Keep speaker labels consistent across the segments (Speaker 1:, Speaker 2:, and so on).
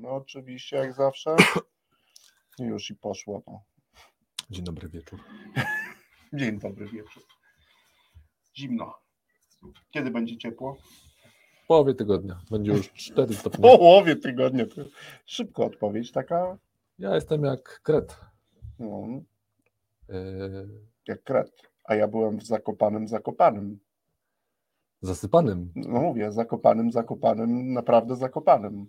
Speaker 1: No oczywiście, jak zawsze. Już i poszło. No.
Speaker 2: Dzień dobry wieczór.
Speaker 1: Dzień dobry wieczór. Zimno. Kiedy będzie ciepło?
Speaker 2: W połowie tygodnia. Będzie już 4
Speaker 1: W
Speaker 2: stopnie.
Speaker 1: połowie tygodnia. To szybko odpowiedź taka,
Speaker 2: Ja jestem jak kret.
Speaker 1: no,
Speaker 2: Yy,
Speaker 1: jak kret. A ja byłem w Zakopanym, Zakopanym.
Speaker 2: zasypanym.
Speaker 1: No mówię, Zakopanym, Zakopanym, naprawdę Zakopanym.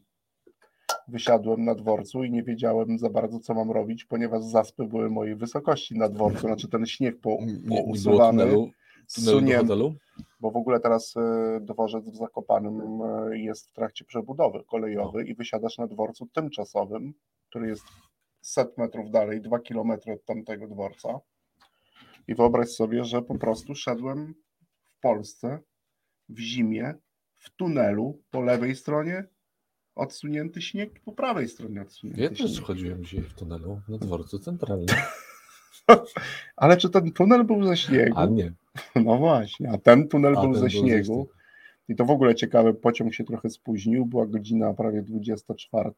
Speaker 1: Wysiadłem na dworcu i nie wiedziałem za bardzo, co mam robić, ponieważ zaspy były mojej wysokości na dworcu, znaczy ten śnieg po,
Speaker 2: Nie, nie
Speaker 1: pousuwany. zsunięty.
Speaker 2: hotelu.
Speaker 1: bo w ogóle teraz e, dworzec w Zakopanym e, jest w trakcie przebudowy kolejowej i wysiadasz na dworcu tymczasowym, który jest set metrów dalej, dwa kilometry od tamtego dworca. I wyobraź sobie, że po prostu szedłem w Polsce w zimie, w tunelu po lewej stronie odsunięty śnieg, po prawej stronie odsunięty
Speaker 2: Ja też
Speaker 1: śnieg.
Speaker 2: chodziłem dzisiaj w tunelu na dworcu centralnym.
Speaker 1: Ale czy ten tunel był ze śniegu?
Speaker 2: A nie.
Speaker 1: No właśnie, a ten tunel
Speaker 2: A
Speaker 1: był
Speaker 2: ten
Speaker 1: ze
Speaker 2: był ze
Speaker 1: śniegu.
Speaker 2: śniegu.
Speaker 1: I to w ogóle ciekawe, pociąg się trochę spóźnił, była godzina prawie 24.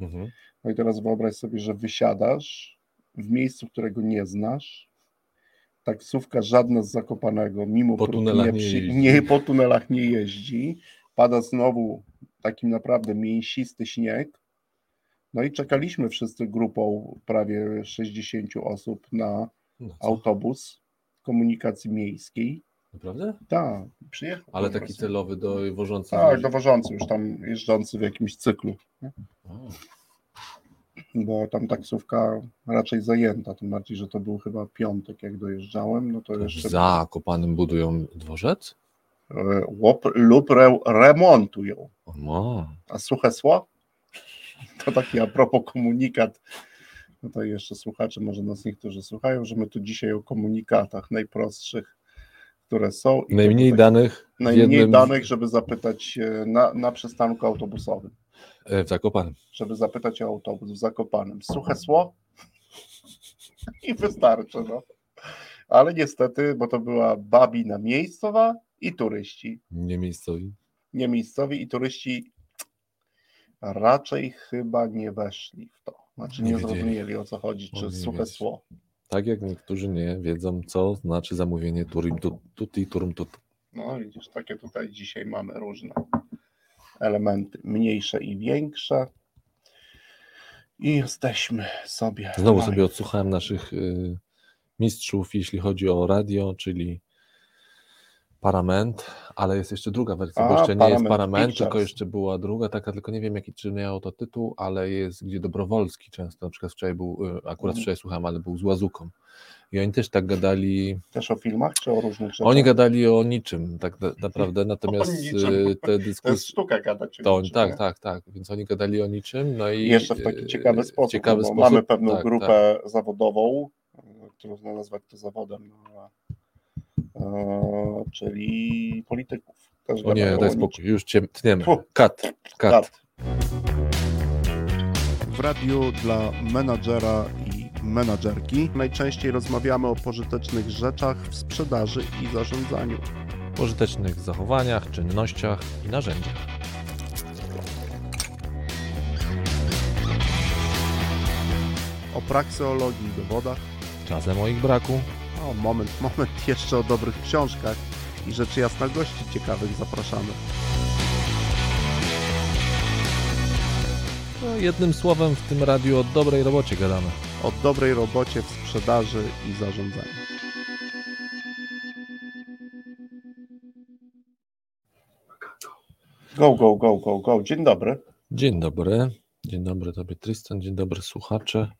Speaker 2: Mhm.
Speaker 1: No i teraz wyobraź sobie, że wysiadasz w miejscu, którego nie znasz. Taksówka żadna z Zakopanego, mimo
Speaker 2: Po tunelach nie
Speaker 1: przy- nie, po tunelach nie jeździ. Pada znowu taki naprawdę mięsisty śnieg. No i czekaliśmy wszyscy grupą prawie 60 osób na
Speaker 2: No
Speaker 1: autobus komunikacji miejskiej.
Speaker 2: Naprawdę?
Speaker 1: Tak, przyjechał.
Speaker 2: Ale taki
Speaker 1: prostu.
Speaker 2: celowy do wożących
Speaker 1: Tak,
Speaker 2: ludzi?
Speaker 1: dowożący już tam jeżdżący w jakimś cyklu?
Speaker 2: O,
Speaker 1: bo tam taksówka raczej zajęta, tym bardziej, że to był chyba piątek, jak dojeżdżałem, no to jeszcze
Speaker 2: Zakopanym budują dworzec?
Speaker 1: E, łop, lub re, remontują.
Speaker 2: No.
Speaker 1: A suche sło? To taki a propos komunikat. No to jeszcze słuchacze, może nas niektórzy słuchają, że my tu dzisiaj o komunikatach najprostszych, które są.
Speaker 2: Najmniej
Speaker 1: tutaj-
Speaker 2: danych
Speaker 1: najmniej
Speaker 2: jednym
Speaker 1: danych, żeby zapytać e, na, na przystanku autobusowym.
Speaker 2: e, w Zakopanym.
Speaker 1: żeby zapytać o autobus w Zakopanem. Suche sło? I wystarczy, no. Ale niestety, bo to była babina miejscowa i turyści.
Speaker 2: Nie miejscowi.
Speaker 1: Nie miejscowi i turyści raczej chyba nie weszli w to. Znaczy
Speaker 2: Nie
Speaker 1: nie, zrozumieli o co chodzi, czy
Speaker 2: Mogli
Speaker 1: suche
Speaker 2: wiedzieć.
Speaker 1: sło.
Speaker 2: Tak jak niektórzy nie wiedzą, co znaczy zamówienie turim tut, tutti turum tut.
Speaker 1: No widzisz, takie tutaj dzisiaj mamy różne elementy, mniejsze i większe. I jesteśmy sobie.
Speaker 2: Znowu sobie odsłuchałem naszych y, mistrzów, jeśli chodzi o radio, czyli Parament, ale jest jeszcze druga wersja, bo
Speaker 1: A,
Speaker 2: jeszcze nie jest Parament,
Speaker 1: Pictures.
Speaker 2: tylko jeszcze była druga, taka, tylko nie wiem jaki czy miał to tytuł, ale jest gdzie Dobrowolski często, na przykład wczoraj był, y, akurat
Speaker 1: Mhm.
Speaker 2: wczoraj słuchałem, ale był z Łazuką. I oni też tak gadali,
Speaker 1: Też o filmach, czy o różnych rzeczach?
Speaker 2: oni gadali o niczym tak na- naprawdę, natomiast y, te
Speaker 1: To jest
Speaker 2: dyskusje,
Speaker 1: sztuka gadać.
Speaker 2: to,
Speaker 1: niczym,
Speaker 2: tak,
Speaker 1: nie?
Speaker 2: tak, tak, więc oni gadali o niczym, no i
Speaker 1: jeszcze w taki
Speaker 2: y,
Speaker 1: ciekawy sposób,
Speaker 2: ciekawy
Speaker 1: bo
Speaker 2: sposób,
Speaker 1: mamy pewną
Speaker 2: tak,
Speaker 1: grupę zawodową, e, trudno nazwać to zawodem, no, czyli polityków. Też
Speaker 2: O nie, daj spokój, już cię tniemy. Kat. Kat.
Speaker 1: W radiu dla menadżera i menadżerki najczęściej rozmawiamy o pożytecznych rzeczach w sprzedaży i zarządzaniu.
Speaker 2: pożytecznych zachowaniach, czynnościach i narzędziach.
Speaker 1: O prakseologii i dowodach.
Speaker 2: Czasem o ich braku,
Speaker 1: O, moment, moment, jeszcze o dobrych książkach i rzeczy jasna gości ciekawych zapraszamy.
Speaker 2: no jednym słowem w tym radiu o dobrej robocie gadamy.
Speaker 1: O dobrej robocie w sprzedaży i zarządzaniu. Go, go, go, go, go. Dzień dobry.
Speaker 2: Dzień dobry, dzień dobry Tobie Tristan, dzień dobry słuchacze.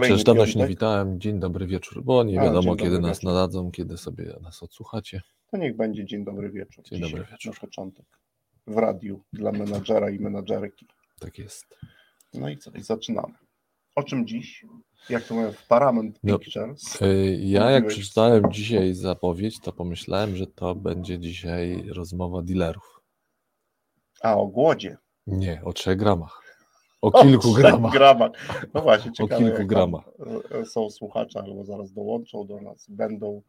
Speaker 2: Chociaż dawno się nie witałem, dzień dobry wieczór, bo nie
Speaker 1: A,
Speaker 2: wiadomo
Speaker 1: dzień
Speaker 2: kiedy nas
Speaker 1: wieczór.
Speaker 2: nadadzą, kiedy sobie nas odsłuchacie.
Speaker 1: To niech będzie dzień dobry wieczór.
Speaker 2: Dzień dobry wieczór.
Speaker 1: Na początek. W radiu dla menadżera i menadżerki.
Speaker 2: Tak jest.
Speaker 1: No i co? I zaczynamy. O czym dziś? Jak to mówię w Paramount
Speaker 2: No,
Speaker 1: Pictures?
Speaker 2: Y, Ja jak przeczytałem dzisiaj zapowiedź, to pomyślałem, że to będzie dzisiaj rozmowa dealerów.
Speaker 1: A, o głodzie.
Speaker 2: Nie, o trzech gramach. O
Speaker 1: O
Speaker 2: kilku
Speaker 1: trzech
Speaker 2: gramach.
Speaker 1: gramach. No właśnie, ciekawe,
Speaker 2: kilku
Speaker 1: jak tam,
Speaker 2: gramach.
Speaker 1: e, są słuchacze, albo zaraz dołączą do nas, będą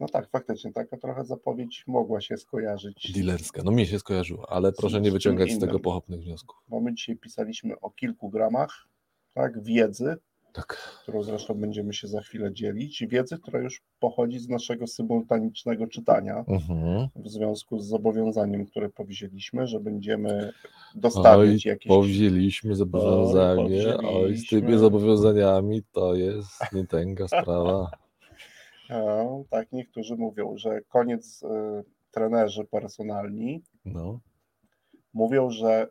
Speaker 1: No tak, faktycznie, taka trochę zapowiedź mogła się skojarzyć.
Speaker 2: Dilerska. No mi się skojarzyło, ale proszę nie wyciągać z tego
Speaker 1: innym.
Speaker 2: pochopnych wniosków.
Speaker 1: Bo my dzisiaj pisaliśmy o kilku gramach tak, wiedzy,
Speaker 2: Tak.
Speaker 1: którą zresztą będziemy się za chwilę dzielić. Wiedzy, która już pochodzi z naszego symultanicznego czytania.
Speaker 2: Mhm.
Speaker 1: w związku z zobowiązaniem, które powzięliśmy, że będziemy dostawiać jakieś.
Speaker 2: Powzięliśmy zobowiązanie, oj, z tymi zobowiązaniami to jest nietęga sprawa.
Speaker 1: No, tak, niektórzy mówią, że koniec y, trenerzy personalni
Speaker 2: No,
Speaker 1: mówią, że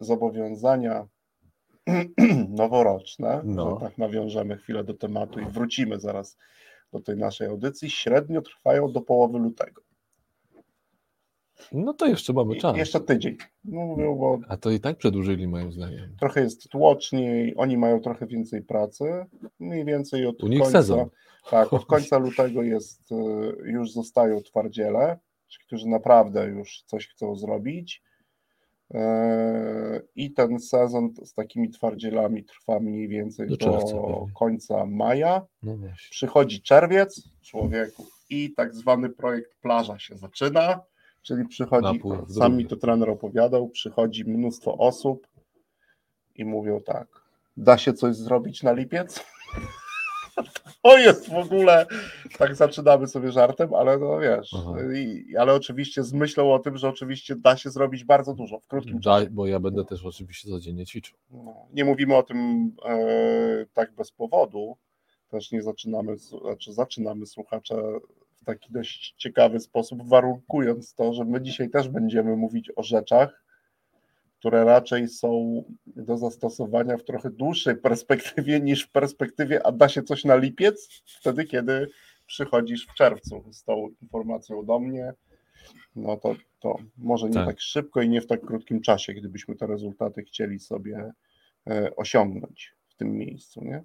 Speaker 1: zobowiązania noworoczne,
Speaker 2: No.
Speaker 1: że tak nawiążemy chwilę do tematu i wrócimy zaraz do tej naszej audycji, średnio trwają do połowy lutego.
Speaker 2: no to jeszcze mamy
Speaker 1: I
Speaker 2: czas.
Speaker 1: jeszcze tydzień. No, mówią, bo
Speaker 2: A to i tak przedłużyli moim zdaniem.
Speaker 1: trochę jest tłoczniej, oni mają trochę więcej pracy, mniej więcej od
Speaker 2: U nich
Speaker 1: końca,
Speaker 2: sezon.
Speaker 1: tak, od końca lutego jest, y, już zostają twardziele, którzy naprawdę już coś chcą zrobić i ten sezon z takimi twardzielami trwa mniej więcej
Speaker 2: Do
Speaker 1: do, końca maja,
Speaker 2: No
Speaker 1: przychodzi czerwiec, człowieku, i tak zwany projekt plaża się zaczyna, czyli przychodzi, sam mi to trener opowiadał, przychodzi mnóstwo osób i mówią tak, da się coś zrobić na lipiec? To jest w ogóle, tak zaczynamy sobie żartem, ale no wiesz, i, ale oczywiście z myślą o tym, że oczywiście da się zrobić bardzo dużo w krótkim czasie.
Speaker 2: Bo ja będę też oczywiście codziennie ćwiczył.
Speaker 1: No, nie mówimy o tym e, tak bez powodu. Też nie zaczynamy, znaczy zaczynamy słuchacze w taki dość ciekawy sposób, warunkując to, że my dzisiaj też będziemy mówić o rzeczach, które raczej są do zastosowania w trochę dłuższej perspektywie niż w perspektywie, a da się coś na lipiec, wtedy kiedy przychodzisz w czerwcu z tą informacją do mnie. No to, to może nie
Speaker 2: Tak.
Speaker 1: tak szybko i nie w tak krótkim czasie, gdybyśmy te rezultaty chcieli sobie e, osiągnąć w tym miejscu, nie?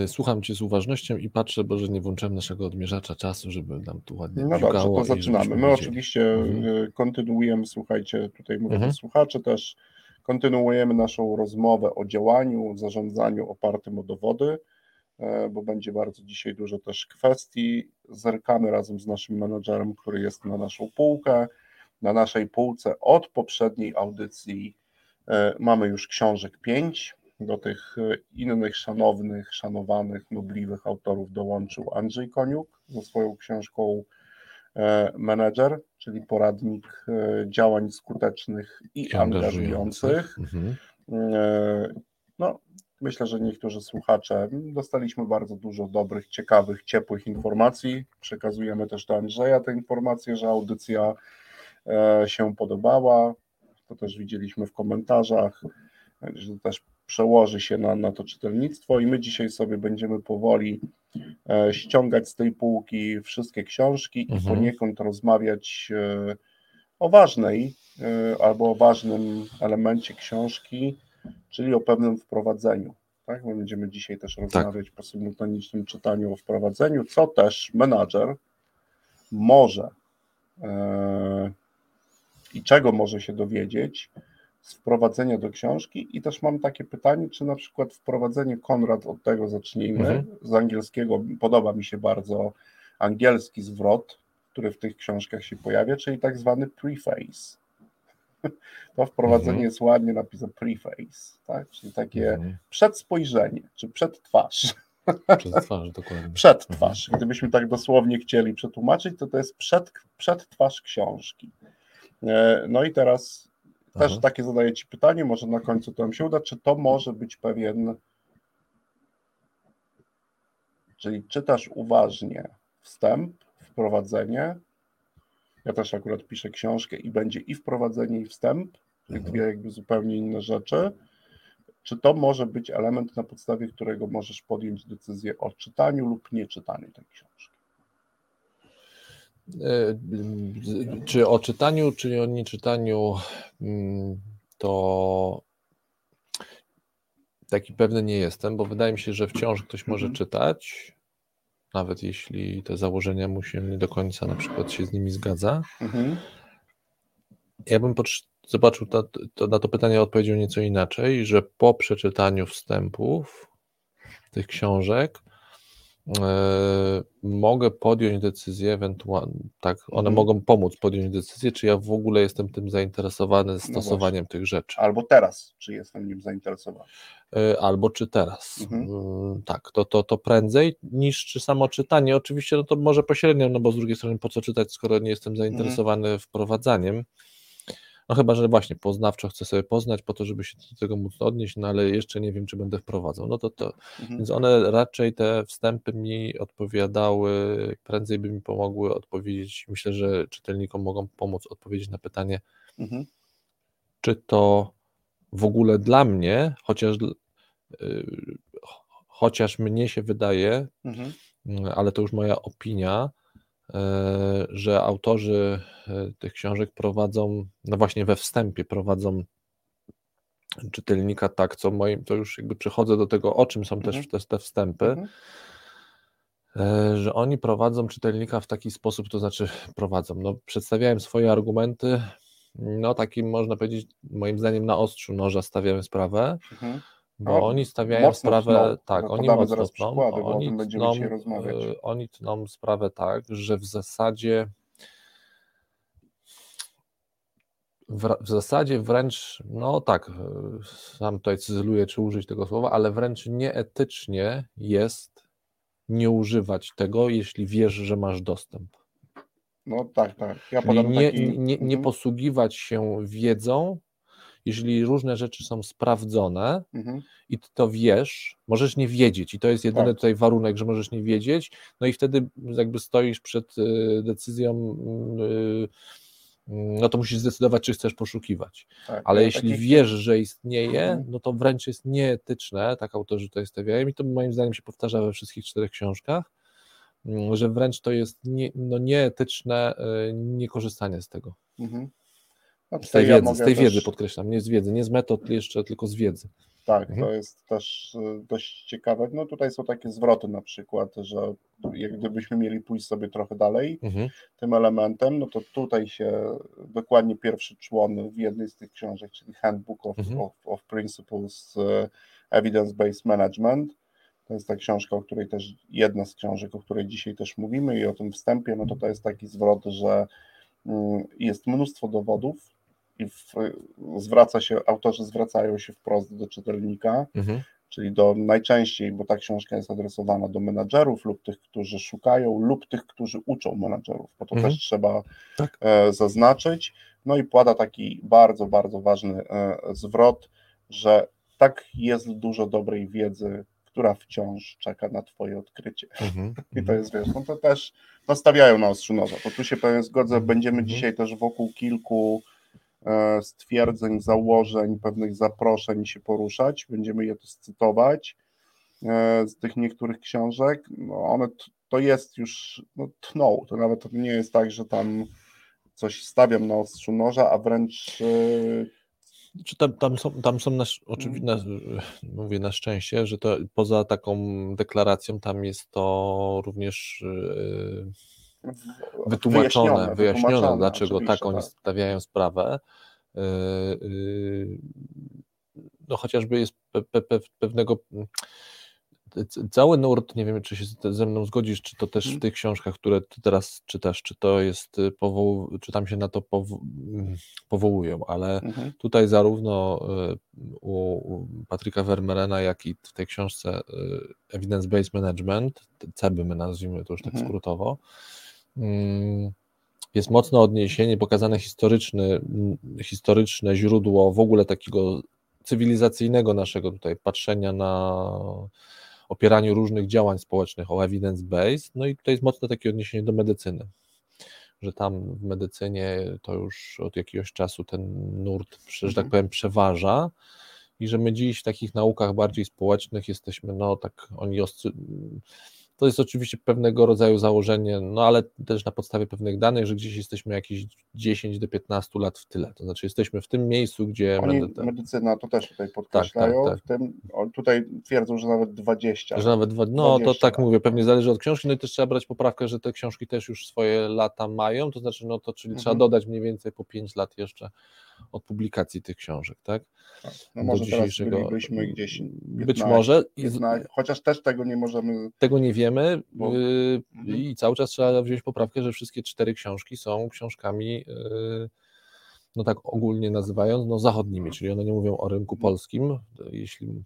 Speaker 2: Yy, Słucham Cię z uważnością i patrzę, bo że nie włączyłem naszego odmierzacza czasu, żeby nam tu ładnie
Speaker 1: No dobrze, to zaczynamy. My oczywiście
Speaker 2: Mhm.
Speaker 1: e, kontynuujemy, słuchajcie, tutaj mówię
Speaker 2: Mhm.
Speaker 1: do słuchaczy też, kontynuujemy naszą rozmowę o działaniu, zarządzaniu opartym o dowody, e, bo będzie bardzo dzisiaj dużo też kwestii. Zerkamy razem z naszym menadżerem, który jest na naszą półkę. Na naszej półce od poprzedniej audycji e, mamy już książek pięć. Do tych e, innych szanownych, szanowanych, nobliwych autorów dołączył Andrzej Koniuk ze swoją książką e, Menedżer, czyli poradnik e, działań skutecznych i
Speaker 2: I
Speaker 1: angażujących.
Speaker 2: Mhm.
Speaker 1: No, myślę, że niektórzy słuchacze dostaliśmy bardzo dużo dobrych, ciekawych, ciepłych informacji. Przekazujemy też do Andrzeja te informacje, że audycja się podobała. To też widzieliśmy w komentarzach, że też przełoży się na, na to czytelnictwo i my dzisiaj sobie będziemy powoli e, ściągać z tej półki wszystkie książki i
Speaker 2: Mhm.
Speaker 1: poniekąd rozmawiać e, o ważnej e, albo o ważnym elemencie książki, czyli o pewnym wprowadzeniu. Tak? My będziemy dzisiaj też rozmawiać po symultanicznym czytaniu o wprowadzeniu, co też menadżer może i czego może się dowiedzieć wprowadzenia do książki. I też mam takie pytanie, czy na przykład wprowadzenie Konrad, od tego zacznijmy,
Speaker 2: Mhm.
Speaker 1: z angielskiego, podoba mi się bardzo angielski zwrot, który w tych książkach się pojawia, czyli tak zwany preface. To wprowadzenie
Speaker 2: Mhm.
Speaker 1: jest ładnie napisane preface, tak? czyli takie
Speaker 2: Mhm.
Speaker 1: przedspojrzenie, czy przedtwarz.
Speaker 2: Przez twarz, dokładnie.
Speaker 1: Przedtwarz. Gdybyśmy tak dosłownie chcieli przetłumaczyć, to to jest przed, przedtwarz książki. E, No i teraz też
Speaker 2: Aha.
Speaker 1: takie zadaję Ci pytanie, może na końcu to nam się uda, czy to może być pewien, czyli czytasz uważnie wstęp, wprowadzenie, ja też akurat piszę książkę i będzie i wprowadzenie i wstęp, czyli
Speaker 2: Mhm.
Speaker 1: dwie jakby zupełnie inne rzeczy, czy to może być element, na podstawie którego możesz podjąć decyzję o czytaniu lub nieczytaniu tej książki?
Speaker 2: Z- Czy o czytaniu, czy o nieczytaniu, mm, to taki pewny nie jestem, bo wydaje mi się, że wciąż ktoś może
Speaker 1: Mhm.
Speaker 2: czytać, nawet jeśli te założenia mu się nie do końca na przykład się z nimi zgadza.
Speaker 1: Mhm.
Speaker 2: Ja bym zobaczył to, to, na to pytanie odpowiedział nieco inaczej, że po przeczytaniu wstępów tych książek mogę podjąć decyzję, ewentualnie, tak, one
Speaker 1: Mhm.
Speaker 2: mogą pomóc podjąć decyzję, czy ja w ogóle jestem tym zainteresowany
Speaker 1: No
Speaker 2: stosowaniem tych rzeczy.
Speaker 1: Albo teraz, czy jestem nim zainteresowany.
Speaker 2: Y, albo czy teraz.
Speaker 1: Mhm.
Speaker 2: Mm, Tak, to, to, to prędzej niż czy samo czytanie. Oczywiście no to może pośrednio, no bo z drugiej strony po co czytać, skoro nie jestem zainteresowany wprowadzaniem. No chyba, że właśnie poznawczo chcę sobie poznać po to, żeby się do tego móc odnieść, no ale jeszcze nie wiem, czy będę wprowadzał. No to to,
Speaker 1: Mhm.
Speaker 2: więc one raczej te wstępy mi odpowiadały, prędzej by mi pomogły odpowiedzieć. Myślę, że czytelnikom mogą pomóc odpowiedzieć na pytanie,
Speaker 1: Mhm.
Speaker 2: czy to w ogóle dla mnie, chociaż, yy, chociaż mnie się wydaje,
Speaker 1: Mhm.
Speaker 2: ale to już moja opinia, że autorzy yy, tych książek prowadzą, no właśnie we wstępie prowadzą czytelnika tak, co moim, to już jakby przechodzę do tego, o czym są też
Speaker 1: Mhm.
Speaker 2: te, te wstępy,
Speaker 1: Mhm.
Speaker 2: E, że oni prowadzą czytelnika w taki sposób, to znaczy prowadzą, no przedstawiają swoje argumenty, no takim można powiedzieć, moim zdaniem na ostrzu noża stawiają sprawę,
Speaker 1: Mhm.
Speaker 2: Bo
Speaker 1: No,
Speaker 2: oni stawiają sprawę,
Speaker 1: tną.
Speaker 2: tak,
Speaker 1: No,
Speaker 2: oni mocno
Speaker 1: zaraz
Speaker 2: tną,
Speaker 1: przykłady,
Speaker 2: oni tną, e, oni tną sprawę tak, że w zasadzie w, w zasadzie wręcz, no tak, e, sam tutaj cyzeluję, czy użyć tego słowa, ale wręcz nieetycznie jest nie używać tego, jeśli wiesz, że masz dostęp.
Speaker 1: No tak, tak. Ja
Speaker 2: nie,
Speaker 1: taki...
Speaker 2: nie, nie
Speaker 1: Mhm.
Speaker 2: posługiwać się wiedzą, jeżeli różne rzeczy są sprawdzone
Speaker 1: Mhm.
Speaker 2: i ty to wiesz, możesz nie wiedzieć i to jest jedyny
Speaker 1: Tak.
Speaker 2: tutaj warunek, że możesz nie wiedzieć, no i wtedy jakby stoisz przed y, decyzją, y, no to musisz zdecydować, czy chcesz poszukiwać.
Speaker 1: Tak.
Speaker 2: Ale jeśli
Speaker 1: takich-
Speaker 2: wiesz, że istnieje,
Speaker 1: Mhm.
Speaker 2: no to wręcz jest nieetyczne, tak autorzy tutaj stawiają i to moim zdaniem się powtarza we wszystkich czterech książkach, mm, że wręcz to jest nie, no nieetyczne y, niekorzystanie z tego.
Speaker 1: Mhm. No,
Speaker 2: Z tej
Speaker 1: ja
Speaker 2: wiedzy, z tej
Speaker 1: też-
Speaker 2: wiedzy podkreślam, nie z wiedzy, nie z metod jeszcze, tylko z wiedzy.
Speaker 1: Tak,
Speaker 2: Mhm.
Speaker 1: to jest też y, dość ciekawe. No tutaj są takie zwroty na przykład, że jak gdybyśmy mieli pójść sobie trochę dalej
Speaker 2: Mhm.
Speaker 1: tym elementem, no to tutaj się dokładnie pierwszy człon w jednej z tych książek, czyli Handbook of,
Speaker 2: Mhm.
Speaker 1: of, of Principles y, Evidence-Based Management. To jest ta książka, o której też, jedna z książek, o której dzisiaj też mówimy i o tym wstępie, no to to jest taki zwrot, że mm, jest mnóstwo dowodów i w, zwraca się, autorzy zwracają się wprost do czytelnika,
Speaker 2: Mhm.
Speaker 1: czyli do najczęściej, bo ta książka jest adresowana do menadżerów lub tych, którzy szukają, lub tych, którzy uczą menadżerów, bo to
Speaker 2: Mhm.
Speaker 1: też trzeba
Speaker 2: Tak.
Speaker 1: e, zaznaczyć. No i płada taki bardzo, bardzo ważny e, zwrot, że tak jest dużo dobrej wiedzy, która wciąż czeka na Twoje odkrycie.
Speaker 2: Mhm.
Speaker 1: I to jest, wiesz, no to też nastawiają na ostrzu noża. To tu się pewnie zgodzę, będziemy
Speaker 2: Mhm.
Speaker 1: dzisiaj też wokół kilku stwierdzeń, założeń, pewnych zaproszeń się poruszać. Będziemy je też cytować e, z tych niektórych książek. No one, to jest już, no tną. To nawet nie jest tak, że tam coś stawiam na ostrzu noża, a wręcz e,
Speaker 2: Czy tam, tam są, tam są na, oczywiście, na,
Speaker 1: Mhm.
Speaker 2: mówię na szczęście, że to poza taką deklaracją tam jest to również wytłumaczone, wyjaśnione,
Speaker 1: wytłumaczone,
Speaker 2: dlaczego tak oni stawiają sprawę. Yy, yy, No chociażby jest pe, pe, pe, pewnego cały nurt, nie wiem czy się ze mną zgodzisz, czy to też w
Speaker 1: Mhm.
Speaker 2: tych książkach, które ty teraz czytasz, czy to jest y, powoł, czy tam się na to powo- powołują, ale
Speaker 1: Mhm.
Speaker 2: Tutaj zarówno y, u, Patryka Vermeerena, jak i w tej książce y, Evidence-Based Management, CEBY my nazwijmy to już tak
Speaker 1: Mhm.
Speaker 2: skrótowo, jest mocne odniesienie, pokazane historyczny, mm, historyczne źródło w ogóle takiego cywilizacyjnego naszego tutaj patrzenia na opieraniu różnych działań społecznych o evidence-based, no i tutaj jest mocne takie odniesienie do medycyny że tam w medycynie to już od jakiegoś czasu ten nurt, że
Speaker 1: Mhm.
Speaker 2: tak powiem, przeważa i że my dziś w takich naukach bardziej społecznych jesteśmy, no tak, oni oscy... to jest oczywiście pewnego rodzaju założenie, no ale też na podstawie pewnych danych, że gdzieś jesteśmy jakieś 10 do 15 lat w tyle, to znaczy jesteśmy w tym miejscu, gdzie
Speaker 1: Oni,
Speaker 2: medyta-
Speaker 1: medycyna to też tutaj podkreślają,
Speaker 2: tak, tak.
Speaker 1: w tym tutaj twierdzą, że nawet 20.
Speaker 2: Że nawet dwa, no to
Speaker 1: 20
Speaker 2: tak
Speaker 1: lat.
Speaker 2: mówię, pewnie zależy od książki, no i też trzeba brać poprawkę, że te książki też już swoje lata mają, to znaczy no to czyli trzeba
Speaker 1: Mhm.
Speaker 2: dodać mniej więcej po 5 lat jeszcze od publikacji tych książek, tak?
Speaker 1: tak. No może dzisiejszego... teraz bylibyśmy gdzieś 15,
Speaker 2: być może
Speaker 1: 15, chociaż też tego nie możemy
Speaker 2: tego nie wiemy bo... yy, mhm. i cały czas trzeba wziąć poprawkę, że wszystkie cztery książki są książkami yy, no tak ogólnie nazywając, no zachodnimi, czyli one nie mówią o rynku mhm. polskim, jeśli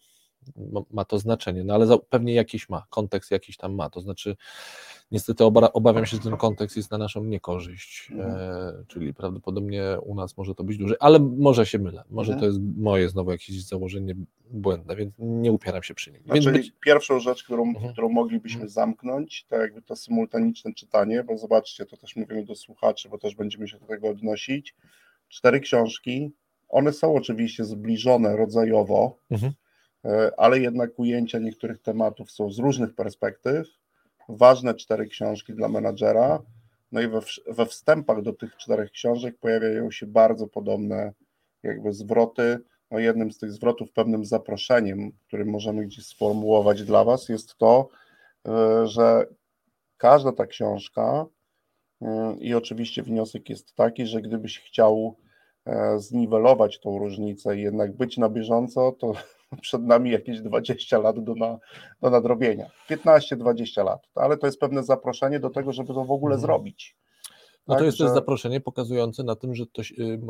Speaker 2: ma to znaczenie, no ale pewnie jakiś ma, kontekst jakiś tam ma, to znaczy niestety obawiam się, że ten kontekst jest na naszą niekorzyść, mhm. e, czyli prawdopodobnie u nas może to być duży, ale może się mylę, może mhm. to jest moje znowu jakieś założenie błędne, więc nie upieram się przy nim.
Speaker 1: Znaczy,
Speaker 2: być...
Speaker 1: pierwszą rzecz, którą, mhm. którą moglibyśmy mhm. zamknąć, to jakby to symultaniczne czytanie, bo zobaczcie, to też mówimy do słuchaczy, bo też będziemy się do tego odnosić, cztery książki, one są oczywiście zbliżone rodzajowo, mhm. E, ale jednak ujęcia niektórych tematów są z różnych perspektyw. Ważne cztery książki dla menadżera. No i we, we wstępach do tych czterech książek pojawiają się bardzo podobne jakby zwroty. No jednym z tych zwrotów, pewnym zaproszeniem, który możemy gdzieś sformułować dla Was, jest to, e, że każda ta książka, e, i oczywiście wniosek jest taki, że gdybyś chciał zniwelować tą różnicę i jednak być na bieżąco, to przed nami jakieś 20 lat do, na, do nadrobienia. 15-20 lat, ale to jest pewne zaproszenie do tego, żeby to w ogóle mhm. zrobić.
Speaker 2: No tak, to jest że... też zaproszenie pokazujące na tym, że to,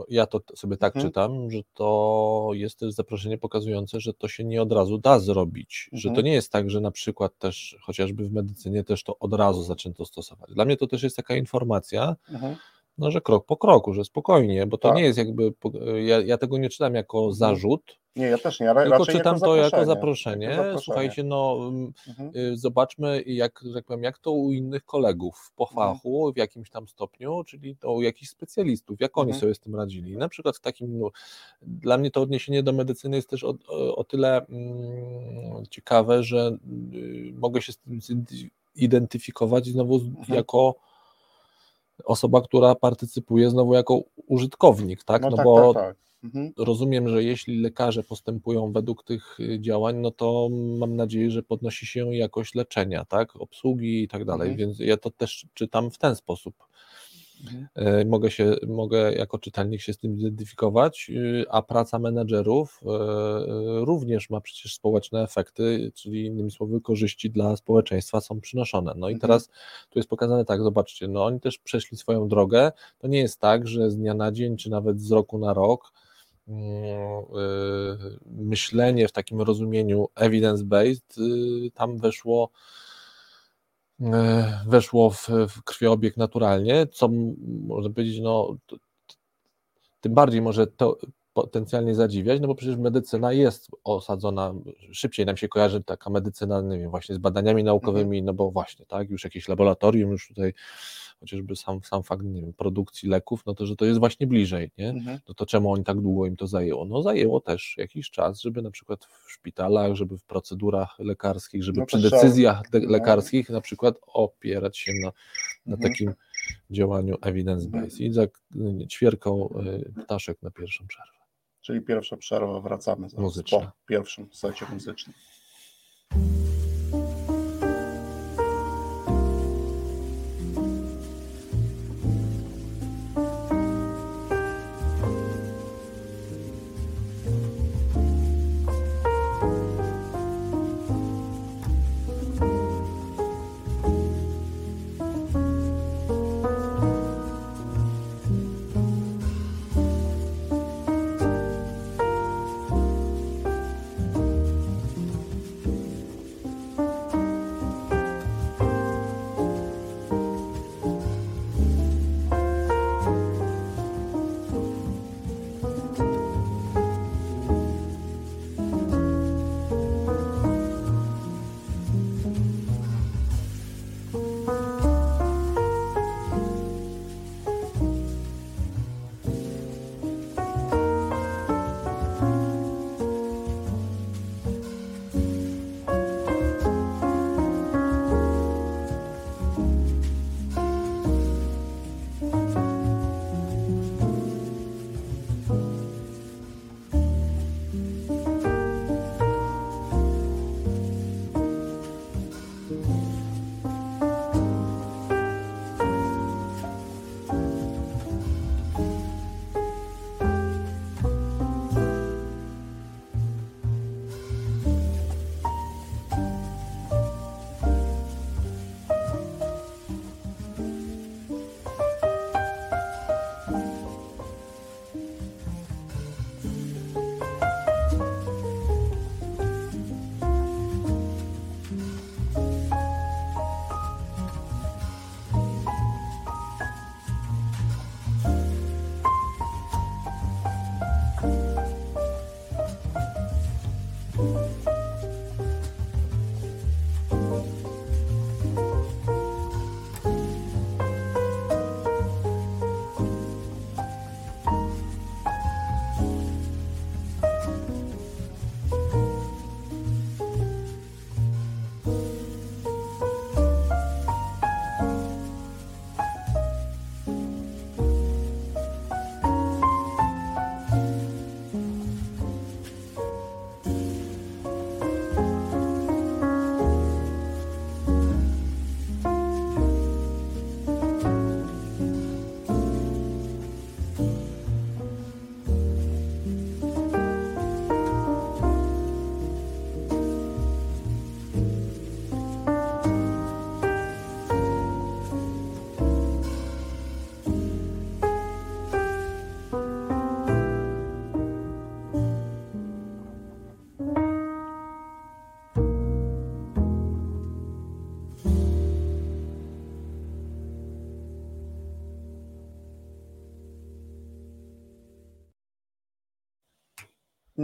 Speaker 2: ja to sobie tak mhm. czytam, że to jest też zaproszenie pokazujące, że to się nie od razu da zrobić, mhm. że to mhm. nie jest tak, że na przykład też chociażby w medycynie też to od razu zaczęto stosować. Dla mnie to też jest taka informacja, mhm no, że krok po kroku, że spokojnie, bo to tak. nie jest jakby, ja, ja, tego nie czytam jako mhm. zarzut,
Speaker 1: nie, ja też nie, ale
Speaker 2: tylko czytam jako to jako zaproszenie. jako zaproszenie. Słuchajcie, no mhm. Y, zobaczmy, jak, że tak powiem, jak to u innych kolegów po mhm. fachu, mhm. w jakimś tam stopniu, czyli to u jakichś specjalistów, jak oni mhm. sobie z tym radzili. Na przykład w takim, no, dla mnie to odniesienie do medycyny jest też o, o, o tyle mm, ciekawe, że y, mogę się z tym identyfikować znowu mhm. jako osoba, która partycypuje znowu jako użytkownik, tak?
Speaker 1: No,
Speaker 2: no
Speaker 1: tak,
Speaker 2: bo
Speaker 1: tak, tak. Mhm.
Speaker 2: rozumiem, że jeśli lekarze postępują według tych y, działań, no to mam nadzieję, że podnosi się jakość leczenia, tak? Obsługi i tak dalej, mhm. więc ja to też czytam w ten sposób. Mhm. E, mogę, się, mogę jako czytelnik się z tym identyfikować, y, a praca menedżerów e, również ma przecież społeczne efekty, czyli innymi słowy korzyści dla społeczeństwa są przynoszone. No i mhm. teraz tu jest pokazane tak, zobaczcie, no oni też przeszli swoją drogę, to nie jest tak, że z dnia na dzień, czy nawet z roku na rok mm, e, myślenie w takim rozumieniu evidence-based y, tam weszło E, weszło w, w krwiobieg naturalnie, co można powiedzieć, no tym bardziej może to potencjalnie zadziwiać, no bo przecież medycyna jest osadzona, szybciej nam się kojarzy taka medycyna, nie wiem, właśnie z badaniami naukowymi, no bo właśnie, tak, już jakieś laboratorium, już tutaj chociażby sam, sam fakt, nie wiem, produkcji leków, no to, że to jest właśnie bliżej, nie? Mhm. No to czemu oni tak długo im to zajęło? No zajęło też jakiś czas, żeby na przykład w szpitalach, żeby w procedurach lekarskich, żeby no przy decyzjach no. lekarskich na przykład opierać się na, na mhm. takim działaniu evidence-based. I za ćwierką y, ptaszek na pierwszą przerwę.
Speaker 1: Czyli pierwsza przerwa, wracamy po pierwszym secie muzycznym.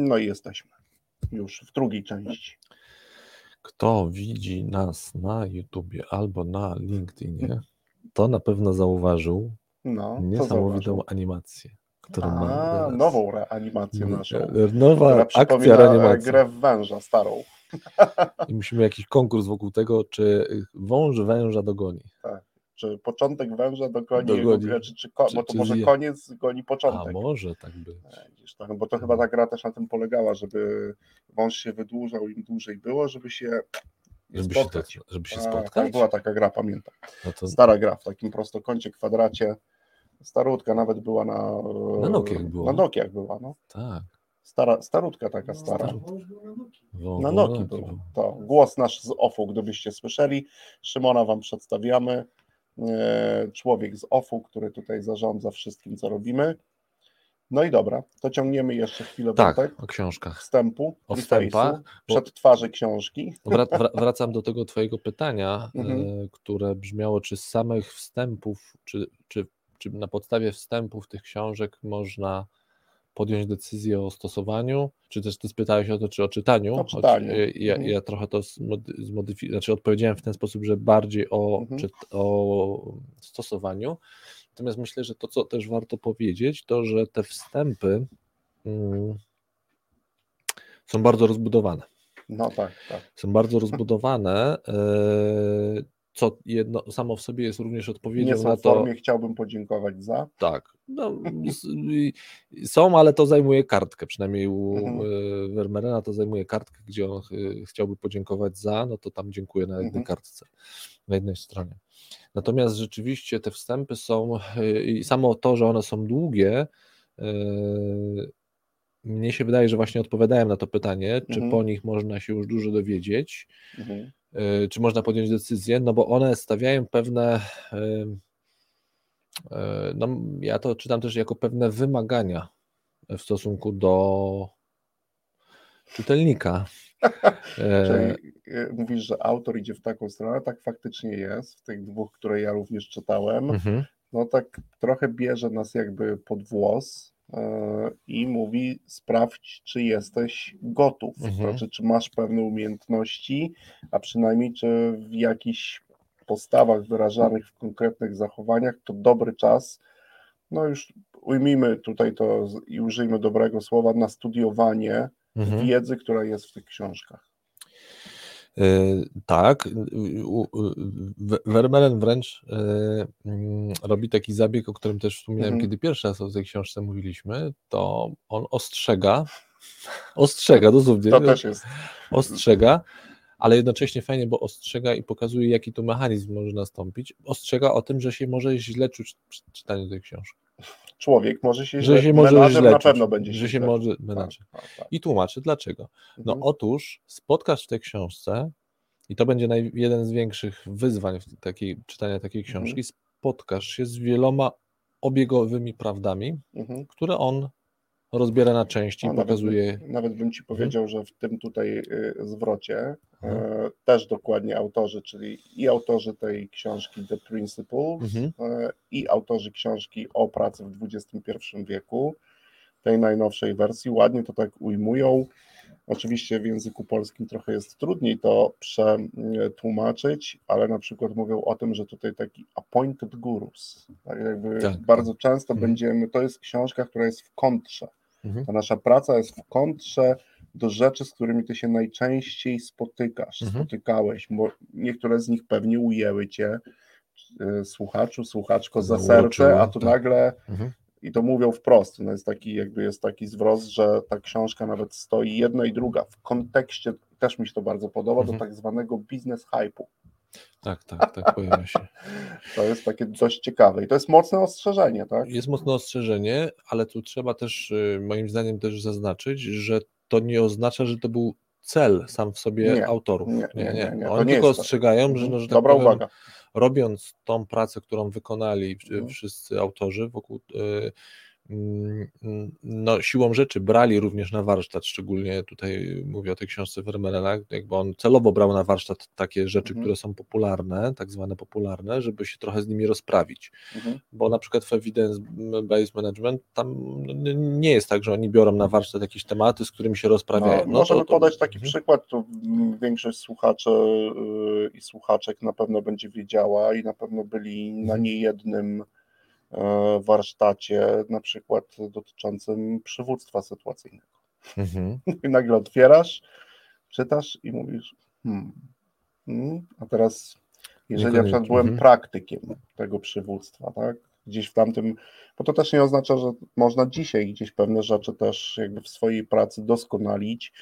Speaker 1: No i jesteśmy już w drugiej części.
Speaker 2: Kto widzi nas na YouTubie albo na LinkedInie, to na pewno zauważył
Speaker 1: No,
Speaker 2: niesamowitą
Speaker 1: zauważył?
Speaker 2: animację, którą
Speaker 1: A,
Speaker 2: mamy
Speaker 1: nową reanimację naszą.
Speaker 2: Nowa
Speaker 1: Która
Speaker 2: akcja reanimacji.
Speaker 1: grę w węża starą.
Speaker 2: I musimy jakiś konkurs wokół tego, czy wąż węża dogoni.
Speaker 1: Czy początek węża dogoni,
Speaker 2: Dogoni.
Speaker 1: jego- czy, czy, ko-
Speaker 2: Czy-
Speaker 1: bo to
Speaker 2: czy
Speaker 1: może
Speaker 2: zje.
Speaker 1: koniec goni
Speaker 2: A
Speaker 1: początek.
Speaker 2: może tak być.
Speaker 1: Widzisz, tak, bo to chyba ta gra też na tym polegała, żeby wąż się wydłużał im dłużej było, żeby się
Speaker 2: Żeby się,
Speaker 1: spotkać.
Speaker 2: to, żeby się
Speaker 1: A,
Speaker 2: spotkać?
Speaker 1: Tak, była taka gra, pamiętam.
Speaker 2: No to
Speaker 1: Stara gra w takim prostokącie, kwadracie. Starutka nawet była na.
Speaker 2: Na Nokiach była.
Speaker 1: Na Nokiach była, no.
Speaker 2: tak.
Speaker 1: Stara, starutka taka stara.
Speaker 2: Staru- Wo-
Speaker 1: Na Noki
Speaker 2: był.
Speaker 1: To głos nasz z OFU, gdybyście słyszeli. Szymona wam przedstawiamy. E, Człowiek z OFU, który tutaj zarządza wszystkim, co robimy. No i dobra, to ciągniemy jeszcze chwilę
Speaker 2: Tak,
Speaker 1: wątek
Speaker 2: o książkach.
Speaker 1: wstępu,
Speaker 2: O wstępach, bo-
Speaker 1: przed twarzy książki.
Speaker 2: Wra- wra- Wracam do tego Twojego pytania,
Speaker 1: Mhm.
Speaker 2: e, które brzmiało, czy z samych wstępów, czy, czy, czy na podstawie wstępów tych książek można podjąć decyzję o stosowaniu, czy też Ty spytałeś o to, czy o czytaniu.
Speaker 1: O czytaniu.
Speaker 2: E, Ja,
Speaker 1: Mhm.
Speaker 2: ja trochę to zmodyfikowałem, znaczy odpowiedziałem w ten sposób, że bardziej o,
Speaker 1: Mhm.
Speaker 2: czyt, o stosowaniu. Natomiast myślę, że to, co też warto powiedzieć, to że te wstępy mm, są bardzo rozbudowane
Speaker 1: No tak, tak.
Speaker 2: są bardzo rozbudowane, e, co jedno samo w sobie jest również
Speaker 1: Nie
Speaker 2: odpowiedzią na to.
Speaker 1: formie, chciałbym podziękować za.
Speaker 2: Tak. No, są, ale to zajmuje kartkę, przynajmniej u
Speaker 1: Mhm.
Speaker 2: e, Vermeerena to zajmuje kartkę, gdzie on e, chciałby podziękować za, no to tam dziękuję na jednej
Speaker 1: Mhm.
Speaker 2: kartce, na jednej stronie. Natomiast rzeczywiście te wstępy są e, i samo to, że one są długie, e, mnie się wydaje, że właśnie odpowiadałem na to pytanie, czy
Speaker 1: Mhm.
Speaker 2: po nich można się już dużo dowiedzieć,
Speaker 1: Mhm.
Speaker 2: y, czy można podjąć decyzję, no bo one stawiają pewne, y, y, no ja to czytam też jako pewne wymagania w stosunku do czytelnika.
Speaker 1: Czyli mówisz, że autor idzie w taką stronę, tak faktycznie jest, w tych dwóch, które ja również czytałem.
Speaker 2: mhm,
Speaker 1: no tak trochę bierze nas jakby pod włos i mówi sprawdź, czy jesteś gotów,
Speaker 2: Mhm.
Speaker 1: znaczy czy masz pewne umiejętności, a przynajmniej czy w jakichś postawach wyrażanych w konkretnych zachowaniach to dobry czas, no już ujmijmy tutaj to i użyjmy dobrego słowa, na studiowanie
Speaker 2: mhm.
Speaker 1: wiedzy, która jest w tych książkach.
Speaker 2: E, Tak, We- Vermeeren wręcz e, mm, robi taki zabieg, o którym też wspominałem,
Speaker 1: Mhm.
Speaker 2: kiedy pierwszy raz o tej książce mówiliśmy, to on ostrzega, ostrzega dosłownie,
Speaker 1: To też jest
Speaker 2: ostrzega, ale jednocześnie fajnie, bo ostrzega i pokazuje, jaki tu mechanizm może nastąpić. Ostrzega o tym, że się może źle czuć przy czytaniu tej książki.
Speaker 1: Człowiek, może się
Speaker 2: Że się może źle
Speaker 1: na pewno będzie
Speaker 2: że się
Speaker 1: źle
Speaker 2: może menadżer.
Speaker 1: Tak, tak, tak.
Speaker 2: I tłumaczy dlaczego. No
Speaker 1: Mhm.
Speaker 2: otóż spotkasz w tej książce, i to będzie naj, jeden z większych wyzwań w takiej, czytania takiej
Speaker 1: Mhm.
Speaker 2: książki, spotkasz się z wieloma obiegowymi prawdami,
Speaker 1: Mhm.
Speaker 2: które on rozbiera na części i pokazuje.
Speaker 1: Nawet, by- nawet bym ci powiedział, że w tym tutaj y, zwrocie
Speaker 2: Mhm.
Speaker 1: e, też dokładnie autorzy, czyli i autorzy tej książki The Principles,
Speaker 2: Mhm.
Speaker 1: e, i autorzy książki o pracy w XXI wieku, tej najnowszej wersji, ładnie to tak ujmują. Oczywiście w języku polskim trochę jest trudniej to przetłumaczyć, ale na przykład mówią o tym, że tutaj taki appointed gurus, tak jakby
Speaker 2: Tak,
Speaker 1: bardzo często
Speaker 2: Mhm.
Speaker 1: będziemy, to jest książka, która jest w kontrze
Speaker 2: Mhm.
Speaker 1: ta nasza praca jest w kontrze do rzeczy, z którymi ty się najczęściej spotykasz,
Speaker 2: Mhm.
Speaker 1: spotykałeś, bo niektóre z nich pewnie ujęły cię, e, słuchaczu, słuchaczko za serce, a tu
Speaker 2: tak.
Speaker 1: nagle,
Speaker 2: Mhm.
Speaker 1: i to mówią wprost, no jest taki, jakby jest taki zwrot, że ta książka nawet stoi jedna i druga w kontekście, też mi się to bardzo podoba,
Speaker 2: Mhm.
Speaker 1: do tak zwanego biznes hype'u.
Speaker 2: Tak, tak, tak, pojawia się.
Speaker 1: To jest takie dość ciekawe i to jest mocne ostrzeżenie, tak?
Speaker 2: Jest mocne ostrzeżenie, ale tu trzeba też, y, moim zdaniem, też zaznaczyć, że to nie oznacza, że to był cel sam w sobie
Speaker 1: Nie,
Speaker 2: autorów.
Speaker 1: nie, nie, nie, nie, to
Speaker 2: Oni
Speaker 1: nie
Speaker 2: tylko
Speaker 1: tak.
Speaker 2: ostrzegają, że, no, że tak
Speaker 1: Dobra
Speaker 2: powiem,
Speaker 1: uwaga.
Speaker 2: robiąc tą pracę, którą wykonali
Speaker 1: Mhm.
Speaker 2: wszyscy autorzy wokół y, mm, no, siłą rzeczy brali również na warsztat, szczególnie tutaj mówię o tej książce Vermeerena, jakby on celowo brał na warsztat takie rzeczy, mhm. które są popularne, tak zwane popularne, żeby się trochę z nimi rozprawić, mhm. bo na przykład w Evidence-Based Management tam nie jest tak, że oni biorą na warsztat jakieś tematy, z którymi się rozprawiają.
Speaker 1: No, no możemy to, to... podać taki mhm. przykład, to większość słuchaczy yy, i słuchaczek na pewno będzie wiedziała i na pewno byli na mhm. niejednym warsztacie, na przykład dotyczącym przywództwa sytuacyjnego. Mhm. I nagle otwierasz, czytasz i mówisz, hmm, hmm a teraz, jeżeli ja przykład byłem mhm. praktykiem tego przywództwa, tak, gdzieś w tamtym, bo to też nie oznacza, że można dzisiaj gdzieś pewne rzeczy też jakby w swojej pracy doskonalić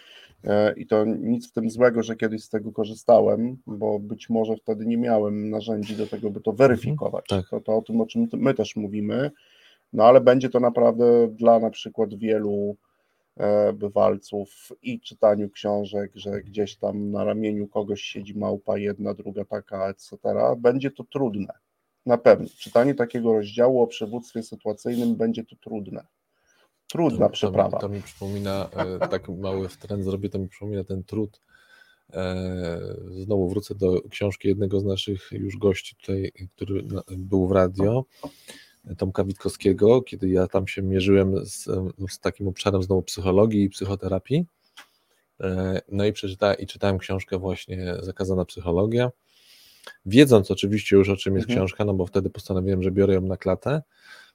Speaker 1: e, i to nic w tym złego, że kiedyś z tego korzystałem, bo być może wtedy nie miałem narzędzi do tego, by to weryfikować. Tak. To, to o tym, o czym my też mówimy, no ale będzie to naprawdę dla na przykład wielu e, bywalców i czytaniu książek, że gdzieś tam na ramieniu kogoś siedzi małpa, jedna, druga taka, etc. Będzie to trudne na pewno. Czytanie takiego rozdziału o przywództwie sytuacyjnym będzie to trudne. Trudna to, przeprawa.
Speaker 2: To mi, to mi przypomina, e, tak mały trend zrobię, to mi przypomina ten trud. E, znowu wrócę do książki jednego z naszych już gości tutaj, który był w radio, Tomka Witkowskiego, kiedy ja tam się mierzyłem z, z takim obszarem znowu psychologii i psychoterapii. E, no i przeczytałem i czytałem książkę właśnie Zakazana psychologia wiedząc oczywiście już o czym jest mhm. książka, no bo wtedy postanowiłem, że biorę ją na klatę.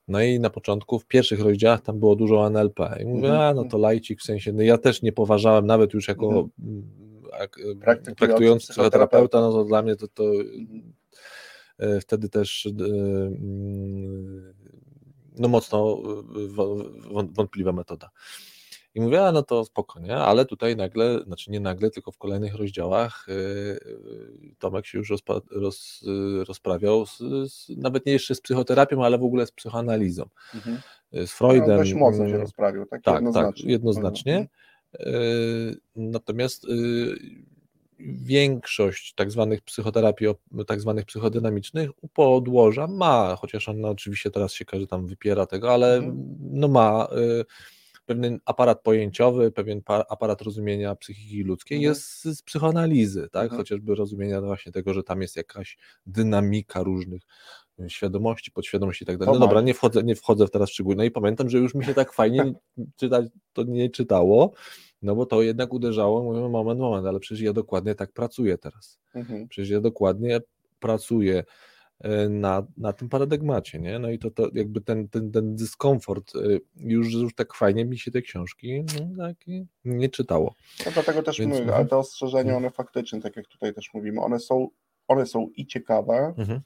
Speaker 2: No i na początku, w pierwszych rozdziałach tam było dużo NLP. I mówię, mhm. a no to lajcik, w sensie, no ja też nie poważałem, nawet już jako mhm. Mm, praktykujący psychoterapeuta, no to dla mnie to, to mhm. e, wtedy też e, mm, no mocno e, wątpliwa metoda. I mówię, a no to spokojnie, ale tutaj nagle, znaczy nie nagle, tylko w kolejnych rozdziałach yy, Tomek się już rozpa, roz, rozprawiał z, z, nawet nie jeszcze z psychoterapią, ale w ogóle z psychoanalizą. Mhm. Z Freudem. No,
Speaker 1: dość mocno się rozprawił, tak,
Speaker 2: tak jednoznacznie. Tak, jednoznacznie. Mhm. Natomiast większość tak zwanych psychoterapii, tak zwanych psychodynamicznych u podłoża ma, chociaż on oczywiście teraz się każdy tam wypiera tego, ale mhm. no ma pewien aparat pojęciowy, pewien aparat rozumienia psychiki ludzkiej mhm. jest z psychoanalizy, tak? Mhm. chociażby rozumienia właśnie tego, że tam jest jakaś dynamika różnych e, świadomości, podświadomości i tak dalej. No dobra, nie wchodzę, nie wchodzę w teraz szczegóły. No i pamiętam, że już mi się tak fajnie czytać to nie czytało, no bo to jednak uderzało, mówię, moment, moment, ale przecież ja dokładnie tak pracuję teraz. Mhm. Przecież ja dokładnie pracuję na, na tym paradygmacie, nie? No i to, to jakby ten, ten, ten dyskomfort, e, już, już tak fajnie mi się te książki no, tak, nie czytało.
Speaker 1: No dlatego też Więc, mówię, ale te ostrzeżenia, mhm. one faktycznie, tak jak tutaj też mówimy, one są, one są i ciekawe mhm.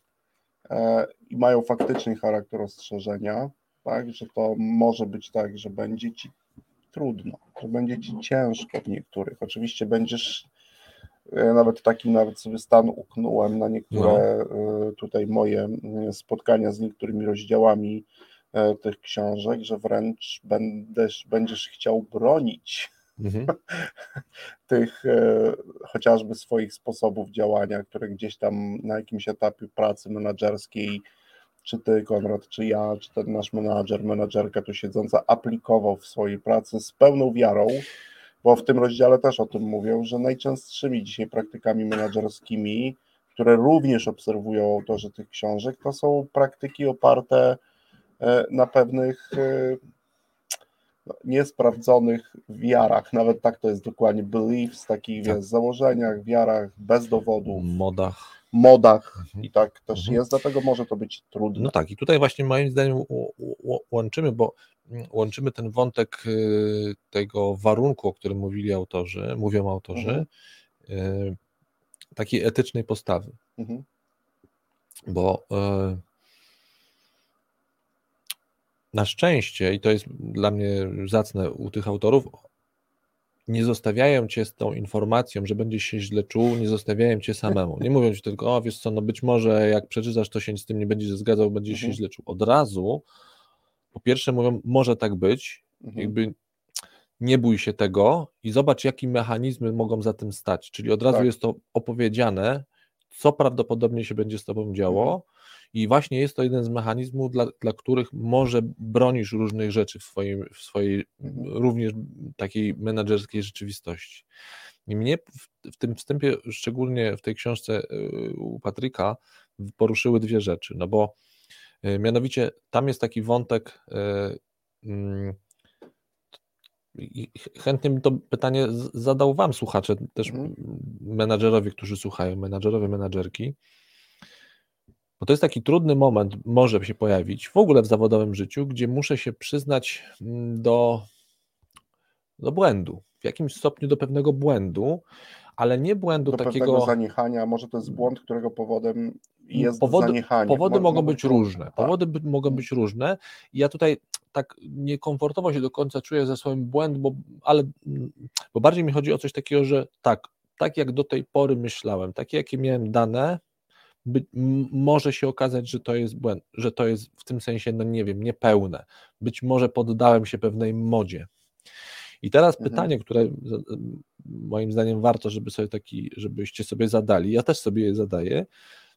Speaker 1: e, i mają faktyczny charakter ostrzeżenia, tak, że to może być tak, że będzie ci trudno, że będzie ci ciężko w niektórych. Oczywiście będziesz nawet taki nawet sobie stan uknąłem na niektóre no. tutaj moje spotkania z niektórymi rozdziałami e, tych książek, że wręcz będziesz, będziesz chciał bronić mhm. tych e, chociażby swoich sposobów działania, które gdzieś tam na jakimś etapie pracy menedżerskiej czy ty, Konrad, czy ja, czy ten nasz menadżer, menadżerka tu siedząca aplikował w swojej pracy z pełną wiarą, bo w tym rozdziale też o tym mówią, że najczęstszymi dzisiaj praktykami menedżerskimi, które również obserwują autorzy tych książek, to są praktyki oparte e, na pewnych e, no, niesprawdzonych wiarach, nawet tak to jest dokładnie, beliefs, takich tak. założeniach, wiarach bez dowodu.
Speaker 2: Modach.
Speaker 1: Modach mhm. i tak też mhm. jest, dlatego może to być trudne.
Speaker 2: No tak, i tutaj właśnie moim zdaniem łączymy, bo łączymy ten wątek y, tego warunku, o którym mówili autorzy, mówią autorzy, mhm. Y, takiej etycznej postawy. Mhm. Bo y, na szczęście, i to jest dla mnie zacne u tych autorów, nie zostawiają cię z tą informacją, że będziesz się źle czuł, nie zostawiają cię samemu. Nie mówią ci tylko, o wiesz co, no być może jak przeczytasz, to się z tym nie będziesz zgadzał, będziesz mhm. się źle czuł. Od razu po pierwsze mówią, może tak być, mhm. jakby nie bój się tego i zobacz, jakie mechanizmy mogą za tym stać. Czyli od razu tak. jest to opowiedziane, co prawdopodobnie się będzie z tobą działo. I właśnie jest to jeden z mechanizmów, dla, dla których może bronisz różnych rzeczy w swojej, w swojej
Speaker 1: Mhm.
Speaker 2: również takiej menedżerskiej rzeczywistości. I mnie w, w tym wstępie, szczególnie w tej książce y, u Patryka, poruszyły dwie rzeczy. No bo y, mianowicie tam jest taki wątek. y, mm, i ch- Chętnie bym to pytanie zadał Wam, słuchacze, też
Speaker 1: Mhm.
Speaker 2: menadżerowie, którzy słuchają, menadżerowie, menadżerki. Bo to jest taki trudny moment, może się pojawić w ogóle w zawodowym życiu, gdzie muszę się przyznać mm, do, do błędu, w jakimś stopniu do pewnego błędu, ale nie błędu
Speaker 1: Do pewnego
Speaker 2: takiego.
Speaker 1: zaniechania, może to jest błąd, którego powodem jest
Speaker 2: Powody-
Speaker 1: zaniechanie.
Speaker 2: Powody
Speaker 1: Mo-
Speaker 2: mogą być różne.
Speaker 1: tak.
Speaker 2: Powody by, mogą być różne. Ja tutaj tak niekomfortowo się do końca czuję ze swoim błęd, bo, ale, bo bardziej mi chodzi o coś takiego, że tak, tak jak do tej pory myślałem, takie jakie miałem dane, by, może się okazać, że to jest błęd, że to jest w tym sensie, no nie wiem, niepełne. Być może poddałem się pewnej modzie. I teraz
Speaker 1: Mhm.
Speaker 2: pytanie, które moim zdaniem warto, żeby sobie taki, żebyście sobie zadali, ja też sobie je zadaję,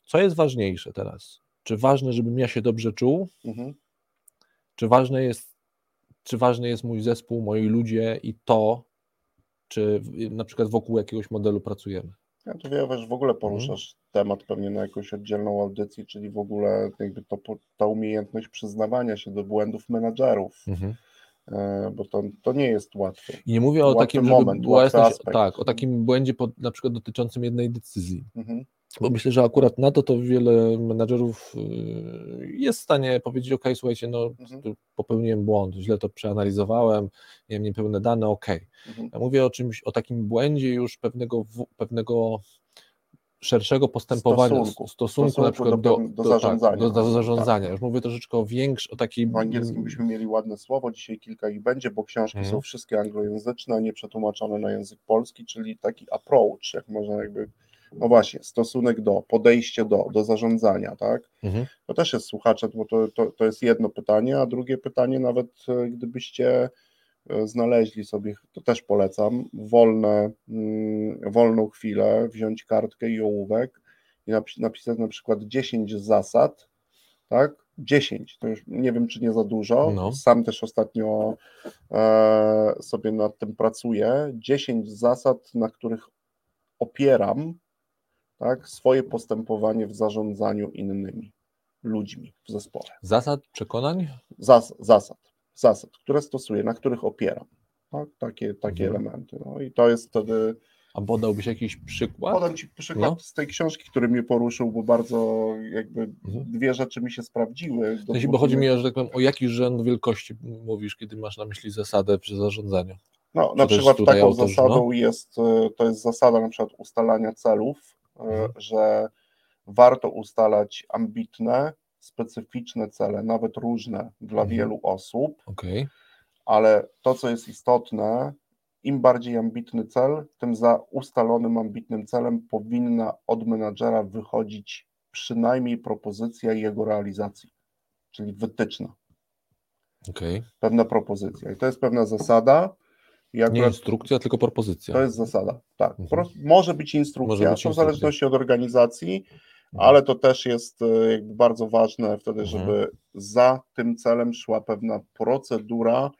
Speaker 2: co jest ważniejsze teraz? Czy ważne, żebym ja się dobrze czuł?
Speaker 1: Mhm.
Speaker 2: Czy ważne jest, czy ważny jest mój zespół, moi ludzie i to, czy na przykład wokół jakiegoś modelu pracujemy?
Speaker 1: Ja tu wiesz, w
Speaker 2: Mhm.
Speaker 1: ogóle poruszasz temat pewnie na jakąś oddzielną audycję, czyli w ogóle jakby to, ta umiejętność przyznawania się do błędów menadżerów, e, bo to, to nie jest łatwe.
Speaker 2: I nie mówię o
Speaker 1: Łatwy
Speaker 2: takim,
Speaker 1: moment,
Speaker 2: była jasność, tak, o takim błędzie pod, na przykład dotyczącym jednej decyzji.
Speaker 1: Mhm.
Speaker 2: Bo myślę, że akurat na to to wiele menadżerów y, jest w stanie powiedzieć, ok, słuchajcie, no
Speaker 1: Mhm.
Speaker 2: popełniłem błąd, źle to przeanalizowałem, miałem niepełne dane, ok.
Speaker 1: Mhm.
Speaker 2: Ja mówię o czymś, o takim błędzie już pewnego, pewnego szerszego postępowania,
Speaker 1: Stosunku.
Speaker 2: stosunku,
Speaker 1: Stosunku
Speaker 2: na przykład
Speaker 1: do
Speaker 2: do,
Speaker 1: do
Speaker 2: tak,
Speaker 1: zarządzania.
Speaker 2: do, do zarządzania.
Speaker 1: Tak.
Speaker 2: Już mówię troszeczkę o większym, o takiej...
Speaker 1: W angielskim byśmy mieli ładne słowo, dzisiaj kilka ich będzie, bo książki
Speaker 2: Mhm.
Speaker 1: są wszystkie anglojęzyczne, a nie przetłumaczone na język polski, czyli taki approach, jak można jakby, no właśnie, stosunek do, podejście do, do zarządzania, tak?
Speaker 2: Mhm.
Speaker 1: To też jest słuchacze, bo to, to, to jest jedno pytanie, a drugie pytanie, nawet e, gdybyście e, znaleźli sobie, to też polecam, wolne, mm, wolną chwilę, wziąć kartkę i ołówek i napi- napisać na przykład 10 zasad, tak? 10, to już nie wiem, czy nie za dużo.
Speaker 2: No.
Speaker 1: Sam też ostatnio e, sobie nad tym pracuję. 10 zasad, na których opieram tak, swoje postępowanie w zarządzaniu innymi ludźmi w zespole.
Speaker 2: Zasad, przekonań?
Speaker 1: Zas, zasad, zasad, które stosuję, na których opieram. Tak? Takie, takie
Speaker 2: Mhm.
Speaker 1: elementy. No i to jest wtedy.
Speaker 2: A podałbyś jakiś przykład?
Speaker 1: Podam Ci przykład
Speaker 2: No.
Speaker 1: z tej książki, który mnie poruszył, bo bardzo jakby
Speaker 2: Mhm.
Speaker 1: dwie rzeczy mi się sprawdziły.
Speaker 2: W sensie, bo chodzi mi o, że tak powiem, o jaki rzęd wielkości mówisz, kiedy masz na myśli zasadę przy zarządzaniu.
Speaker 1: No, na przykład taką zasadą jest, e, to jest zasada na przykład ustalania celów. Że warto ustalać ambitne, specyficzne cele, nawet różne dla
Speaker 2: Mhm.
Speaker 1: wielu osób,
Speaker 2: Okej.
Speaker 1: ale to, co jest istotne, im bardziej ambitny cel, tym za ustalonym ambitnym celem powinna od menadżera wychodzić przynajmniej propozycja jego realizacji, czyli wytyczna,
Speaker 2: okej.
Speaker 1: pewna propozycja. I to jest pewna zasada. I
Speaker 2: Nie
Speaker 1: akurat
Speaker 2: instrukcja, tylko propozycja.
Speaker 1: To jest zasada, tak.
Speaker 2: Mhm.
Speaker 1: Może być instrukcja,
Speaker 2: Może być
Speaker 1: to w zależności od organizacji,
Speaker 2: Mhm.
Speaker 1: ale to też jest e, jakby bardzo ważne wtedy,
Speaker 2: Mhm.
Speaker 1: żeby za tym celem szła pewna procedura,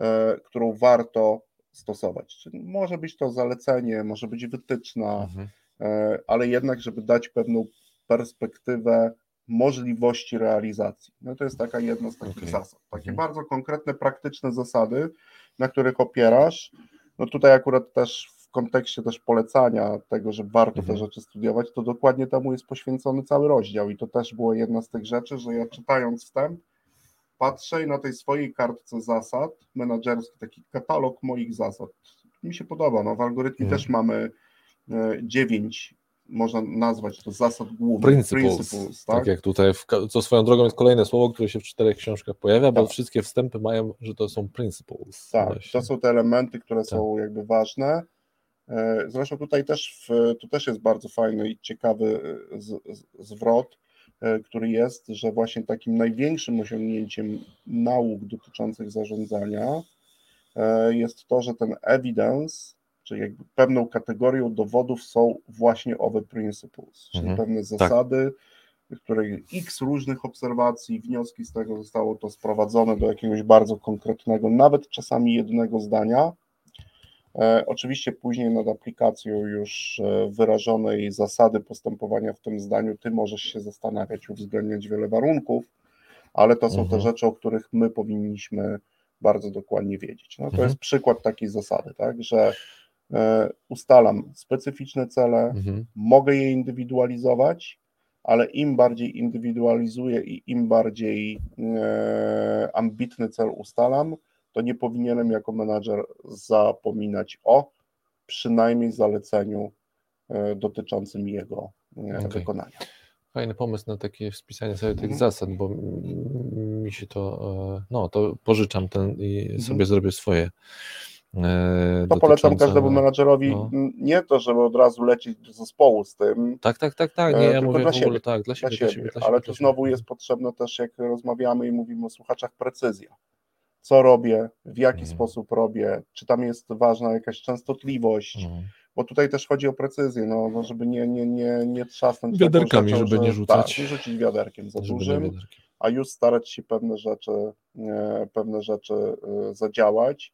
Speaker 1: e, którą warto stosować. Czyli może być to zalecenie, może być wytyczna,
Speaker 2: Mhm.
Speaker 1: e, ale jednak, żeby dać pewną perspektywę możliwości realizacji. No to jest taka jedna z takich
Speaker 2: Okej.
Speaker 1: zasad. Takie
Speaker 2: Mhm.
Speaker 1: bardzo konkretne, praktyczne zasady, na których opierasz. No tutaj akurat też w kontekście też polecania tego, że warto
Speaker 2: Mhm.
Speaker 1: te rzeczy studiować, to dokładnie temu jest poświęcony cały rozdział i to też była jedna z tych rzeczy, że ja czytając wstęp patrzę i na tej swojej kartce zasad menadżerski, taki katalog moich zasad. Mi się podoba, no w algorytmie
Speaker 2: Mhm.
Speaker 1: też mamy e, dziewięć, można nazwać to zasad głównych,
Speaker 2: Principles, tak?
Speaker 1: tak?
Speaker 2: jak tutaj, w, co swoją drogą jest kolejne słowo, które się w czterech książkach pojawia, bo
Speaker 1: Tak.
Speaker 2: wszystkie wstępy mają, że to są principles.
Speaker 1: Tak,
Speaker 2: właśnie.
Speaker 1: to są te elementy, które są jakby ważne. E, Zresztą tutaj też, w, tu też jest bardzo fajny i ciekawy e, z, z, zwrot, e, który jest, że właśnie takim największym osiągnięciem nauk dotyczących zarządzania jest to, że ten evidence, czyli jakby pewną kategorią dowodów są właśnie owe principles, czyli
Speaker 2: Mhm,
Speaker 1: pewne zasady, w której x różnych obserwacji, wnioski z tego zostało to sprowadzone do jakiegoś bardzo konkretnego, nawet czasami jednego zdania. E, oczywiście później nad aplikacją już e, wyrażonej zasady postępowania w tym zdaniu, ty możesz się zastanawiać, uwzględniać wiele warunków, ale to są mhm. te rzeczy, o których my powinniśmy bardzo dokładnie wiedzieć. No, to mhm. jest przykład takiej zasady, tak, że ustalam specyficzne cele, mhm. mogę je indywidualizować, ale im bardziej indywidualizuję i im bardziej e, ambitny cel ustalam, to nie powinienem jako menadżer zapominać o przynajmniej zaleceniu e, dotyczącym jego okay. wykonania.
Speaker 2: Fajny pomysł na takie spisanie sobie tych mhm. zasad, bo mi się to, e, no to pożyczam ten i mhm. sobie zrobię swoje.
Speaker 1: E, to polecam każdemu menadżerowi no. nie to, żeby od razu lecieć do zespołu z tym.
Speaker 2: Tak, tak, tak, tak. Nie, ja mówię dla siebie, tak, dla siebie,
Speaker 1: dla siebie, dla siebie ale tu znowu jest potrzebne też, jak rozmawiamy i mówimy o słuchaczach, precyzja. Co robię, w jaki mhm. sposób robię, czy tam jest ważna jakaś częstotliwość, mhm bo tutaj też chodzi o precyzję, no, no żeby nie, nie, nie, nie trzasnąć
Speaker 2: wiaderkami, rzeczą, żeby nie rzucać.
Speaker 1: Tak, nie rzucić wiaderkiem za dużym, a już starać się pewne rzeczy, pewne rzeczy zadziałać.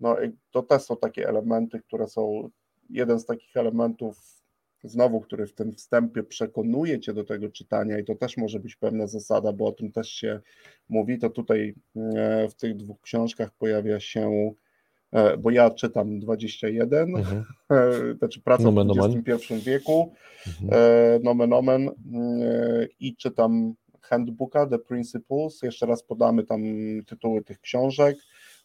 Speaker 1: No i to też są takie elementy, które są, jeden z takich elementów znowu, który w tym wstępie przekonuje cię do tego czytania i to też może być pewna zasada, bo o tym też się mówi, to tutaj w tych dwóch książkach pojawia się E, bo ja czytam 21, mhm. E, znaczy pracę nomen, w XXI wieku, mhm. E, nomen omen i czytam handbooka, The Principles, jeszcze raz podamy tam tytuły tych książek,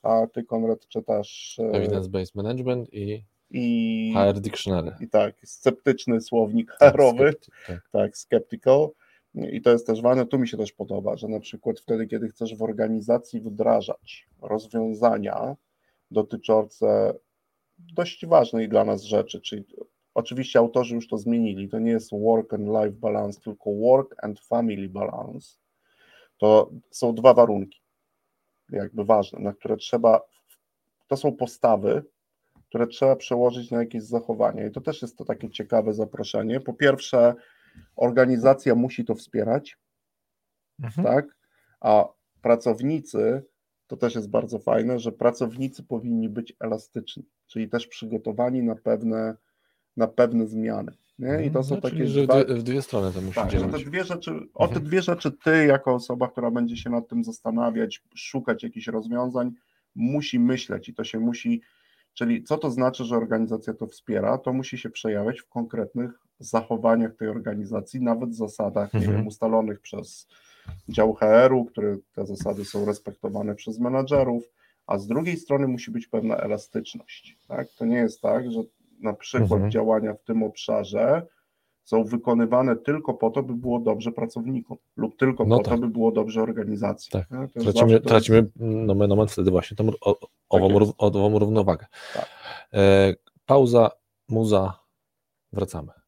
Speaker 1: a ty Konrad czytasz
Speaker 2: Evidence-Based Management i i HR Dictionary.
Speaker 1: I tak, sceptyczny słownik HR-owy, tak, tak. tak, skeptical. I to jest też ważne, tu mi się też podoba, że na przykład wtedy, kiedy chcesz w organizacji wdrażać rozwiązania, dotyczące dość ważnej dla nas rzeczy, czyli oczywiście autorzy już to zmienili, to nie jest work and life balance, tylko work and family balance. To są dwa warunki, jakby ważne, na które trzeba, to są postawy, które trzeba przełożyć na jakieś zachowania. I to też jest to takie ciekawe zaproszenie. Po pierwsze, organizacja musi to wspierać, mhm. tak? A pracownicy to też jest bardzo fajne, że pracownicy powinni być elastyczni, czyli też przygotowani na pewne, na pewne zmiany. Nie? I to są
Speaker 2: no,
Speaker 1: takie.
Speaker 2: Że dwa... w dwie strony to musi
Speaker 1: tak, działać. Te dwie rzeczy, o te mhm. dwie rzeczy ty, jako osoba, która będzie się nad tym zastanawiać, szukać jakichś rozwiązań, musi myśleć i to się musi. Czyli co to znaczy, że organizacja to wspiera? To musi się przejawiać w konkretnych zachowaniach tej organizacji, nawet zasadach mhm. wiem, ustalonych przez dział HR-u, które te zasady są respektowane przez menadżerów, a z drugiej strony musi być pewna elastyczność. Tak? To nie jest tak, że na przykład mhm. działania w tym obszarze są wykonywane tylko po to, by było dobrze pracownikom lub tylko no po tak. to, by było dobrze organizacji.
Speaker 2: Tak. Tracimy, zawsze, tracimy jest... no, no, wtedy właśnie tą o, ową, tak ową równowagę. Tak. E, pauza, muza, wracamy.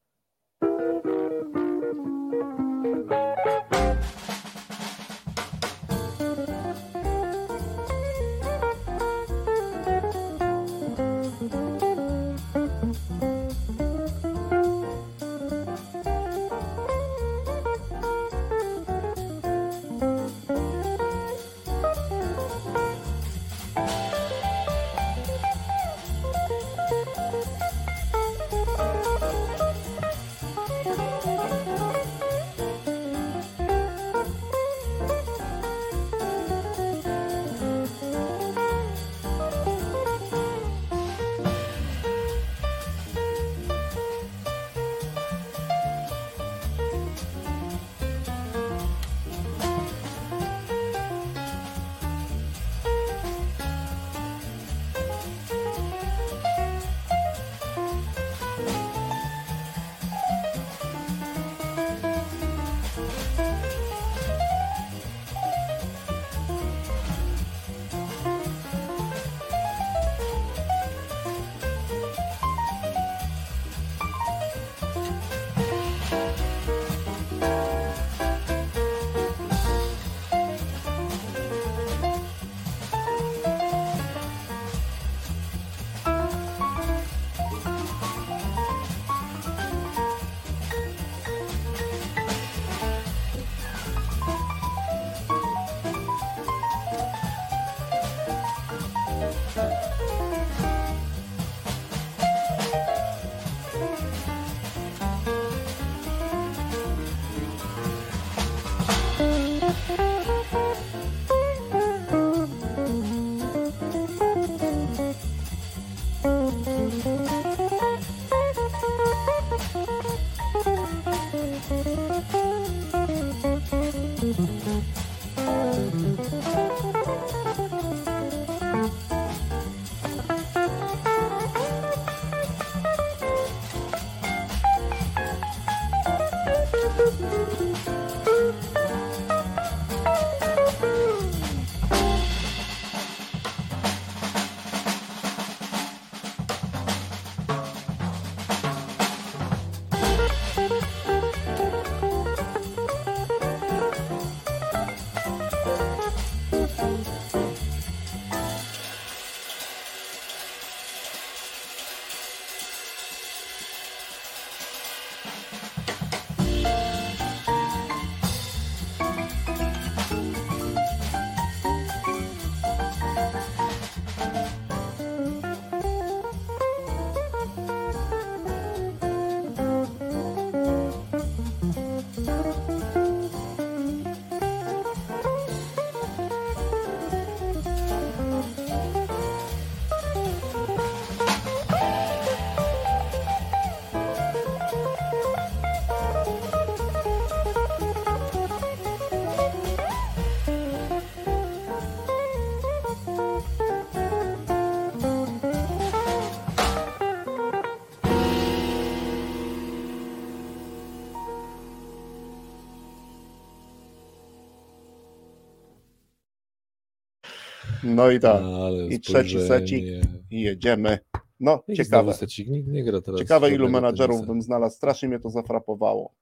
Speaker 1: No i tak.
Speaker 2: Ale
Speaker 1: I trzeci secik i jedziemy. No,
Speaker 2: Jaki
Speaker 1: ciekawe.
Speaker 2: secik? Nikt nie gra teraz.
Speaker 1: Ciekawe, ilu menadżerów
Speaker 2: tenisa.
Speaker 1: bym znalazł. Strasznie mnie to zafrapowało.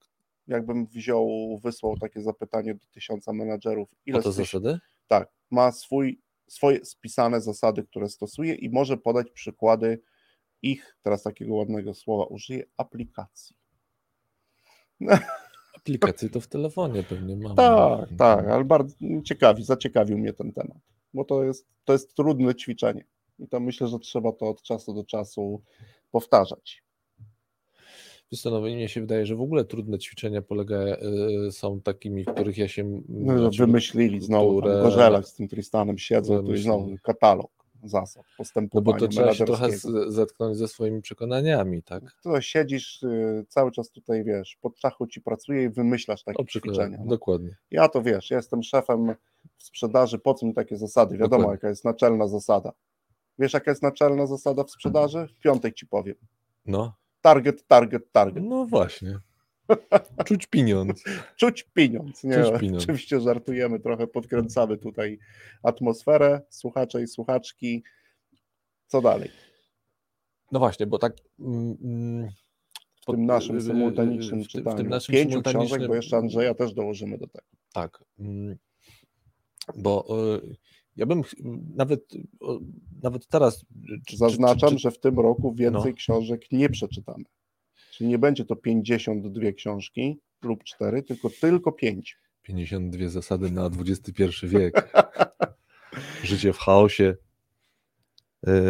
Speaker 1: Jakbym wziął, wysłał takie zapytanie do tysiąca menadżerów. Ile
Speaker 2: O to zasady?
Speaker 1: Tak, ma swój, swoje spisane zasady, które stosuje i może podać przykłady ich, teraz takiego ładnego słowa użyję, aplikacji.
Speaker 2: Aplikacje to w telefonie pewnie mam.
Speaker 1: Tak, tak, ale bardzo ciekawi, zaciekawił mnie ten temat, bo to jest, to jest trudne ćwiczenie i to myślę, że trzeba to od czasu do czasu powtarzać.
Speaker 2: Wiesz no, mnie się wydaje, że w ogóle trudne ćwiczenia polega, y, są takimi, w których ja się...
Speaker 1: No,
Speaker 2: znaczy,
Speaker 1: wymyślili znowu,
Speaker 2: które-.
Speaker 1: Gorzelak z tym Tristanem siedzą, tu jest
Speaker 2: Wymyślili.
Speaker 1: znowu katalog zasad
Speaker 2: No
Speaker 1: postępowania
Speaker 2: bo to trzeba się trochę z- zetknąć ze swoimi przekonaniami, tak?
Speaker 1: To siedzisz y, cały czas tutaj, wiesz, pod czachu ci pracuje i wymyślasz takie
Speaker 2: O
Speaker 1: ćwiczenia. No.
Speaker 2: dokładnie.
Speaker 1: Ja to wiesz, jestem szefem w sprzedaży, po co mi takie zasady? Wiadomo,
Speaker 2: Dokładnie.
Speaker 1: jaka jest naczelna zasada. Wiesz, jaka jest naczelna zasada w sprzedaży? W piątek ci powiem.
Speaker 2: No,
Speaker 1: Target, target, target.
Speaker 2: no właśnie. Czuć pieniądz.
Speaker 1: Czuć pieniądz. Nie,
Speaker 2: Czuć pieniądz.
Speaker 1: Oczywiście żartujemy, trochę podkręcamy tutaj atmosferę, słuchacze i słuchaczki. Co dalej?
Speaker 2: No właśnie, bo tak... mm, mm,
Speaker 1: W tym naszym symultanicznym
Speaker 2: w
Speaker 1: czytaniu.
Speaker 2: W tym naszym
Speaker 1: Pięciu książek, bo jeszcze Andrzeja też dołożymy do tego.
Speaker 2: Tak. mm, Bo y, ja bym nawet, nawet teraz. czy-
Speaker 1: Zaznaczam,
Speaker 2: czy, czy,
Speaker 1: że w tym roku więcej
Speaker 2: No.
Speaker 1: książek nie przeczytamy. Czyli nie będzie to 52 książki lub 4, tylko tylko 5.
Speaker 2: 52 zasady na XXI wiek. Życie w chaosie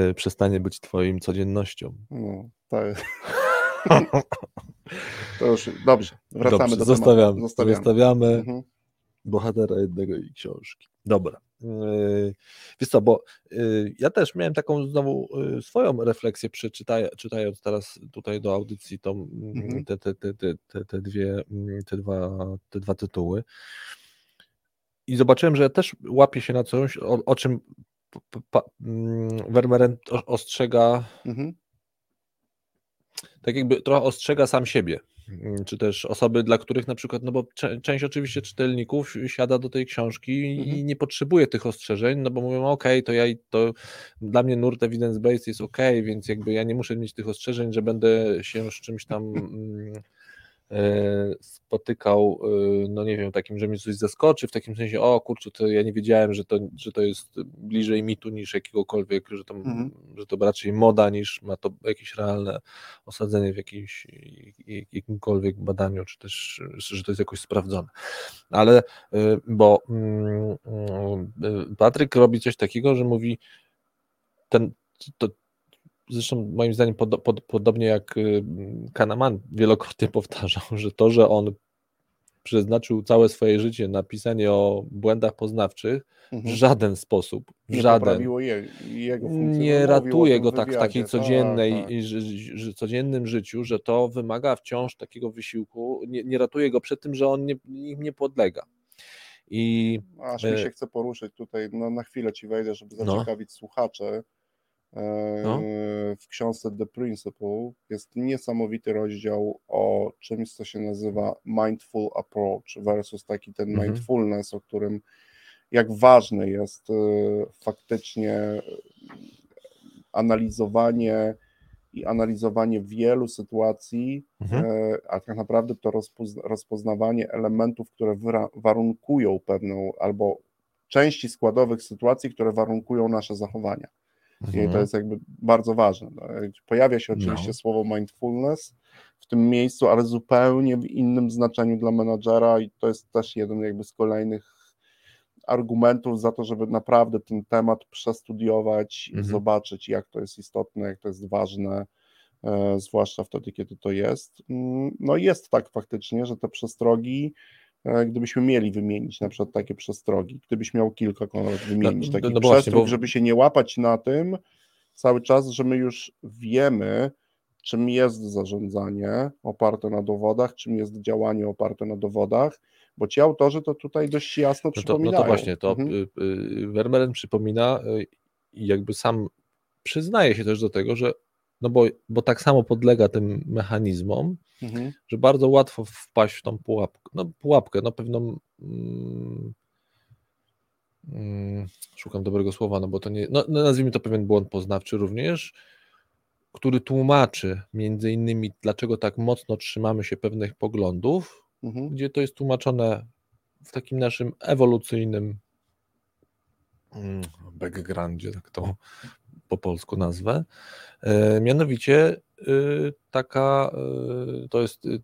Speaker 2: y, przestanie być Twoim codziennością.
Speaker 1: No, jest... to już dobrze. Wracamy
Speaker 2: Dobrze,
Speaker 1: do
Speaker 2: zostawiamy,
Speaker 1: tematu. Zostawiamy.
Speaker 2: zostawiamy
Speaker 1: Mhm.
Speaker 2: bohatera jednego i książki. Dobra. Yy, Wiesz co, bo yy, ja też miałem taką znowu yy, swoją refleksję czytając teraz tutaj do audycji tą, mm,
Speaker 1: Mhm.
Speaker 2: te, te, te, te, te, te, dwie, mm, te, dwa, te dwa tytuły. I zobaczyłem, że też łapię się na coś, o, o czym pa, mm, Vermeeren o- ostrzega
Speaker 1: Mhm.
Speaker 2: tak jakby trochę ostrzega sam siebie, mm, czy też osoby, dla których na przykład, no bo część oczywiście czytelników siada do tej książki i
Speaker 1: Mhm.
Speaker 2: nie potrzebuje tych ostrzeżeń, no bo mówią, ok, to ja i- to dla mnie nurt evidence-based jest ok, więc jakby ja nie muszę mieć tych ostrzeżeń, że będę się z czymś tam mm, spotykał, e, no nie wiem, takim, że mnie coś zaskoczy, w takim sensie, o kurczę, to ja nie wiedziałem, że to, że to jest bliżej mitu niż jakiegokolwiek, że to,
Speaker 1: Mhm.
Speaker 2: że to raczej moda niż ma to jakieś realne osadzenie w jakimś, jakimkolwiek badaniu, czy też, że to jest jakoś sprawdzone. Ale, y, bo mm, y, Patryk robi coś takiego, że mówi ten, to, zresztą moim zdaniem pod, pod, podobnie jak y, Kahneman wielokrotnie powtarzał, że to, że on przeznaczył całe swoje życie na pisanie o błędach poznawczych, w
Speaker 1: Mhm.
Speaker 2: żaden sposób, w
Speaker 1: Nie
Speaker 2: żaden
Speaker 1: je, jego
Speaker 2: nie
Speaker 1: No,
Speaker 2: ratuje go
Speaker 1: w
Speaker 2: tak w takiej
Speaker 1: Tak,
Speaker 2: codziennej,
Speaker 1: tak.
Speaker 2: i że, że codziennym życiu, że to wymaga wciąż takiego wysiłku, nie, nie ratuje go przed tym, że on nie, im nie podlega. I
Speaker 1: Aż mi
Speaker 2: E,
Speaker 1: się chce poruszyć tutaj, no na chwilę ci wejdę, żeby
Speaker 2: No.
Speaker 1: zaciekawić słuchaczy. E,
Speaker 2: No.
Speaker 1: W książce The Principle jest niesamowity rozdział o czymś, co się nazywa mindful approach versus taki ten
Speaker 2: Mhm.
Speaker 1: mindfulness, o którym jak ważne jest e, faktycznie e, analizowanie i analizowanie wielu sytuacji,
Speaker 2: Mhm.
Speaker 1: e, a tak naprawdę to rozpozna- rozpoznawanie elementów, które warunkują pewną albo części składowych sytuacji, które warunkują nasze zachowania. I to
Speaker 2: Mhm.
Speaker 1: jest jakby bardzo ważne. No, Pojawia się oczywiście
Speaker 2: No.
Speaker 1: słowo mindfulness w tym miejscu, ale zupełnie w innym znaczeniu dla menadżera i to jest też jeden jakby z kolejnych argumentów za to, żeby naprawdę ten temat przestudiować i
Speaker 2: Mhm.
Speaker 1: zobaczyć, jak to jest istotne, jak to jest ważne, e, zwłaszcza wtedy, kiedy to jest. Mm, No jest tak faktycznie, że te przestrogi, gdybyśmy mieli wymienić na przykład takie przestrogi, gdybyś miał kilka Konrad wymienić
Speaker 2: no,
Speaker 1: takich
Speaker 2: no właśnie,
Speaker 1: przestróg,
Speaker 2: bo-
Speaker 1: żeby się nie łapać na tym cały czas, że my już wiemy, czym jest zarządzanie oparte na dowodach, czym jest działanie oparte na dowodach, bo ci autorzy to tutaj dość jasno
Speaker 2: No to, no
Speaker 1: przypominają.
Speaker 2: to właśnie, to
Speaker 1: Mhm.
Speaker 2: y, y, przypomina y, i jakby sam przyznaje się też do tego, że no bo, bo tak samo podlega tym mechanizmom,
Speaker 1: Mhm.
Speaker 2: że bardzo łatwo wpaść w tą pułapkę, no pułapkę, no pewną mm, mm, szukam dobrego słowa, no bo to nie, no, no nazwijmy to pewien błąd poznawczy również, który tłumaczy między innymi, dlaczego tak mocno trzymamy się pewnych poglądów, mhm. gdzie to jest tłumaczone w takim naszym ewolucyjnym mm, backgroundzie, tak to po polsku nazwę. E, mianowicie taka, y, to jest y,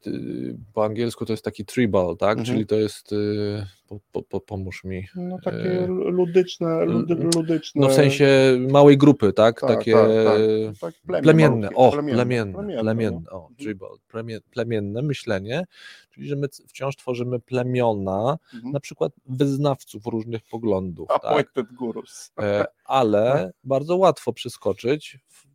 Speaker 2: po angielsku to jest taki tribal, tak? Mhm. Czyli to jest, po, po, po, pomóż mi.
Speaker 1: No takie ludyczne, ludy, ludyczne.
Speaker 2: No w sensie małej grupy, tak? tak takie tak, tak. tak plemienne, o, plemienne, plemienne, plemienne, plemienne no. o, mhm. tribal, plemienne myślenie, czyli że my wciąż tworzymy plemiona, mhm. na przykład wyznawców różnych poglądów, tak?
Speaker 1: gurus.
Speaker 2: E, ale bardzo łatwo przeskoczyć w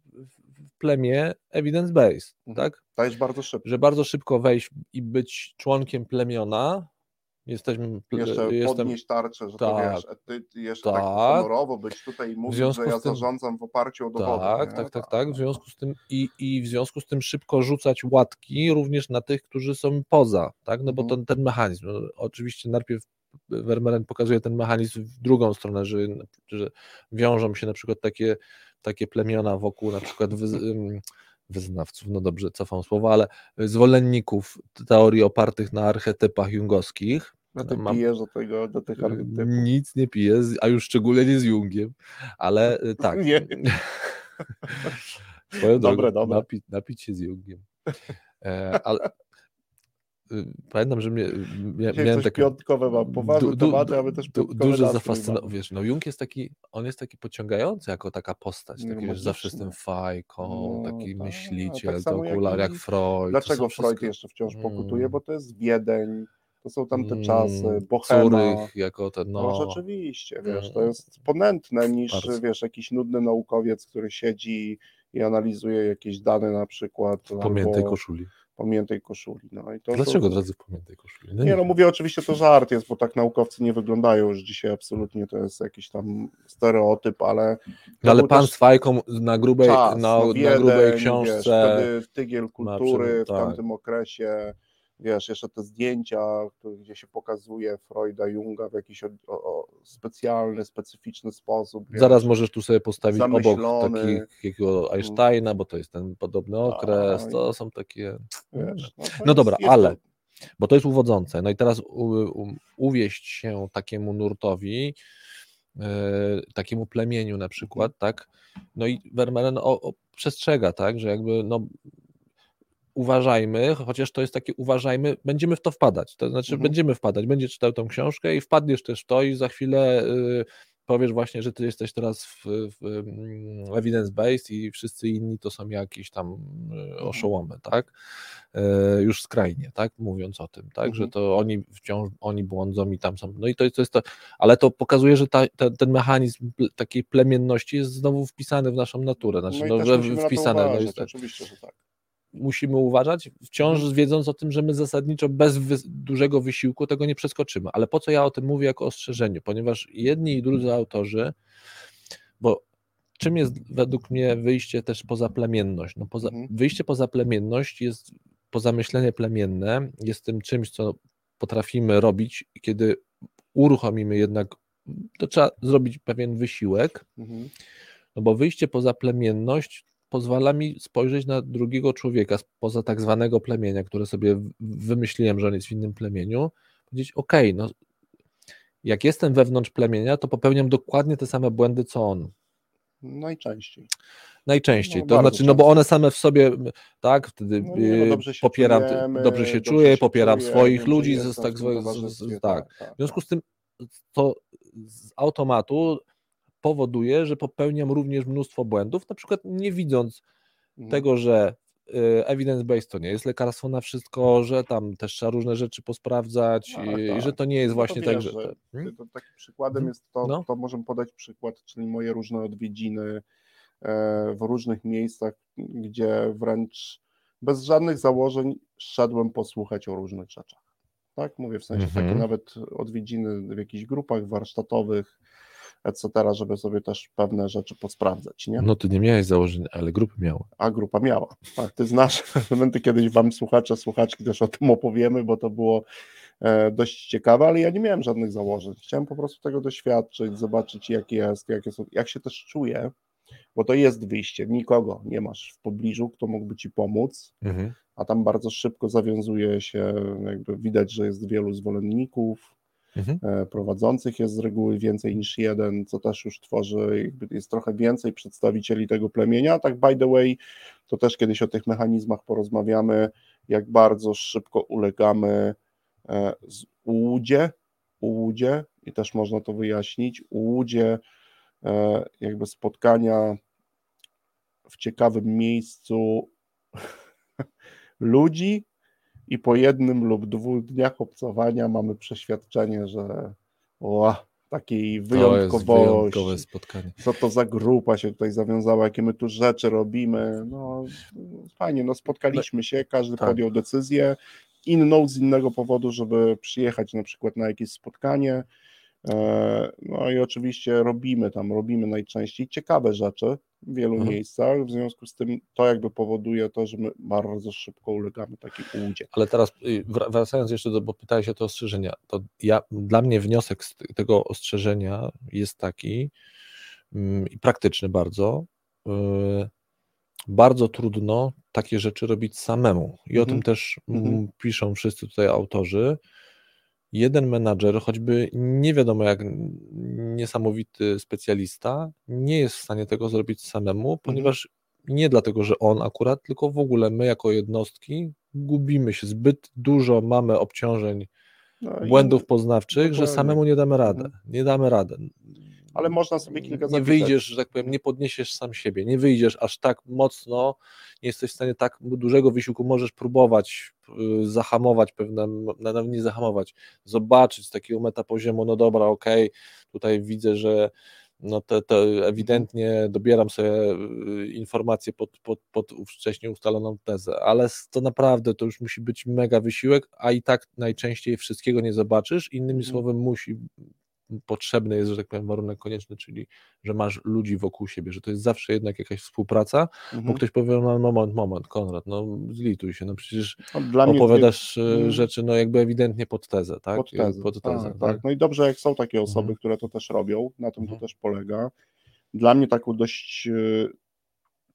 Speaker 2: plemię evidence-based, mhm. tak?
Speaker 1: To jest bardzo szybko.
Speaker 2: Że bardzo szybko wejść i być członkiem plemiona, Jesteśmy,
Speaker 1: jeszcze jestem, podnieść tarczę, że tak, to wiesz, ty jeszcze tak, tak honorowo być tutaj i mówić, że ja tym, zarządzam w oparciu o dowody.
Speaker 2: Tak, tak, tak, tak, w związku z tym i, i w związku z tym szybko rzucać łatki również na tych, którzy są poza, tak, no bo mhm. to, ten mechanizm, no, oczywiście najpierw Vermeeren pokazuje ten mechanizm w drugą stronę, że, że wiążą się na przykład takie, takie plemiona wokół na przykład wy, wyznawców, no dobrze, cofam słowa, ale zwolenników teorii opartych na archetypach jungowskich.
Speaker 1: No ty Mam... pijesz do, tego, do tych archetypów?
Speaker 2: Nic nie piję, a już szczególnie nie z Jungiem, ale y, tak. Nie. Swoją dobre, drogą, dobre. Napić, napić się z Jungiem. E, ale, pamiętam, że mnie,
Speaker 1: mia, miałem takie piątkowe mam, poważne du, tematy, ale też
Speaker 2: du, Duże zafascynowanie, wiesz, no Jung jest taki, on jest taki pociągający jako taka postać, taki, wiesz, zawsze z tym fajką, no, taki tak, myśliciel, tak okular, jak, jak Freud.
Speaker 1: Dlaczego Freud wszystko... jeszcze wciąż pokutuje? Bo to jest Wiedeń, to są tamte mm, czasy, Bohema.
Speaker 2: jako ten, no.
Speaker 1: no rzeczywiście, wiesz, to mm. jest ponętne niż, Bardzo. wiesz, jakiś nudny naukowiec, który siedzi i analizuje jakieś dane na przykład.
Speaker 2: W pamiętej albo... koszuli
Speaker 1: pamiętej koszuli. No, i to,
Speaker 2: Dlaczego od razu w pamiętej koszuli?
Speaker 1: No nie, no mówię oczywiście to żart jest, bo tak naukowcy nie wyglądają już dzisiaj absolutnie, to jest jakiś tam stereotyp, ale...
Speaker 2: No, ale pan z fajką na grubej, czas, na, no, na grubej książce...
Speaker 1: Wiesz, wtedy tygiel kultury w tak. tamtym okresie wiesz, jeszcze te zdjęcia, gdzie się pokazuje Freuda, Junga w jakiś o, o, specjalny, specyficzny sposób.
Speaker 2: Wiesz, Zaraz możesz tu sobie postawić zamyślony. obok takiego Einsteina, bo to jest ten podobny okres, to są takie... Wiesz, no, no dobra, ale... Bo to jest uwodzące. No i teraz u, u, uwieść się takiemu nurtowi, yy, takiemu plemieniu na przykład, tak? No i Vermeeren o, o, przestrzega, tak, że jakby no, uważajmy, chociaż to jest takie uważajmy, będziemy w to wpadać. To znaczy, mhm. będziemy wpadać, będzie czytał tą książkę i wpadniesz też w to i za chwilę y, powiesz właśnie, że ty jesteś teraz w, w mm, evidence-based i wszyscy inni to są jakieś tam y, mhm. oszołomy, tak? Y, już skrajnie, tak? Mówiąc o tym, tak? Mhm. Że to oni wciąż, oni błądzą i tam są, no i to, to jest to, ale to pokazuje, że ta, ten, ten mechanizm takiej plemienności jest znowu wpisany w naszą naturę, znaczy,
Speaker 1: no,
Speaker 2: no
Speaker 1: że wpisane, no jest, oczywiście, że tak
Speaker 2: musimy uważać, wciąż mhm. wiedząc o tym, że my zasadniczo bez wy dużego wysiłku tego nie przeskoczymy. Ale po co ja o tym mówię jako ostrzeżenie? Ponieważ jedni i drudzy autorzy, bo czym jest według mnie wyjście też poza plemienność? No poza, mhm. Wyjście poza plemienność jest, poza myślenie plemienne, jest tym czymś, co potrafimy robić, kiedy uruchomimy jednak, to trzeba zrobić pewien wysiłek, mhm. no bo wyjście poza plemienność pozwala mi spojrzeć na drugiego człowieka spoza tak zwanego plemienia, które sobie wymyśliłem, że on jest w innym plemieniu, powiedzieć, ok, no jak jestem wewnątrz plemienia, to popełniam dokładnie te same błędy, co on.
Speaker 1: Najczęściej.
Speaker 2: Najczęściej. No, to znaczy, no bo one same w sobie, tak, wtedy no, nie, no, dobrze popieram, czujemy, dobrze się dobrze czuję, się popieram czuję, swoich ludzi, z, tak, z, z, tak, tak, tak. W związku z tym to z automatu powoduje, że popełniam również mnóstwo błędów, na przykład nie widząc mhm. tego, że y, evidence-based to nie jest lekarstwo na wszystko, że tam też trzeba różne rzeczy posprawdzać no, i, tak. że to nie jest no właśnie tak, że... że
Speaker 1: hmm? to, takim przykładem mhm. jest to, no. to możemy podać przykład, czyli moje różne odwiedziny e, w różnych miejscach, gdzie wręcz bez żadnych założeń szedłem posłuchać o różnych rzeczach. Tak, mówię w sensie takie mhm. nawet odwiedziny w jakichś grupach warsztatowych, etc., żeby sobie też pewne rzeczy posprawdzać. Nie?
Speaker 2: No ty nie miałeś założeń, ale grupy miała.
Speaker 1: A grupa miała. Tak, ty znasz elementy, kiedyś wam słuchacze, słuchaczki też o tym opowiemy, bo to było e, dość ciekawe, ale ja nie miałem żadnych założeń. Chciałem po prostu tego doświadczyć, zobaczyć jak jest, jak, jest, jak się też czuję, bo to jest wyjście, nikogo nie masz w pobliżu, kto mógłby ci pomóc, mhm. a tam bardzo szybko zawiązuje się, jakby widać, że jest wielu zwolenników, mhm. E, prowadzących jest z reguły więcej niż jeden, co też już tworzy, jest trochę więcej przedstawicieli tego plemienia. Tak, by the way, to też kiedyś o tych mechanizmach porozmawiamy, jak bardzo szybko ulegamy e, z ułudzie, ułudzie i też można to wyjaśnić, ułudzie e, jakby spotkania w ciekawym miejscu ludzi, i po jednym lub dwóch dniach obcowania mamy przeświadczenie, że o, takiej wyjątkowości, spotkanie. co to za grupa się tutaj zawiązała, jakie my tu rzeczy robimy, no fajnie, no spotkaliśmy się, każdy tak. podjął decyzję, inną z innego powodu, żeby przyjechać na przykład na jakieś spotkanie, no i oczywiście robimy tam, robimy najczęściej ciekawe rzeczy, w wielu mhm. miejscach, w związku z tym to jakby powoduje to, że my bardzo szybko ulegamy takiej ułudzie.
Speaker 2: Ale teraz y, wracając jeszcze do, bo pytałeś o te ostrzeżenia, to ja, dla mnie wniosek z tego ostrzeżenia jest taki mm, i praktyczny bardzo, yy, bardzo trudno takie rzeczy robić samemu i mhm. o tym mhm. też mhm. piszą wszyscy tutaj autorzy, jeden menadżer, choćby nie wiadomo jak niesamowity specjalista, nie jest w stanie tego zrobić samemu, mhm. ponieważ nie dlatego, że on akurat, tylko w ogóle my jako jednostki gubimy się zbyt dużo, mamy obciążeń, no błędów poznawczych, że samemu nie damy radę. Mhm. Nie damy radę
Speaker 1: ale można sobie kilka
Speaker 2: Nie wyjdziesz, że tak powiem, nie podniesiesz sam siebie, nie wyjdziesz aż tak mocno, nie jesteś w stanie tak dużego wysiłku, możesz próbować y, zahamować pewne, nawet nie zahamować, zobaczyć z takiego metapoziomu, no dobra, okej, okay, tutaj widzę, że no te, te ewidentnie dobieram sobie y, informacje pod, pod, pod wcześniej ustaloną tezę, ale to naprawdę to już musi być mega wysiłek, a i tak najczęściej wszystkiego nie zobaczysz. Innymi mhm. słowy, musi potrzebny jest, że tak powiem, warunek konieczny, czyli że masz ludzi wokół siebie, że to jest zawsze jednak jakaś współpraca, mhm. bo ktoś powie, no moment, moment, Konrad, no zlituj się, no przecież no, opowiadasz mnie... Mhm. rzeczy, no jakby ewidentnie pod tezę, tak?
Speaker 1: Pod tezę, pod tezę tak, tak? tak, No i dobrze, jak są takie osoby, mhm. które to też robią, na tym to mhm. też polega. Dla mnie taką dość e,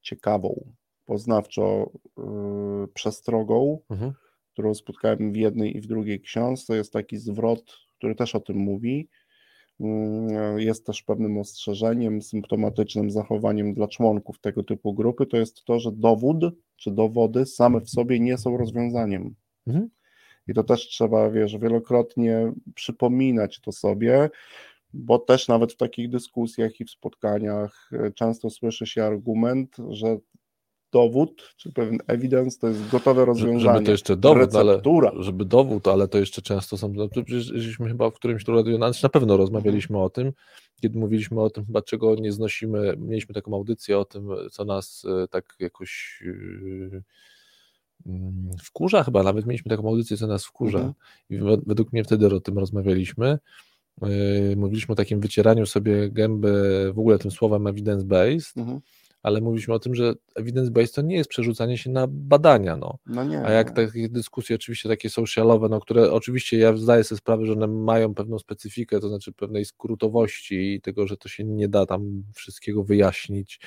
Speaker 1: ciekawą, poznawczo yy, przestrogą, mhm. którą spotkałem w jednej i w drugiej książce, to jest taki zwrot, który też o tym mówi, jest też pewnym ostrzeżeniem, symptomatycznym zachowaniem dla członków tego typu grupy, to jest to, że dowód czy dowody same w sobie nie są rozwiązaniem. Mhm. I to też trzeba, wiesz, wielokrotnie przypominać to sobie, bo też nawet w takich dyskusjach i w spotkaniach e, często słyszy się argument, że dowód, czy pewien evidence, to jest gotowe rozwiązanie.
Speaker 2: Żeby to jeszcze dowód, ale, żeby dowód, ale to jeszcze często są, no, żeśmy chyba w którymś tu radiu, na pewno rozmawialiśmy o tym, kiedy mówiliśmy o tym chyba czego nie znosimy, mieliśmy taką audycję o tym, co nas e, tak jakoś yy, wkurza chyba, nawet mieliśmy taką audycję, co nas wkurza. Mhm. i według mnie wtedy o tym rozmawialiśmy, yy, mówiliśmy o takim wycieraniu sobie gęby w ogóle tym słowem evidence-based, mhm ale mówiliśmy o tym, że evidence-based to nie jest przerzucanie się na badania, no. no nie, A jak nie. takie dyskusje oczywiście takie socialowe, no, które oczywiście ja zdaję sobie sprawę, że one mają pewną specyfikę, to znaczy pewnej skrótowości i tego, że to się nie da tam wszystkiego wyjaśnić,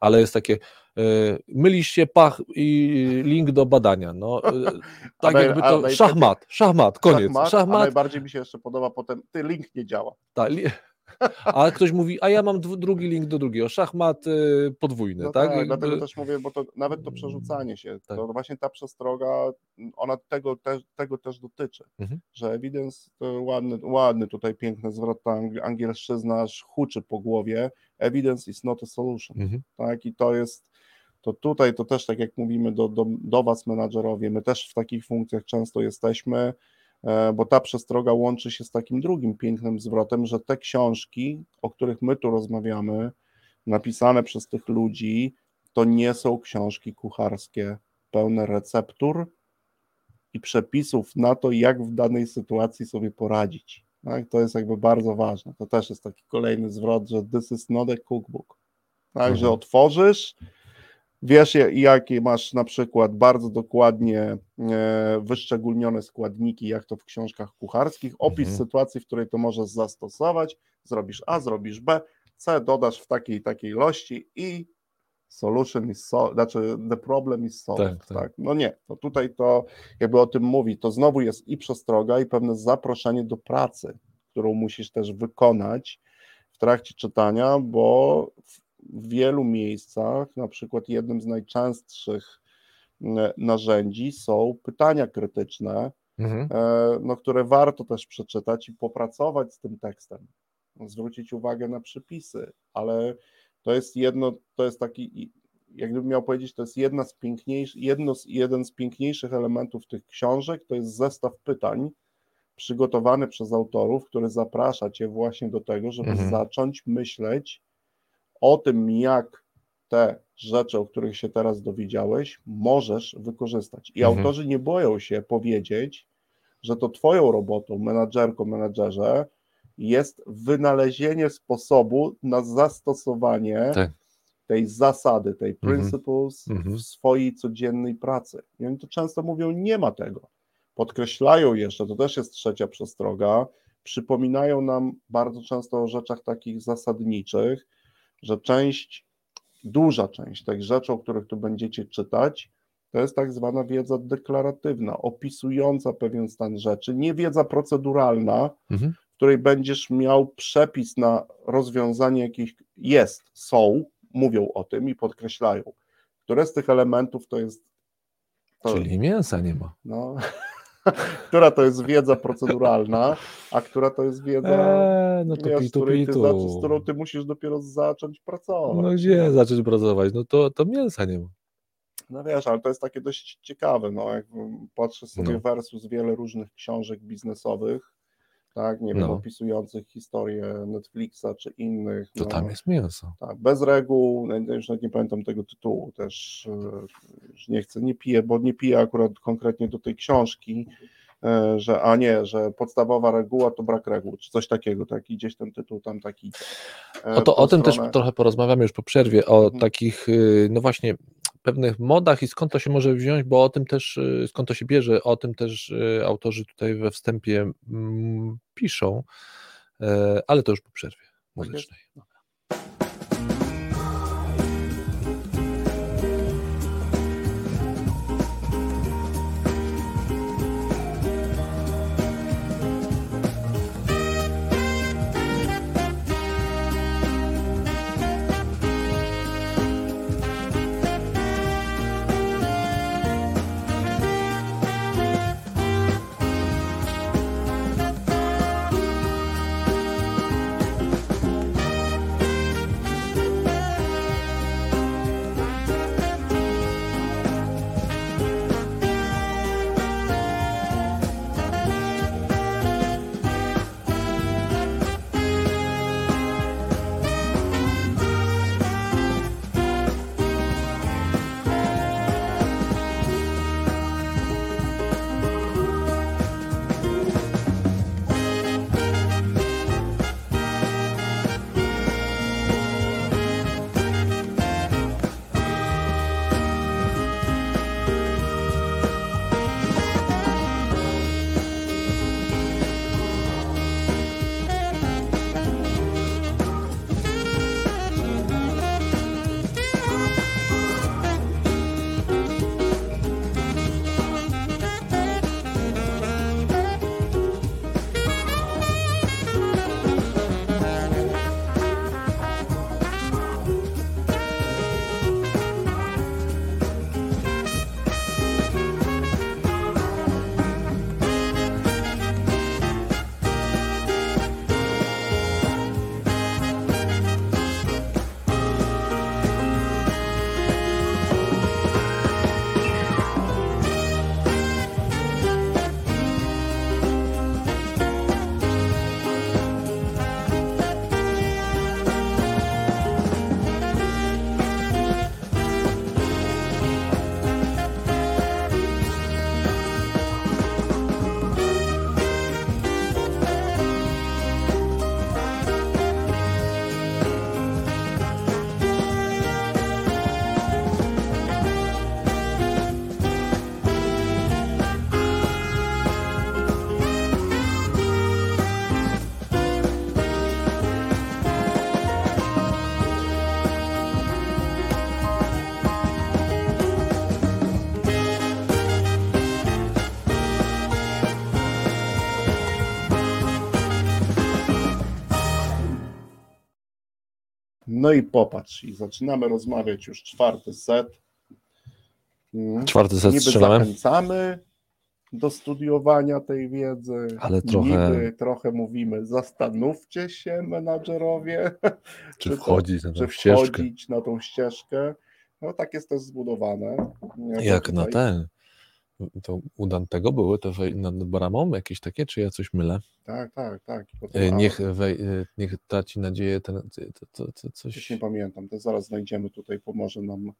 Speaker 2: ale jest takie y, mylisz się, pach i link do badania, no. Y, tak jakby to szachmat, szachmat, koniec. Szachmat, szachmat.
Speaker 1: Najbardziej mi się jeszcze podoba potem, ty link nie działa.
Speaker 2: Li a ktoś mówi, a ja mam drugi link do drugiego, szachmat y, podwójny, no tak? tak
Speaker 1: dlatego też mówię, bo to nawet to przerzucanie się, tak. to właśnie ta przestroga, ona tego, te, tego też dotyczy, mhm. że evidence, to ładny, ładny tutaj piękny zwrot, ta angielszczyzna huczy po głowie, evidence is not a solution, mhm. tak? I to jest to tutaj to też tak jak mówimy do, do, do Was menadżerowie, my też w takich funkcjach często jesteśmy, bo ta przestroga łączy się z takim drugim pięknym zwrotem, że te książki, o których my tu rozmawiamy, napisane przez tych ludzi, to nie są książki kucharskie pełne receptur i przepisów na to, jak w danej sytuacji sobie poradzić. Tak? To jest jakby bardzo ważne. To też jest taki kolejny zwrot, że this is not a cookbook. Tak, mhm. że otworzysz Wiesz, jakie masz na przykład bardzo dokładnie e, wyszczególnione składniki, jak to w książkach kucharskich, opis mhm. sytuacji, w której to możesz zastosować, zrobisz A, zrobisz B, C dodasz w takiej takiej ilości i solution is solved, znaczy the problem is solved. Tak, tak. tak, No nie, to tutaj to jakby o tym mówi, to znowu jest i przestroga, i pewne zaproszenie do pracy, którą musisz też wykonać w trakcie czytania, bo w wielu miejscach, na przykład jednym z najczęstszych narzędzi są pytania krytyczne, mhm. E, no, które warto też przeczytać i popracować z tym tekstem, zwrócić uwagę na przypisy, ale to jest jedno, to jest taki, jakbym miał powiedzieć, to jest jedna z piękniejszych, jedno z, jeden z piękniejszych elementów tych książek, to jest zestaw pytań przygotowany przez autorów, który zaprasza cię właśnie do tego, żeby mhm. zacząć myśleć o tym, jak te rzeczy, o których się teraz dowiedziałeś, możesz wykorzystać. I mhm. autorzy nie boją się powiedzieć, że to twoją robotą, menadżerko, menadżerze, jest wynalezienie sposobu na zastosowanie tak. tej zasady, tej mhm. principles mhm. w swojej codziennej pracy. I oni to często mówią, nie ma tego. Podkreślają jeszcze, to też jest trzecia przestroga, przypominają nam bardzo często o rzeczach takich zasadniczych, że część, duża część tych rzeczy, o których tu będziecie czytać, to jest tak zwana wiedza deklaratywna, opisująca pewien stan rzeczy, nie wiedza proceduralna, mhm której będziesz miał przepis na rozwiązanie jakich jest, są, mówią o tym i podkreślają. Które z tych elementów to jest.
Speaker 2: To, Czyli mięsa nie ma.
Speaker 1: No, która to jest wiedza proceduralna, a która to jest wiedza, eee, no to wiesz, pitu, pitu. Ty, z którą ty musisz dopiero zacząć pracować.
Speaker 2: No gdzie zacząć pracować? No to, to mięsa nie ma.
Speaker 1: No wiesz, ale to jest takie dość ciekawe, no jak patrzę sobie no. versus wiele różnych książek biznesowych, tak, nie wiem, no. opisujących historię Netflixa czy innych.
Speaker 2: To no, tam jest mięso.
Speaker 1: Tak, bez reguł, już nawet nie pamiętam tego tytułu, też e, nie chcę, nie piję, bo nie piję akurat konkretnie do tej książki, że a nie, że podstawowa reguła to brak reguł, czy coś takiego, taki gdzieś ten tytuł tam taki.
Speaker 2: E, o, to, o tym też trochę porozmawiamy już po przerwie, o mhm. takich, y, no właśnie, pewnych modach i skąd to się może wziąć, bo o tym też, y, skąd to się bierze, o tym też y, autorzy tutaj we wstępie mm, piszą, e, ale to już po przerwie tak
Speaker 1: No i popatrz, i zaczynamy rozmawiać już czwarty set.
Speaker 2: Mm. Czwarty set
Speaker 1: Niby
Speaker 2: strzelamy.
Speaker 1: zachęcamy do studiowania tej wiedzy.
Speaker 2: Ale trochę.
Speaker 1: Niby trochę mówimy, zastanówcie się, menadżerowie,
Speaker 2: Czy,
Speaker 1: to-
Speaker 2: wchodzić na tą
Speaker 1: czy
Speaker 2: ścieżkę?
Speaker 1: wchodzić na tą ścieżkę. No tak jest też zbudowane.
Speaker 2: Jak na ten. To u Dantego były te wej- nad bramą jakieś takie, czy ja coś mylę?
Speaker 1: Tak, tak, tak. Potem-
Speaker 2: E, Niech, wej, e, niech traci nadzieję ten, to, to, to
Speaker 1: Już
Speaker 2: coś.
Speaker 1: nie pamiętam, to zaraz znajdziemy tutaj, pomoże nam.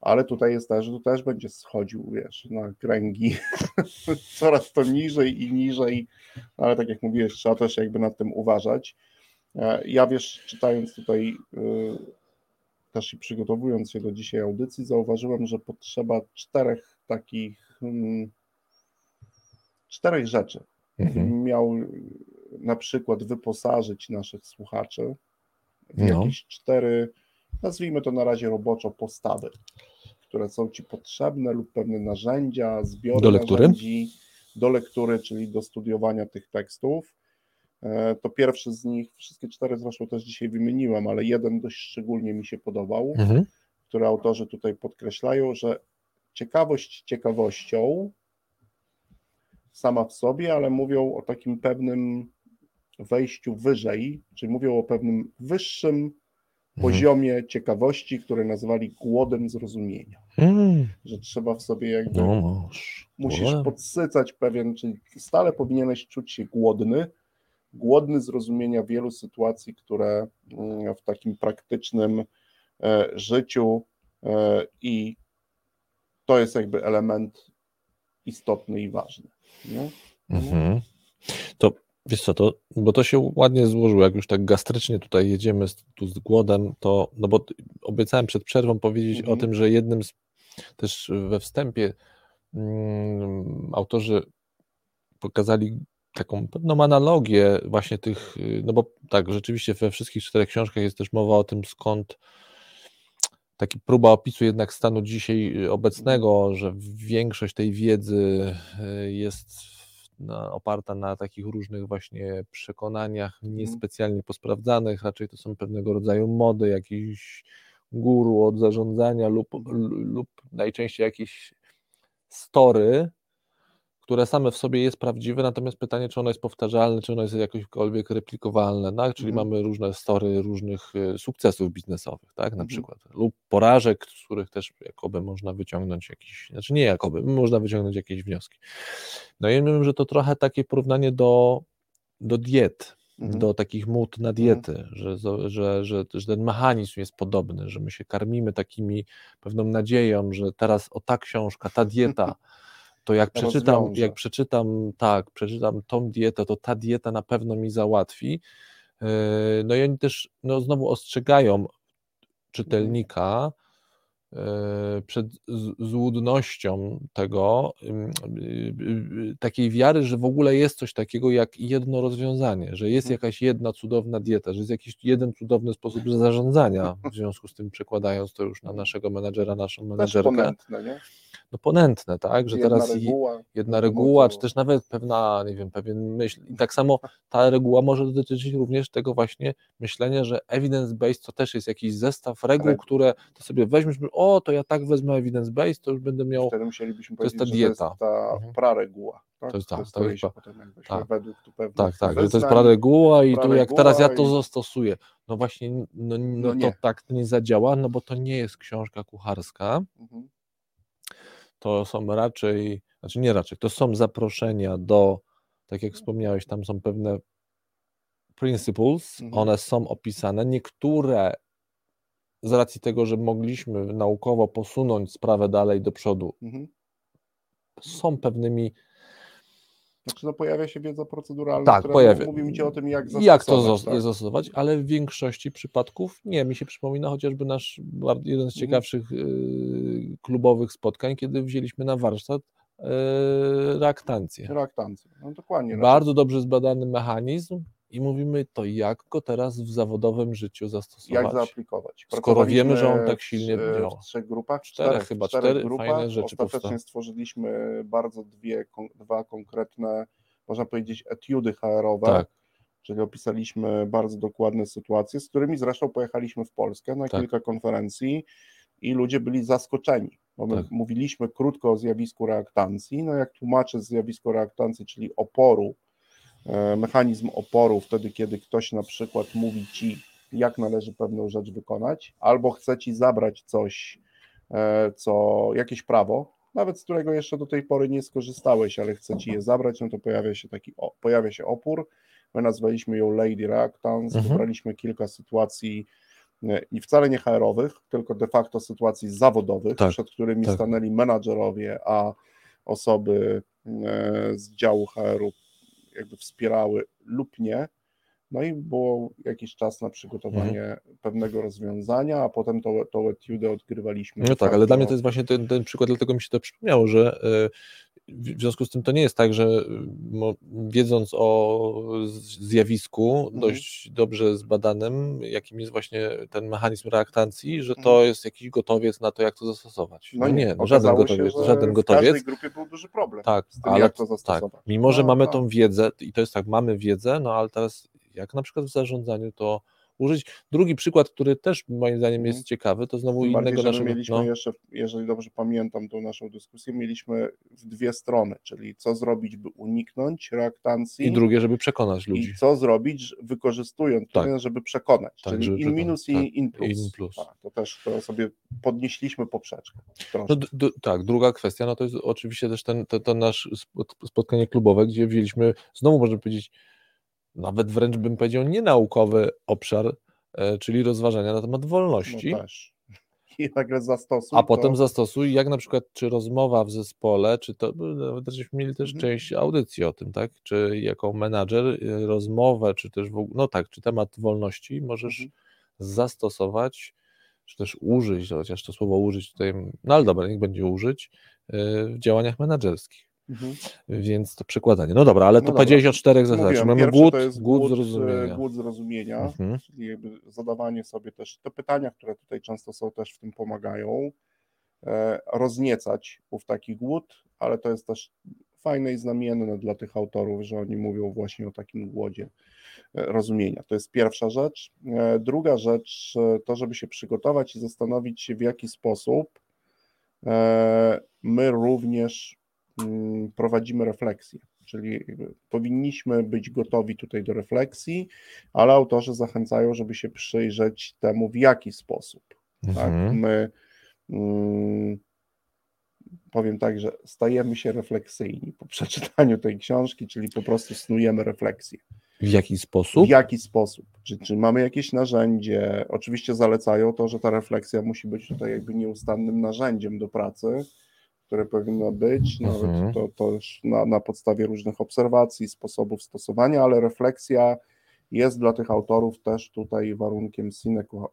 Speaker 1: Ale tutaj jest też, że tu też będzie schodził, wiesz, na kręgi coraz to niżej i niżej, ale tak jak mówiłeś, trzeba też jakby nad tym uważać. E, Ja wiesz, czytając tutaj y, też i przygotowując się do dzisiaj audycji, zauważyłem, że potrzeba czterech takich, czterech rzeczy.
Speaker 2: Mhm.
Speaker 1: Miał na przykład wyposażyć naszych słuchaczy w
Speaker 2: No.
Speaker 1: jakieś cztery, nazwijmy to na razie roboczo, postawy, które są Ci potrzebne lub pewne narzędzia, zbiory
Speaker 2: Do lektury?
Speaker 1: narzędzi do lektury, czyli do studiowania tych tekstów. E, To pierwszy z nich, wszystkie cztery zresztą też dzisiaj wymieniłem, ale jeden dość szczególnie mi się podobał,
Speaker 2: Mhm.
Speaker 1: który autorzy tutaj podkreślają, że ciekawość ciekawością sama w sobie, ale mówią o takim pewnym wejściu wyżej, czyli mówią o pewnym wyższym
Speaker 2: Mhm.
Speaker 1: poziomie ciekawości, który nazwali głodem zrozumienia.
Speaker 2: Mm.
Speaker 1: Że trzeba w sobie jakby,
Speaker 2: No,
Speaker 1: musisz podsycać pewien, czyli stale powinieneś czuć się głodny, głodny zrozumienia wielu sytuacji, które mm, w takim praktycznym e, życiu e, i to jest jakby element istotny i ważny. Nie?
Speaker 2: Mhm. To wiesz co, to, bo to się ładnie złożyło, jak już tak gastrycznie tutaj jedziemy z, tu z głodem, to, no bo obiecałem przed przerwą powiedzieć
Speaker 1: Mhm.
Speaker 2: o tym, że jednym z, też we wstępie mm, autorzy pokazali taką pewną analogię właśnie tych, no bo tak, rzeczywiście we wszystkich czterech książkach jest też mowa o tym, skąd taki próba opisu jednak stanu dzisiaj y, obecnego, że większość tej wiedzy y, jest na, oparta na takich różnych właśnie przekonaniach niespecjalnie posprawdzanych, raczej to są pewnego rodzaju mody, jakiś guru od zarządzania lub, lub najczęściej jakieś story, które same w sobie jest prawdziwe, natomiast pytanie, czy ono jest powtarzalne, czy ono jest jakkolwiek replikowalne, tak? czyli
Speaker 1: Mhm.
Speaker 2: mamy różne story różnych y, sukcesów biznesowych, tak, na
Speaker 1: Mhm.
Speaker 2: przykład, lub porażek, z których też jakoby można wyciągnąć jakieś, znaczy nie jakoby, można wyciągnąć jakieś wnioski. No i wiem, że to trochę takie porównanie do, do diet,
Speaker 1: Mhm.
Speaker 2: do takich mód na diety, że, że, że, że ten mechanizm jest podobny, że my się karmimy takimi pewną nadzieją, że teraz o ta książka, ta dieta, to jak przeczytam,
Speaker 1: Rozwiąże.
Speaker 2: jak przeczytam, tak, przeczytam tą dietę, to ta dieta na pewno mi załatwi. Yy, No i oni też no, znowu ostrzegają czytelnika yy, przed złudnością tego, yy, yy, takiej wiary, że w ogóle jest coś takiego jak jedno rozwiązanie, że jest
Speaker 1: Mhm.
Speaker 2: jakaś jedna cudowna dieta, że jest jakiś jeden cudowny sposób zarządzania, w związku z tym przekładając to już na naszego menadżera, naszą menadżerkę,
Speaker 1: ponętne, nie?
Speaker 2: No ponętne, tak, że
Speaker 1: Jedna
Speaker 2: teraz
Speaker 1: reguła,
Speaker 2: jedna reguła, czy też nawet pewna, nie wiem, pewien myśl. I tak samo ta reguła może dotyczyć również tego właśnie myślenia, że evidence-based to też jest jakiś zestaw reguł,
Speaker 1: Reguł.
Speaker 2: które to sobie weźmiesz, o, to ja tak wezmę evidence-based, to już będę miał,
Speaker 1: Wtedy musielibyśmy
Speaker 2: to jest ta
Speaker 1: że to jest
Speaker 2: dieta.
Speaker 1: ta
Speaker 2: Mhm.
Speaker 1: prareguła. Tak?
Speaker 2: To jest tak, to jest
Speaker 1: potem jakbyśmy
Speaker 2: tak.
Speaker 1: według tu pewnych
Speaker 2: tak, tak, że to jest prareguła i tu jak teraz ja to
Speaker 1: i-
Speaker 2: zastosuję. No właśnie, no, no,
Speaker 1: No
Speaker 2: to
Speaker 1: nie.
Speaker 2: tak nie zadziała, no bo to nie jest książka kucharska,
Speaker 1: Mhm.
Speaker 2: To są raczej, znaczy nie raczej, to są zaproszenia do, tak jak wspomniałeś, tam są pewne principles,
Speaker 1: Mhm.
Speaker 2: one są opisane. Niektóre z racji tego, że mogliśmy naukowo posunąć sprawę dalej do przodu,
Speaker 1: Mhm.
Speaker 2: są pewnymi,
Speaker 1: Znaczy no pojawia się wiedza proceduralna,
Speaker 2: Tak,
Speaker 1: która
Speaker 2: pojawia-
Speaker 1: mówi mi o tym, jak zastosować.
Speaker 2: jak to
Speaker 1: tak.
Speaker 2: zastosować, ale w większości przypadków nie. Mi się przypomina chociażby nasz jeden z
Speaker 1: Mhm.
Speaker 2: ciekawszych yy, klubowych spotkań, kiedy wzięliśmy na warsztat yy, reaktancję.
Speaker 1: Reaktancje. No dokładnie.
Speaker 2: Bardzo dobrze zbadany mechanizm i mówimy to, jak go teraz w zawodowym życiu zastosować.
Speaker 1: jak zaaplikować.
Speaker 2: Skoro wiemy, że on tak silnie działa.
Speaker 1: w trzech grupach,
Speaker 2: Czterech
Speaker 1: czterech,
Speaker 2: chyba, cztery
Speaker 1: grupach.
Speaker 2: fajne rzeczy
Speaker 1: Ostatecznie
Speaker 2: powstały.
Speaker 1: stworzyliśmy bardzo dwie, dwa konkretne, można powiedzieć, etiudy HR-owe,
Speaker 2: Tak.
Speaker 1: czyli opisaliśmy bardzo dokładne sytuacje, z którymi zresztą pojechaliśmy w Polskę na
Speaker 2: Tak.
Speaker 1: kilka konferencji i ludzie byli zaskoczeni, bo my
Speaker 2: Tak.
Speaker 1: mówiliśmy krótko o zjawisku reaktancji, no jak tłumaczę zjawisko reaktancji, czyli oporu, mechanizm oporu wtedy, kiedy ktoś na przykład mówi ci, jak należy pewną rzecz wykonać, albo chce ci zabrać coś, e, co jakieś prawo, nawet z którego jeszcze do tej pory nie skorzystałeś, ale chce ci je zabrać, no to pojawia się taki, pojawia się opór. My nazwaliśmy ją Lady Reactance,
Speaker 2: Mhm.
Speaker 1: wybraliśmy kilka sytuacji e, i wcale nie HR-owych, tylko de facto sytuacji zawodowych,
Speaker 2: Tak,
Speaker 1: przed którymi
Speaker 2: tak.
Speaker 1: stanęli menadżerowie, a osoby e, z działu HR-u jakby wspierały lub nie. No i było jakiś czas na przygotowanie
Speaker 2: Mhm.
Speaker 1: pewnego rozwiązania, a potem tą, tą etiudę odgrywaliśmy.
Speaker 2: No tak, ale dla mnie to jest właśnie ten, ten przykład, dlatego mi się to przypomniało, że y, w w związku z tym to nie jest tak, że y, wiedząc o zjawisku
Speaker 1: Mhm.
Speaker 2: dość dobrze zbadanym, jakim jest właśnie ten mechanizm reaktancji, że to
Speaker 1: Mhm.
Speaker 2: jest jakiś gotowiec na to, jak to zastosować.
Speaker 1: No nie,
Speaker 2: no żaden
Speaker 1: się,
Speaker 2: gotowiec,
Speaker 1: że
Speaker 2: żaden
Speaker 1: w
Speaker 2: gotowiec.
Speaker 1: każdej grupie był duży problem
Speaker 2: Tak,
Speaker 1: z tym,
Speaker 2: ale
Speaker 1: jak to
Speaker 2: tak,
Speaker 1: zastosować.
Speaker 2: mimo że
Speaker 1: No,
Speaker 2: mamy
Speaker 1: tak.
Speaker 2: tą wiedzę, i to jest tak, mamy wiedzę, no ale teraz jak na przykład w zarządzaniu to użyć. Drugi przykład, który też moim zdaniem
Speaker 1: Mhm.
Speaker 2: jest ciekawy, to znowu
Speaker 1: bardziej,
Speaker 2: innego naszego.
Speaker 1: mieliśmy
Speaker 2: No,
Speaker 1: jeszcze, jeżeli dobrze pamiętam tą naszą dyskusję, mieliśmy w dwie strony, czyli co zrobić, by uniknąć reaktancji
Speaker 2: I drugie, żeby przekonać ludzi.
Speaker 1: i co zrobić, wykorzystując
Speaker 2: Tak.
Speaker 1: tak. żeby przekonać,
Speaker 2: Tak,
Speaker 1: czyli
Speaker 2: żeby
Speaker 1: in
Speaker 2: przekonać,
Speaker 1: minus
Speaker 2: tak.
Speaker 1: i in plus.
Speaker 2: In plus.
Speaker 1: Tak, to też to sobie podnieśliśmy poprzeczkę.
Speaker 2: No, tak, druga kwestia, no to jest oczywiście też ten, to, to nasz spot- spotkanie klubowe, gdzie wzięliśmy, znowu można powiedzieć, nawet wręcz bym powiedział, nienaukowy obszar, e, czyli rozważania na temat wolności.
Speaker 1: No też. I nagle zastosuj
Speaker 2: A potem
Speaker 1: to,
Speaker 2: zastosuj, jak na przykład, czy rozmowa w zespole, czy to, nawet żeśmy mieli też
Speaker 1: Mhm.
Speaker 2: część audycji o tym, tak? Czy jako menadżer y, rozmowę, czy też w ogóle, no tak, czy temat wolności możesz
Speaker 1: Mhm.
Speaker 2: zastosować, czy też użyć, chociaż to słowo użyć tutaj, no ale dobra, niech będzie użyć y, w działaniach menadżerskich.
Speaker 1: Mhm.
Speaker 2: Więc to przekładanie. No dobra, ale to
Speaker 1: No dobra.
Speaker 2: powiedziałeś o czterech zasadach. Mamy głód,
Speaker 1: to jest
Speaker 2: głód,
Speaker 1: e,
Speaker 2: zrozumienia.
Speaker 1: głód zrozumienia,
Speaker 2: Mhm.
Speaker 1: czyli jakby zadawanie sobie też, te pytania, które tutaj często są, też w tym pomagają, e, rozniecać ów taki głód, ale to jest też fajne i znamienne dla tych autorów, że oni mówią właśnie o takim głodzie e, rozumienia. To jest pierwsza rzecz. E, Druga rzecz to, żeby się przygotować i zastanowić się, w jaki sposób my również prowadzimy refleksję. Czyli jakby powinniśmy być gotowi tutaj do refleksji, ale autorzy zachęcają, żeby się przyjrzeć temu, w jaki sposób. Tak?
Speaker 2: Mhm.
Speaker 1: My mm, powiem tak, że stajemy się refleksyjni po przeczytaniu tej książki, czyli po prostu snujemy refleksję.
Speaker 2: W jaki sposób?
Speaker 1: W jaki sposób? Czy, czy mamy jakieś narzędzie? Oczywiście zalecają to, że ta refleksja musi być tutaj jakby nieustannym narzędziem do pracy, które powinno być,
Speaker 2: Mhm.
Speaker 1: nawet to, to też na, na podstawie różnych obserwacji, sposobów stosowania, ale refleksja jest dla tych autorów też tutaj warunkiem sine qua,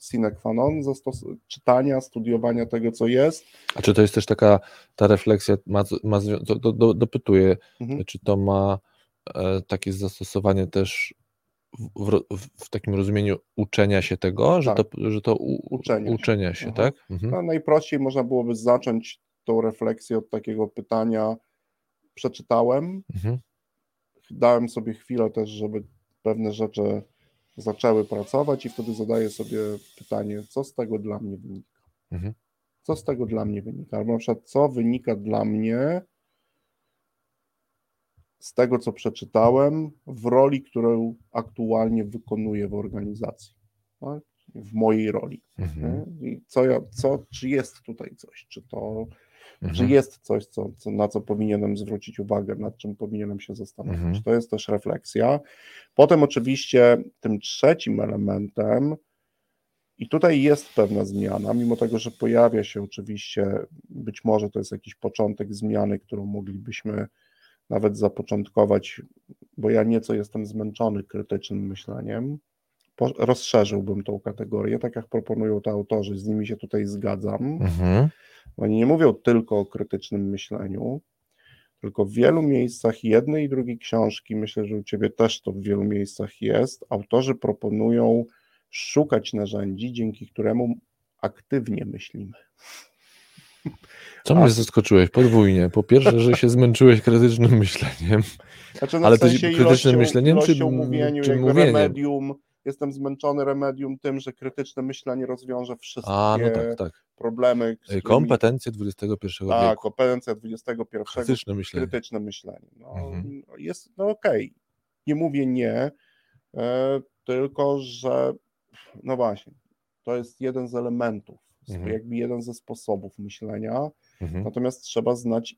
Speaker 1: sine qua non zastos- czytania, studiowania tego, co jest.
Speaker 2: A czy to jest też taka, ta refleksja ma, ma to, do, do, dopytuję,
Speaker 1: Mhm.
Speaker 2: czy to ma e, takie zastosowanie też w, w, w, takim rozumieniu uczenia się tego, że
Speaker 1: Tak.
Speaker 2: to, że to u,
Speaker 1: Uczenia się.
Speaker 2: uczenia się,
Speaker 1: Mhm.
Speaker 2: tak? Mhm.
Speaker 1: No, najprościej można byłoby zacząć tą refleksję od takiego pytania, przeczytałem,
Speaker 2: Mhm.
Speaker 1: dałem sobie chwilę też, żeby pewne rzeczy zaczęły pracować i wtedy zadaję sobie pytanie, co z tego dla mnie wynika.
Speaker 2: Mhm.
Speaker 1: Co z tego dla mnie wynika? Albo na przykład, co wynika dla mnie z tego, co przeczytałem, w roli, którą aktualnie wykonuję w organizacji. Tak? W mojej roli.
Speaker 2: Mhm.
Speaker 1: co ja, co, czy jest tutaj coś, czy to, czy
Speaker 2: Mhm.
Speaker 1: jest coś, co, co, na co powinienem zwrócić uwagę, nad czym powinienem się zastanowić.
Speaker 2: Mhm.
Speaker 1: To jest też refleksja. Potem oczywiście tym trzecim elementem, i tutaj jest pewna zmiana, mimo tego, że pojawia się oczywiście, być może to jest jakiś początek zmiany, którą moglibyśmy nawet zapoczątkować, bo ja nieco jestem zmęczony krytycznym myśleniem. Rozszerzyłbym tą kategorię, tak jak proponują to autorzy, z nimi się tutaj zgadzam.
Speaker 2: Mhm.
Speaker 1: Oni nie mówią tylko o krytycznym myśleniu, tylko w wielu miejscach jednej i drugiej książki, myślę, że u Ciebie też to w wielu miejscach jest, autorzy proponują szukać narzędzi, dzięki któremu aktywnie myślimy.
Speaker 2: Co mnie zaskoczyłeś podwójnie? Po pierwsze, że się zmęczyłeś krytycznym myśleniem.
Speaker 1: Znaczy, no
Speaker 2: Ale to
Speaker 1: sensie
Speaker 2: krytycznym
Speaker 1: ilością,
Speaker 2: myśleniem, czy-
Speaker 1: ilością mówieniu,
Speaker 2: czy mówieniem?
Speaker 1: remedium, jestem zmęczony remedium tym, że krytyczne myślenie rozwiąże wszystkie
Speaker 2: A, no tak, tak.
Speaker 1: problemy.
Speaker 2: Ej,
Speaker 1: którymi-
Speaker 2: Kompetencje XXI
Speaker 1: Tak,
Speaker 2: wieku.
Speaker 1: kompetencja XXI
Speaker 2: Krytyczne myślenie.
Speaker 1: krytyczne myślenie. No,
Speaker 2: Mhm.
Speaker 1: Jest, no okej, nie mówię nie, e, tylko że no właśnie, to jest jeden z elementów,
Speaker 2: Mhm.
Speaker 1: jakby jeden ze sposobów myślenia,
Speaker 2: Mhm.
Speaker 1: natomiast trzeba znać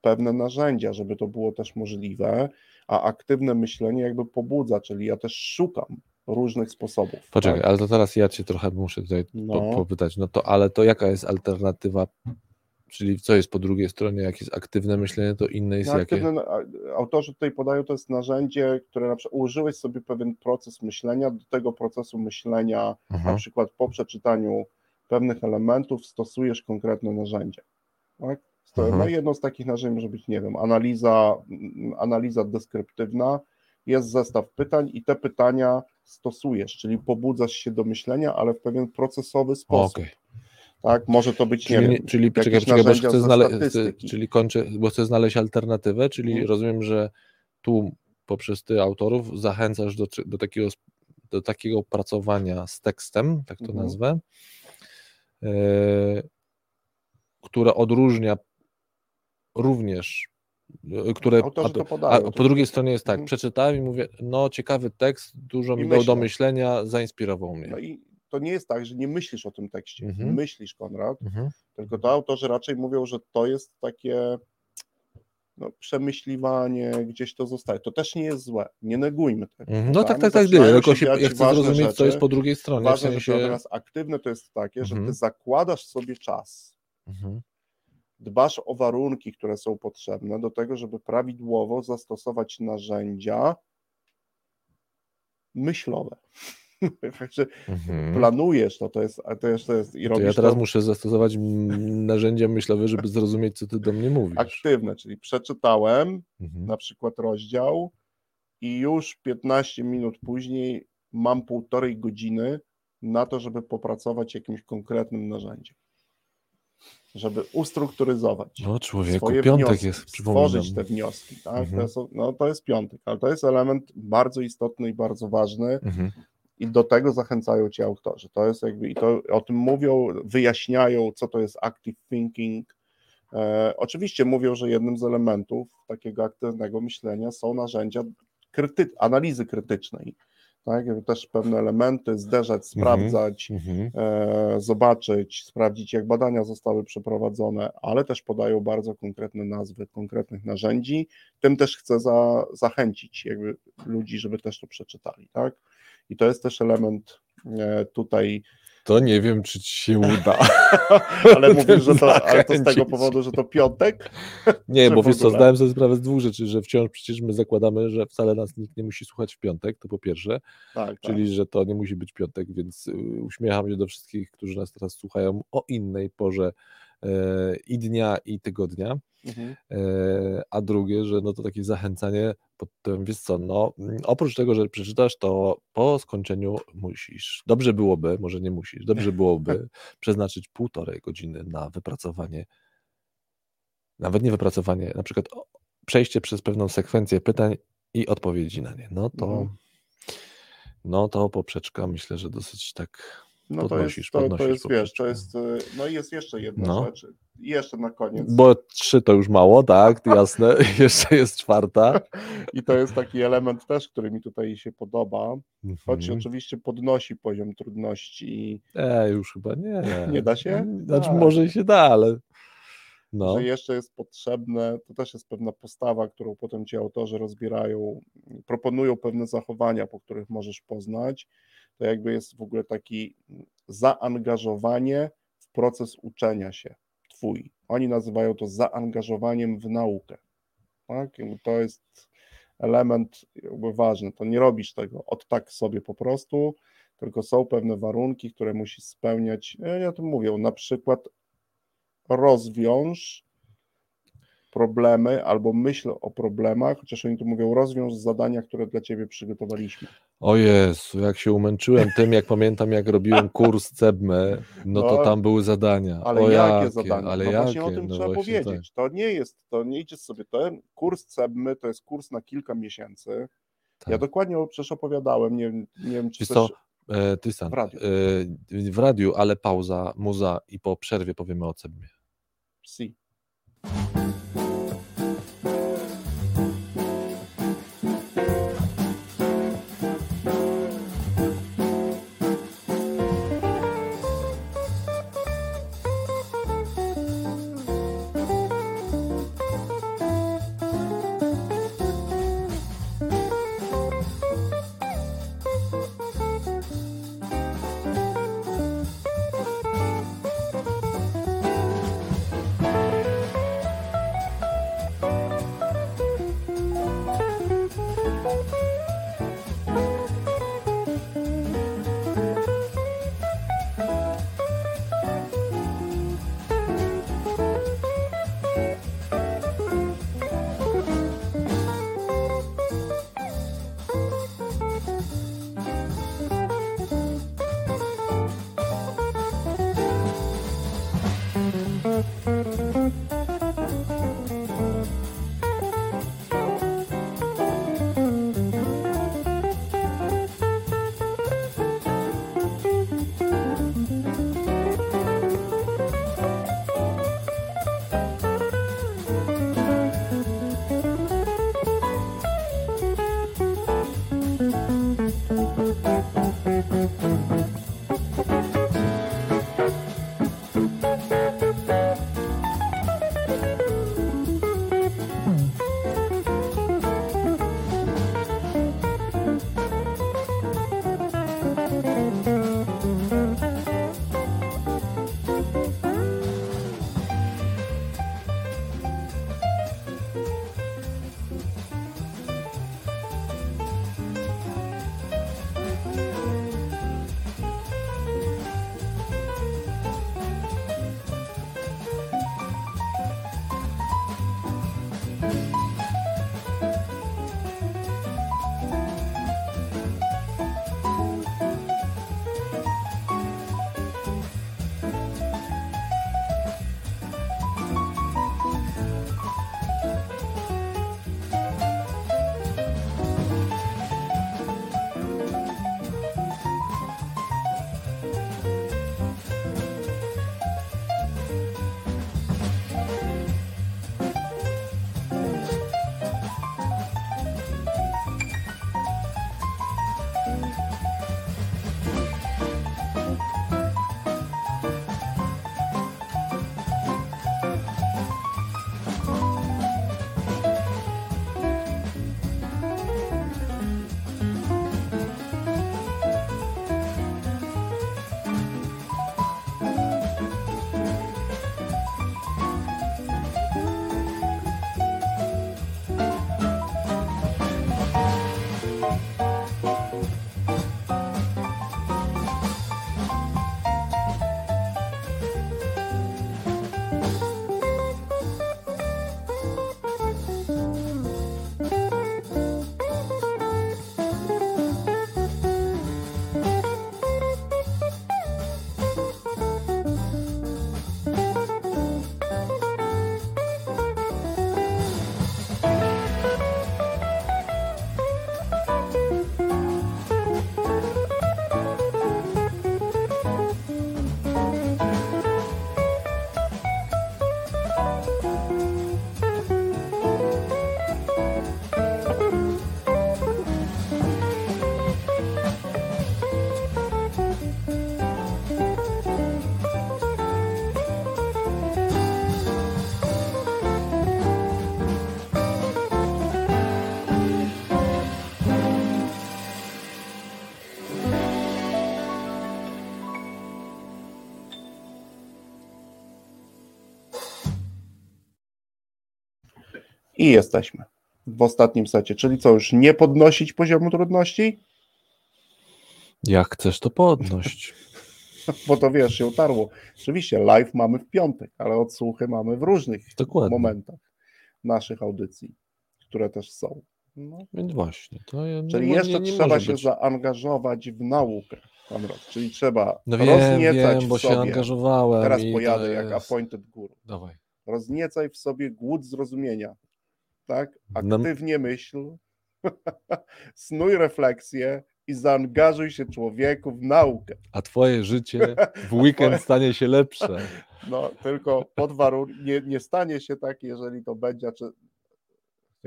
Speaker 1: pewne narzędzia, żeby to było też możliwe, a aktywne myślenie jakby pobudza, czyli ja też szukam różnych sposobów.
Speaker 2: Poczekaj,
Speaker 1: tak?
Speaker 2: ale to teraz ja cię trochę muszę tutaj
Speaker 1: No.
Speaker 2: po, popytać. No to, ale to jaka jest alternatywa? Czyli co jest po drugiej stronie? Jak jest aktywne myślenie, to inne jest
Speaker 1: No,
Speaker 2: jakie?
Speaker 1: aktywne, a- autorzy tutaj podają, to jest narzędzie, które na przykład użyłeś sobie pewien proces myślenia, do tego procesu myślenia, na
Speaker 2: Mhm.
Speaker 1: przykład po przeczytaniu pewnych elementów stosujesz konkretne narzędzie. Tak?
Speaker 2: Mhm.
Speaker 1: No i jedno z takich narzędzi może być, nie wiem, analiza, analiza deskryptywna, jest zestaw pytań i te pytania stosujesz, czyli pobudzasz się do myślenia, ale w pewien procesowy sposób.
Speaker 2: Okej.
Speaker 1: Tak? Może to być, nie
Speaker 2: Czyli, nie,
Speaker 1: wiem,
Speaker 2: czyli
Speaker 1: jakieś
Speaker 2: poczekaj, poczekaj, bo chcę
Speaker 1: statystyki.
Speaker 2: czyli kończę, bo chcę znaleźć alternatywę, czyli
Speaker 1: Mhm.
Speaker 2: rozumiem, że tu poprzez ty autorów zachęcasz do, do, takiego, do takiego pracowania z tekstem, tak to
Speaker 1: Mhm.
Speaker 2: nazwę, e, które odróżnia również, które,
Speaker 1: Autorzy
Speaker 2: a,
Speaker 1: to
Speaker 2: a po drugiej stronie jest tak,
Speaker 1: Mhm.
Speaker 2: przeczytałem i mówię, no ciekawy tekst, dużo
Speaker 1: I
Speaker 2: mi dał do myślenia, zainspirował mnie.
Speaker 1: No i to nie jest tak, że nie myślisz o tym tekście.
Speaker 2: Mhm.
Speaker 1: Myślisz, Konrad,
Speaker 2: Mhm.
Speaker 1: tylko to autorzy raczej mówią, że to jest takie no, przemyśliwanie, gdzieś to zostaje. To też nie jest złe. Nie negujmy tego.
Speaker 2: Mhm. No tak, tak, tak,
Speaker 1: zaczynają
Speaker 2: tylko się, ja chcę zrozumieć, co jest po drugiej stronie, w
Speaker 1: Ważne rzeczy,
Speaker 2: sensie...
Speaker 1: natomiast aktywne to jest takie, że
Speaker 2: Mhm.
Speaker 1: ty zakładasz sobie czas,
Speaker 2: Mhm.
Speaker 1: Dbasz o warunki, które są potrzebne do tego, żeby prawidłowo zastosować narzędzia myślowe. Także
Speaker 2: Mhm.
Speaker 1: planujesz to, to jest, to jest, to jest i
Speaker 2: To
Speaker 1: robisz
Speaker 2: ja teraz
Speaker 1: to
Speaker 2: muszę zastosować narzędzia myślowe, żeby zrozumieć, co ty do mnie mówisz.
Speaker 1: aktywne, czyli przeczytałem
Speaker 2: Mhm.
Speaker 1: na przykład rozdział i już 15 minut później mam półtorej godziny na to, żeby popracować jakimś konkretnym narzędziem. Żeby ustrukturyzować.
Speaker 2: No człowieku,
Speaker 1: swoje
Speaker 2: piątek
Speaker 1: wnioski,
Speaker 2: jest,
Speaker 1: stworzyć te wnioski. Tak?
Speaker 2: Mhm.
Speaker 1: To, są, no, to jest piątek, ale to jest element bardzo istotny i bardzo ważny
Speaker 2: Mhm.
Speaker 1: i do tego zachęcają ci autorzy. To jest jakby, i to o tym mówią, wyjaśniają, co to jest active thinking. E, oczywiście mówią, że jednym z elementów takiego aktywnego myślenia są narzędzia kryty, analizy krytycznej. Tak? Jakby też pewne elementy zderzać, sprawdzać,
Speaker 2: Mhm.
Speaker 1: e, zobaczyć, sprawdzić, jak badania zostały przeprowadzone, ale też podają bardzo konkretne nazwy konkretnych narzędzi. Tym też chcę za, zachęcić jakby ludzi, żeby też to przeczytali. Tak? I to jest też element e, tutaj,
Speaker 2: To nie wiem, czy ci się uda.
Speaker 1: ale mówisz, że to, ale to z tego powodu, że to piątek?
Speaker 2: Nie, bo wiesz co, zdałem sobie sprawę z dwóch rzeczy, że wciąż przecież my zakładamy, że wcale nas nikt nie musi słuchać w piątek, to po pierwsze,
Speaker 1: Tak,
Speaker 2: czyli że to nie musi być piątek, więc y, uśmiecham się do wszystkich, którzy nas teraz słuchają o innej porze i dnia, i tygodnia.
Speaker 1: Mhm.
Speaker 2: E, a drugie, że no to takie zachęcanie pod tym, wiesz co, no mm, oprócz tego, że przeczytasz, to po skończeniu musisz, dobrze byłoby, może nie musisz, dobrze byłoby przeznaczyć półtorej godziny na wypracowanie, nawet nie wypracowanie, na przykład przejście przez pewną sekwencję pytań i odpowiedzi na nie. No to,
Speaker 1: Mhm.
Speaker 2: no to poprzeczka myślę, że dosyć tak
Speaker 1: No to jest, to, to jest, wiesz, to jest, no i jest jeszcze jedna
Speaker 2: No.
Speaker 1: rzecz, jeszcze na koniec,
Speaker 2: Bo trzy to już mało, tak, jasne. Jeszcze jest czwarta.
Speaker 1: i to jest taki element też, który mi tutaj się podoba, choć
Speaker 2: Mhm.
Speaker 1: oczywiście podnosi poziom trudności,
Speaker 2: E, już chyba nie.
Speaker 1: Nie da się?
Speaker 2: Znaczy,
Speaker 1: Tak.
Speaker 2: może i się da, ale. No.
Speaker 1: że jeszcze jest potrzebne, to też jest pewna postawa, którą potem ci autorzy rozbierają, proponują pewne zachowania, po których możesz poznać, to jakby jest w ogóle taki zaangażowanie w proces uczenia się twój. Oni nazywają to zaangażowaniem w naukę. Tak? To jest element ważny. To nie robisz tego od tak sobie po prostu, tylko są pewne warunki, które musisz spełniać. Ja o tym mówię, na przykład rozwiąż problemy albo myśl o problemach, chociaż oni tu mówią, rozwiąż zadania, które dla ciebie przygotowaliśmy.
Speaker 2: O Jezu, jak się umęczyłem tym, jak pamiętam, jak robiłem kurs CEBME, no to no, tam były zadania.
Speaker 1: Ale o, jakie, jakie zadania? Ale no jakie? właśnie o tym no trzeba powiedzieć. Tak. To nie jest, to nie idziesz sobie, ten kurs CEBME to jest kurs na kilka miesięcy. Tak. Ja dokładnie przecież opowiadałem, nie, nie wiem, czy
Speaker 2: Wiesz e, Tristan, w radiu. E, w radiu, ale pauza, muza i po przerwie powiemy o CEBMie.
Speaker 1: Si. I jesteśmy w ostatnim secie. Czyli co, już nie podnosić poziomu trudności?
Speaker 2: Jak chcesz to podnosić.
Speaker 1: Bo to wiesz, się utarło. Oczywiście live mamy w piątek, ale odsłuchy mamy w różnych Dokładnie. momentach. naszych audycji, które też są.
Speaker 2: No. Więc właśnie. To
Speaker 1: ja, Czyli nie, jeszcze nie trzeba się być... zaangażować w naukę. Czyli trzeba no wiem, rozniecać wiem,
Speaker 2: bo
Speaker 1: w sobie.
Speaker 2: się angażowałem.
Speaker 1: Teraz pojadę jest... jak appointed guru. Dawaj. Rozniecaj w sobie głód zrozumienia. Tak? No. Aktywnie myśl, snuj refleksję i zaangażuj się człowieku w naukę.
Speaker 2: A twoje życie w weekend stanie się lepsze.
Speaker 1: No, tylko pod warunkiem, nie, nie stanie się tak, jeżeli to będzie, czy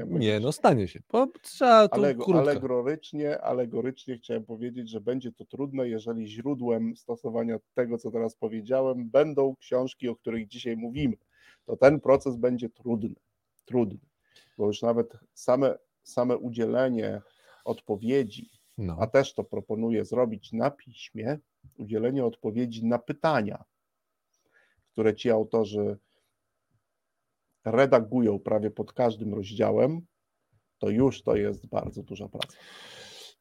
Speaker 2: nie, no stanie się. Bo trzeba
Speaker 1: Alego, alegorycznie, alegorycznie chciałem powiedzieć, że będzie to trudne, jeżeli źródłem stosowania tego, co teraz powiedziałem, będą książki, o których dzisiaj mówimy. To ten proces będzie trudny. Trudny. Bo już nawet same, same udzielenie odpowiedzi, no. a też to proponuję zrobić na piśmie, udzielenie odpowiedzi na pytania, które ci autorzy redagują prawie pod każdym rozdziałem, to już to jest bardzo duża praca.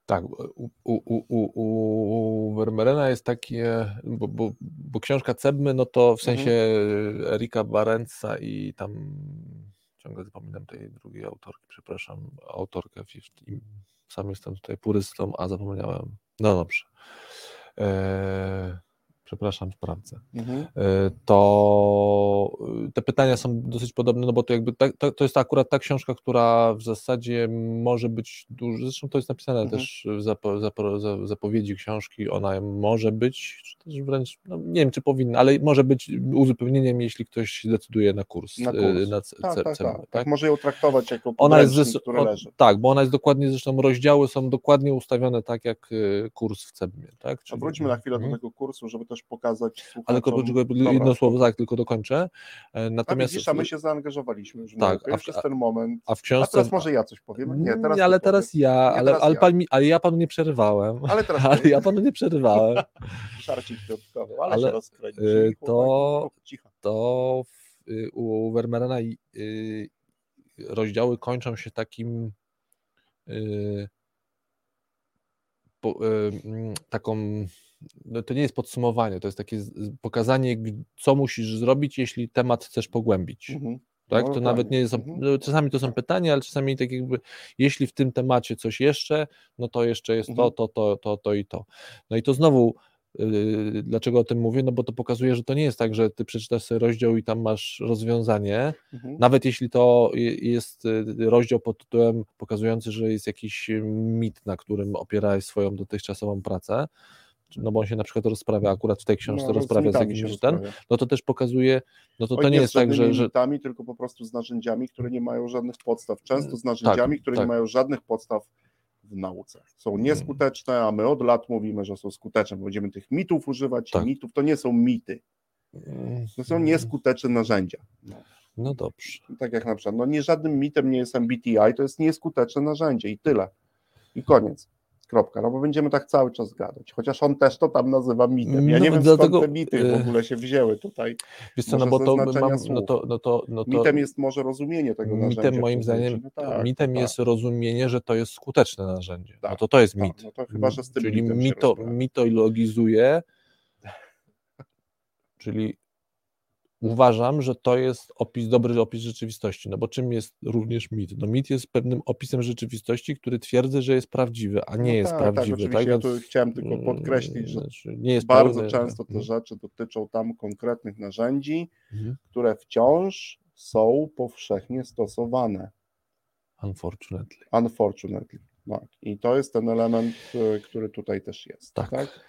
Speaker 2: Tak, u, u, u, u Vermeerena jest takie, bo, bo, bo, książka Cebmy, no to w sensie mhm. Erika Barenca i tam ciągle zapominam tej drugiej autorki, przepraszam, autorkę, sam jestem tutaj purystą, a zapomniałem. No dobrze. Eee, przepraszam, sprawdzę, mhm. E, to te pytania są dosyć podobne, no bo to jakby ta, to jest akurat ta książka, która w zasadzie może być dużo, zresztą to jest napisane mhm. też w zapo, zapo, zapowiedzi książki, ona może być, czy też wręcz, no nie wiem czy powinna, ale może być uzupełnieniem, jeśli ktoś się decyduje na kurs.
Speaker 1: Na, e, kurs. na c, tak, c, tak, tak, tak, tak, Może ją traktować jako ona jest zresztą, który leży.
Speaker 2: Tak, bo ona jest dokładnie, zresztą rozdziały są dokładnie ustawione tak jak kurs w CEBMie. Tak?
Speaker 1: Czyli, A wróćmy na chwilę do mhm. tego kursu, żeby to też pokazać
Speaker 2: Ale tylko jedno słowo, tak, tylko dokończę.
Speaker 1: Natomiast... A widzisz, a my się zaangażowaliśmy już tak, a w, przez ten moment.
Speaker 2: A, w książce... a
Speaker 1: teraz może ja coś powiem? Nie, teraz
Speaker 2: ale teraz ja, nie, ale, teraz ale, ja. Pan mi, ale ja panu nie przerywałem.
Speaker 1: Ale teraz
Speaker 2: ale ja panu nie przerywałem.
Speaker 1: Szarcik dodatkowy, ale, ale się. Y,
Speaker 2: to, to w, y, u Vermeerena y, rozdziały kończą się takim taką no to nie jest podsumowanie, to jest takie pokazanie, co musisz zrobić, jeśli temat chcesz pogłębić. Mhm. Tak? No, to nawet nie jest, mhm. no, czasami to są pytania, ale czasami tak jakby, jeśli w tym temacie coś jeszcze, no to jeszcze jest mhm. to, to, to, to, to i to. No i to znowu, yy, dlaczego o tym mówię? No bo to pokazuje, że to nie jest tak, że ty przeczytasz sobie rozdział i tam masz rozwiązanie, mhm. nawet jeśli to jest y, rozdział pod tytułem pokazujący, że jest jakiś mit, na którym opierałeś swoją dotychczasową pracę, no bo on się na przykład rozprawia, akurat w tej książce no, rozprawia z jakimś ten, no to też pokazuje, no to to nie jest tak, że...
Speaker 1: że... Mitami, tylko po prostu z narzędziami, które nie mają żadnych podstaw, często z narzędziami, tak, które tak. nie mają żadnych podstaw w nauce. Są mm. nieskuteczne, a my od lat mówimy, że są skuteczne, będziemy tych mitów używać, tak. mitów to nie są mity, to są mm. nieskuteczne narzędzia.
Speaker 2: No. no dobrze.
Speaker 1: Tak jak na przykład, no nie żadnym mitem nie jest MBTI, to jest nieskuteczne narzędzie i tyle. I koniec. Kropka, no bo będziemy tak cały czas gadać. Chociaż on też to tam nazywa mitem. Ja no, nie wiem dlatego, skąd te mity w y, ogóle się wzięły tutaj.
Speaker 2: Wiesz co, no bo to, mam, no to, no to, no to
Speaker 1: Mitem jest może rozumienie tego
Speaker 2: narzędzia. Mitem moim zdaniem, no tak, mitem tak. jest rozumienie, że to jest skuteczne narzędzie. Tak, no to to jest tak, mit.
Speaker 1: No to chyba, że z tym
Speaker 2: czyli mito, mitologizuje, czyli uważam, że to jest opis, dobry opis rzeczywistości, no bo czym jest również mit? No mit jest pewnym opisem rzeczywistości, który twierdzę, że jest prawdziwy, a nie no jest tak, tak prawdziwy.
Speaker 1: Tak, tak? Ja chciałem tylko mm, podkreślić, że znaczy, nie jest bardzo pełny, często te mhm. rzeczy dotyczą tam konkretnych narzędzi, mhm. które wciąż są powszechnie stosowane.
Speaker 2: Unfortunately.
Speaker 1: Unfortunately, tak. I to jest ten element, y, który tutaj też jest. Tak. tak?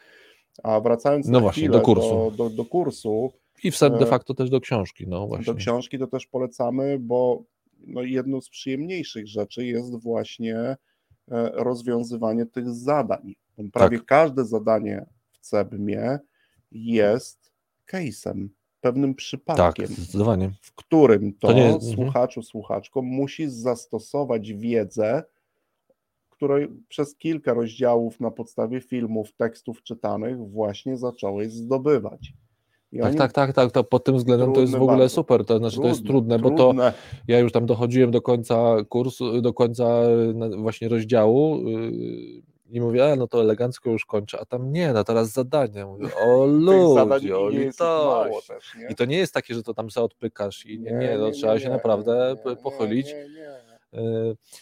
Speaker 1: A wracając no właśnie, do kursu. Do, do, do kursu
Speaker 2: i w de e, facto też do książki. No właśnie.
Speaker 1: Do książki to też polecamy, bo no jedną z przyjemniejszych rzeczy jest właśnie e, rozwiązywanie tych zadań. Prawie tak. każde zadanie w CEBMie jest case'em, pewnym przypadkiem,
Speaker 2: tak,
Speaker 1: w którym to, to nie... Mhm. słuchaczu, słuchaczko musi zastosować wiedzę, której przez kilka rozdziałów na podstawie filmów, tekstów czytanych właśnie zacząłeś zdobywać.
Speaker 2: Tak, tak, tak, tak, to pod tym względem to jest w ogóle bardzo. super, to znaczy trudne, to jest trudne, bo to ja już tam dochodziłem do końca kursu, do końca właśnie rozdziału y, i mówię, a no to elegancko już kończę, a tam nie, no teraz zadania. Mówię, o ludzie, o litość. I to nie jest takie, że to tam sobie odpykasz i nie, nie, nie, to trzeba się naprawdę pochylić.
Speaker 1: E,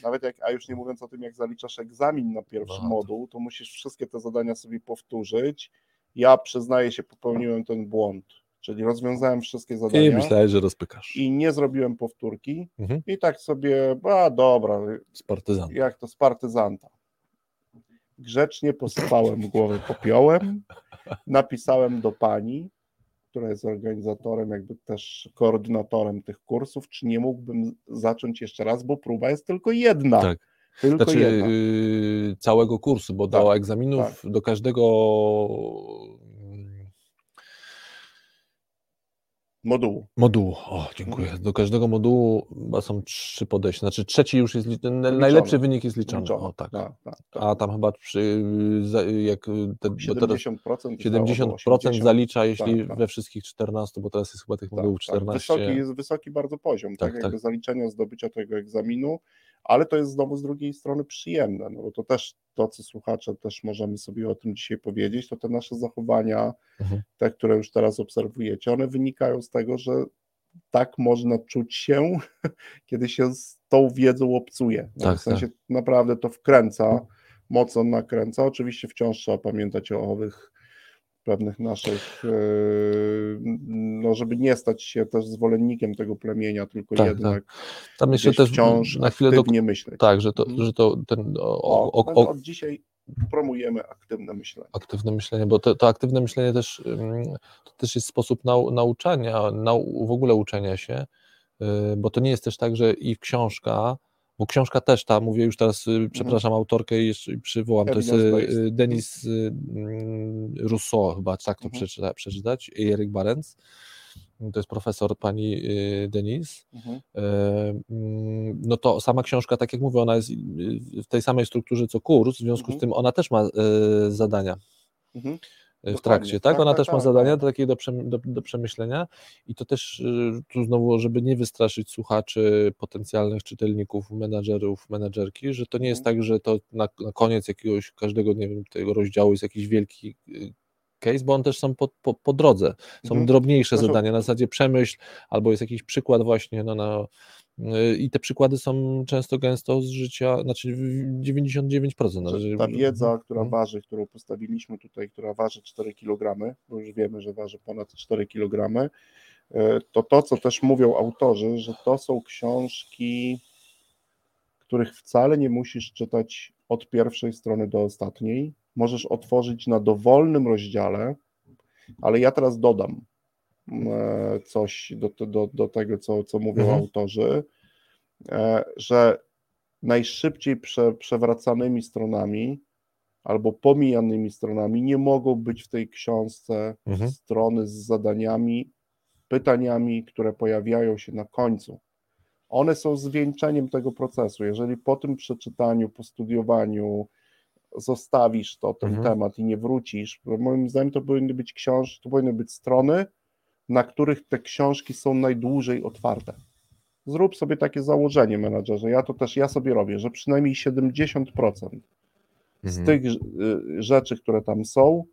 Speaker 1: Nawet jak, a już nie mówiąc o tym, jak zaliczasz egzamin na pierwszy no. moduł, to musisz wszystkie te zadania sobie powtórzyć. Ja przyznaję się, popełniłem ten błąd Czyli rozwiązałem wszystkie zadania.
Speaker 2: I myślałeś, że rozpykasz.
Speaker 1: I nie zrobiłem powtórki. Mhm. I tak sobie, a dobra.
Speaker 2: Z partyzanta.
Speaker 1: Jak to z partyzanta. Grzecznie posypałem głowę popiołem. Napisałem do pani, która jest organizatorem, jakby też koordynatorem tych kursów, czy nie mógłbym zacząć jeszcze raz, bo próba jest tylko jedna. Tak. Tylko
Speaker 2: znaczy, jedna. Yy, całego kursu, bo tak, do egzaminów, tak. do każdego
Speaker 1: Modułu.
Speaker 2: Modułu, o dziękuję. Do każdego modułu chyba są trzy podejścia. Znaczy trzeci już jest liczony, najlepszy wynik jest liczony. liczony. O, tak. tak, tak, tak. A tam chyba przy, jak te,
Speaker 1: 70%,
Speaker 2: 70% zalicza, jeśli tak, tak. we wszystkich 14, bo teraz jest chyba tych tak, modułów 14.
Speaker 1: Wysoki, jest wysoki bardzo poziom, tak, tak, jakby zaliczenia zdobycia tego egzaminu ale to jest znowu z drugiej strony przyjemne, no bo to też to, co słuchacze też możemy sobie o tym dzisiaj powiedzieć, to te nasze zachowania, mhm. te, które już teraz obserwujecie, one wynikają z tego, że tak można czuć się, kiedy się z tą wiedzą obcuje. No, tak, w sensie tak. naprawdę to wkręca, mocno nakręca. Oczywiście wciąż trzeba pamiętać o owych pewnych naszych, e, no żeby nie stać się też zwolennikiem tego plemienia, tylko tak, jednak tak. Tam jeszcze też wciąż na chwilę do... myśleć.
Speaker 2: Tak, że to, mhm. że to ten... O,
Speaker 1: o, o, o, od dzisiaj promujemy aktywne myślenie.
Speaker 2: Aktywne myślenie, bo to, to aktywne myślenie też, to też jest sposób nau, nauczania, nau, w ogóle uczenia się, y, bo to nie jest też tak, że i książka bo książka też ta, mówię już teraz, y, mhm. przepraszam autorkę i jeszcze przywołam, to jest y, Denis mm, Rousseau, chyba tak to mhm. przeczyta, przeczytać, i Erik Barents, to jest profesor pani Denis, mhm. E, mm, no to sama książka, tak jak mówię, ona jest w tej samej strukturze co kurs, w związku z tym ona też ma e, zadania. w trakcie, tak? tak Ona tak, też tak, ma zadania tak. do takiej do, do, przemyślenia i to też y, tu znowu, żeby nie wystraszyć słuchaczy, potencjalnych czytelników, menadżerów, menadżerki, że to nie jest mhm. tak, że to na, na koniec jakiegoś każdego, nie wiem, tego rozdziału jest jakiś wielki y, case, bo on też są po, po, po drodze. Są mhm. drobniejsze no zadania, na zasadzie przemyśl, albo jest jakiś przykład właśnie no, na, i te przykłady są często gęsto z życia, znaczy 99%.
Speaker 1: Znaczy, ta wiedza, która hmm. waży, którą postawiliśmy tutaj, która waży 4 kg, bo już wiemy, że waży ponad 4 kg, y, to to, co też mówią autorzy, że to są książki, których wcale nie musisz czytać od pierwszej strony do ostatniej, możesz otworzyć na dowolnym rozdziale, ale ja teraz dodam e, coś do, do, do tego, co, co mówią mhm. autorzy, e, że najszybciej prze, przewracanymi stronami albo pomijanymi stronami nie mogą być w tej książce mhm. strony z zadaniami, pytaniami, które pojawiają się na końcu. One są zwieńczeniem tego procesu. Jeżeli po tym przeczytaniu, po studiowaniu, zostawisz to, ten mhm. temat i nie wrócisz, moim zdaniem to powinny być książki, to powinny być strony, na których te książki są najdłużej otwarte. Zrób sobie takie założenie, menadżerze. Ja to też ja sobie robię, że przynajmniej 70% z mhm. tych rzeczy, które tam są,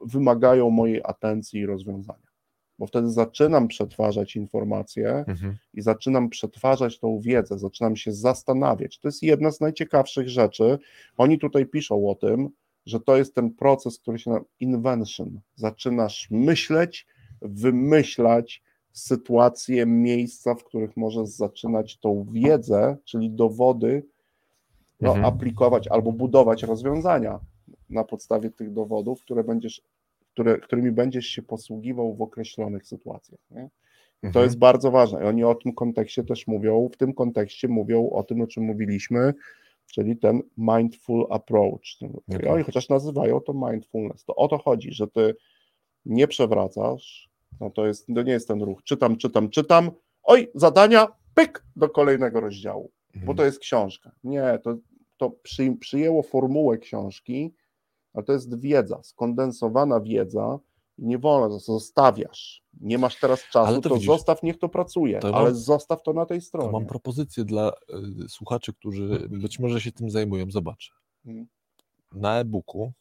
Speaker 1: wymagają mojej atencji i rozwiązania bo wtedy zaczynam przetwarzać informacje mhm. i zaczynam przetwarzać tą wiedzę, zaczynam się zastanawiać. To jest jedna z najciekawszych rzeczy. Oni tutaj piszą o tym, że to jest ten proces, który się nazywa invention. Zaczynasz myśleć, wymyślać sytuacje, miejsca, w których możesz zaczynać tą wiedzę, czyli dowody, no, mhm. aplikować albo budować rozwiązania na podstawie tych dowodów, które będziesz które, którymi będziesz się posługiwał w określonych sytuacjach. Nie? Mhm. To jest bardzo ważne. I oni o tym kontekście też mówią, w tym kontekście mówią o tym, o czym mówiliśmy, czyli ten mindful approach. I oni chociaż nazywają to mindfulness. To o to chodzi, że ty nie przewracasz, no to, jest, to nie jest ten ruch. Czytam, czytam, czytam. Oj, zadania, pyk, do kolejnego rozdziału, mhm. bo to jest książka. Nie, to, to przy, przyjęło formułę książki, ale to jest wiedza, skondensowana wiedza, nie wolno, zostawiasz. Nie masz teraz czasu, to, to widzisz, zostaw, niech to pracuje, to ale mam, zostaw to na tej stronie.
Speaker 2: mam propozycję dla y, słuchaczy, którzy być może się tym zajmują. Zobacz. Hmm. na e-booku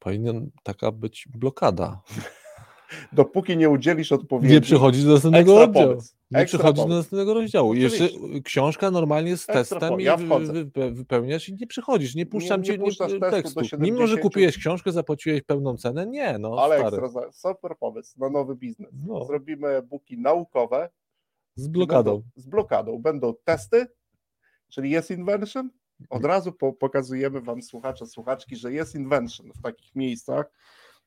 Speaker 2: powinien taka być blokada.
Speaker 1: Dopóki nie udzielisz odpowiedzi.
Speaker 2: Nie przychodzić do następnego rozdziału. Nie
Speaker 1: Ekstra
Speaker 2: przychodzić do następnego rozdziału. Jeszcze książka normalnie z testem
Speaker 1: pomysł. Ja
Speaker 2: wy- wy- wypełniasz i nie przychodzisz. Nie puszczam
Speaker 1: nie
Speaker 2: cię nie, tekstu.
Speaker 1: 70.
Speaker 2: Mimo, że kupiłeś książkę, zapłaciłeś pełną cenę, nie, no
Speaker 1: Ale
Speaker 2: stary,
Speaker 1: ekstra, super pomysł na nowy biznes.
Speaker 2: No.
Speaker 1: Zrobimy e-booki naukowe
Speaker 2: z blokadą.
Speaker 1: Będą, z blokadą. Będą testy, czyli jest invention. Od razu po, pokazujemy Wam, słuchacze, słuchaczki, że jest invention w takich miejscach.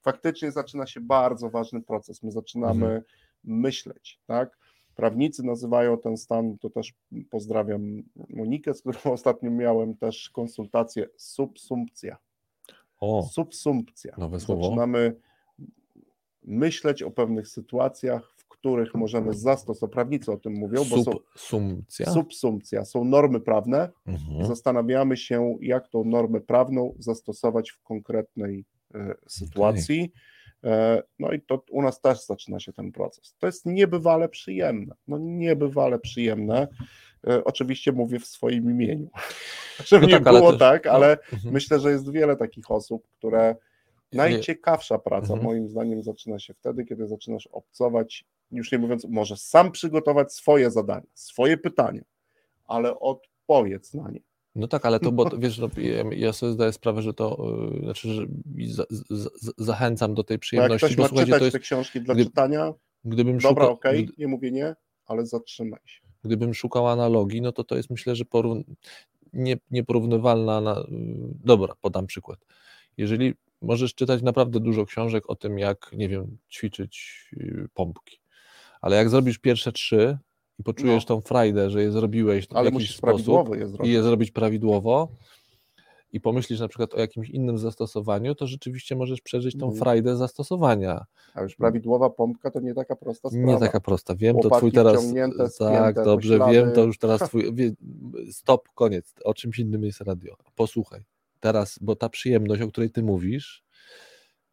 Speaker 1: Faktycznie zaczyna się bardzo ważny proces. My zaczynamy
Speaker 2: Mhm.
Speaker 1: myśleć, tak? Prawnicy nazywają ten stan, to też pozdrawiam Monikę, z którą ostatnio miałem też konsultację, subsumpcja.
Speaker 2: O,
Speaker 1: Subsumpcja.
Speaker 2: Nowe słowo.
Speaker 1: Zaczynamy myśleć o pewnych sytuacjach, których możemy zastosować, prawnicy o tym mówią, bo są
Speaker 2: subsumpcja.
Speaker 1: subsumpcja, są normy prawne
Speaker 2: Mhm.
Speaker 1: zastanawiamy się, jak tą normę prawną zastosować w konkretnej e, sytuacji. E, No i to u nas też zaczyna się ten proces. To jest niebywale przyjemne. No niebywale przyjemne. E, Oczywiście mówię w swoim imieniu. Żeby
Speaker 2: No
Speaker 1: nie
Speaker 2: tak, ale
Speaker 1: było
Speaker 2: też-
Speaker 1: tak,
Speaker 2: no,
Speaker 1: ale
Speaker 2: mhm.
Speaker 1: myślę, że jest wiele takich osób, które najciekawsza praca
Speaker 2: Mhm.
Speaker 1: moim zdaniem zaczyna się wtedy, kiedy zaczynasz obcować, już nie mówiąc, może sam przygotować swoje zadania, swoje pytania, ale odpowiedz na nie.
Speaker 2: No tak, ale to, bo to, wiesz, no, ja, sobie zdaję sprawę, że to, yy, znaczy, że za, za, za- zachęcam do tej
Speaker 1: Bo jak
Speaker 2: przyjemności,
Speaker 1: ktoś
Speaker 2: bo
Speaker 1: ma czytać
Speaker 2: to jest,
Speaker 1: te książki dla
Speaker 2: gdy-
Speaker 1: czytania,
Speaker 2: gdybym
Speaker 1: dobra,
Speaker 2: szukał,
Speaker 1: okej,
Speaker 2: gdy-
Speaker 1: nie mówię nie, ale zatrzymaj się.
Speaker 2: gdybym szukał analogii, no to to jest myślę, że nie, nieporównywalna. Na... Dobra, podam przykład. Jeżeli możesz czytać naprawdę dużo książek o tym, jak, nie wiem, ćwiczyć y, pompki, ale jak zrobisz pierwsze trzy i poczujesz tą frajdę, że je zrobiłeś w
Speaker 1: No. Ale
Speaker 2: jakiś
Speaker 1: musisz
Speaker 2: sposób
Speaker 1: je
Speaker 2: i je zrobić prawidłowo i pomyślisz na przykład o jakimś innym zastosowaniu, to rzeczywiście możesz przeżyć tą
Speaker 1: Mhm.
Speaker 2: frajdę zastosowania.
Speaker 1: A już prawidłowa pompka to nie taka prosta sprawa.
Speaker 2: Nie taka prosta. Wiem, to twój teraz. Tak, dobrze, wiem, to już teraz twój. Stop, koniec. O czymś innym jest radio. Posłuchaj. Teraz, bo ta przyjemność, o której ty mówisz,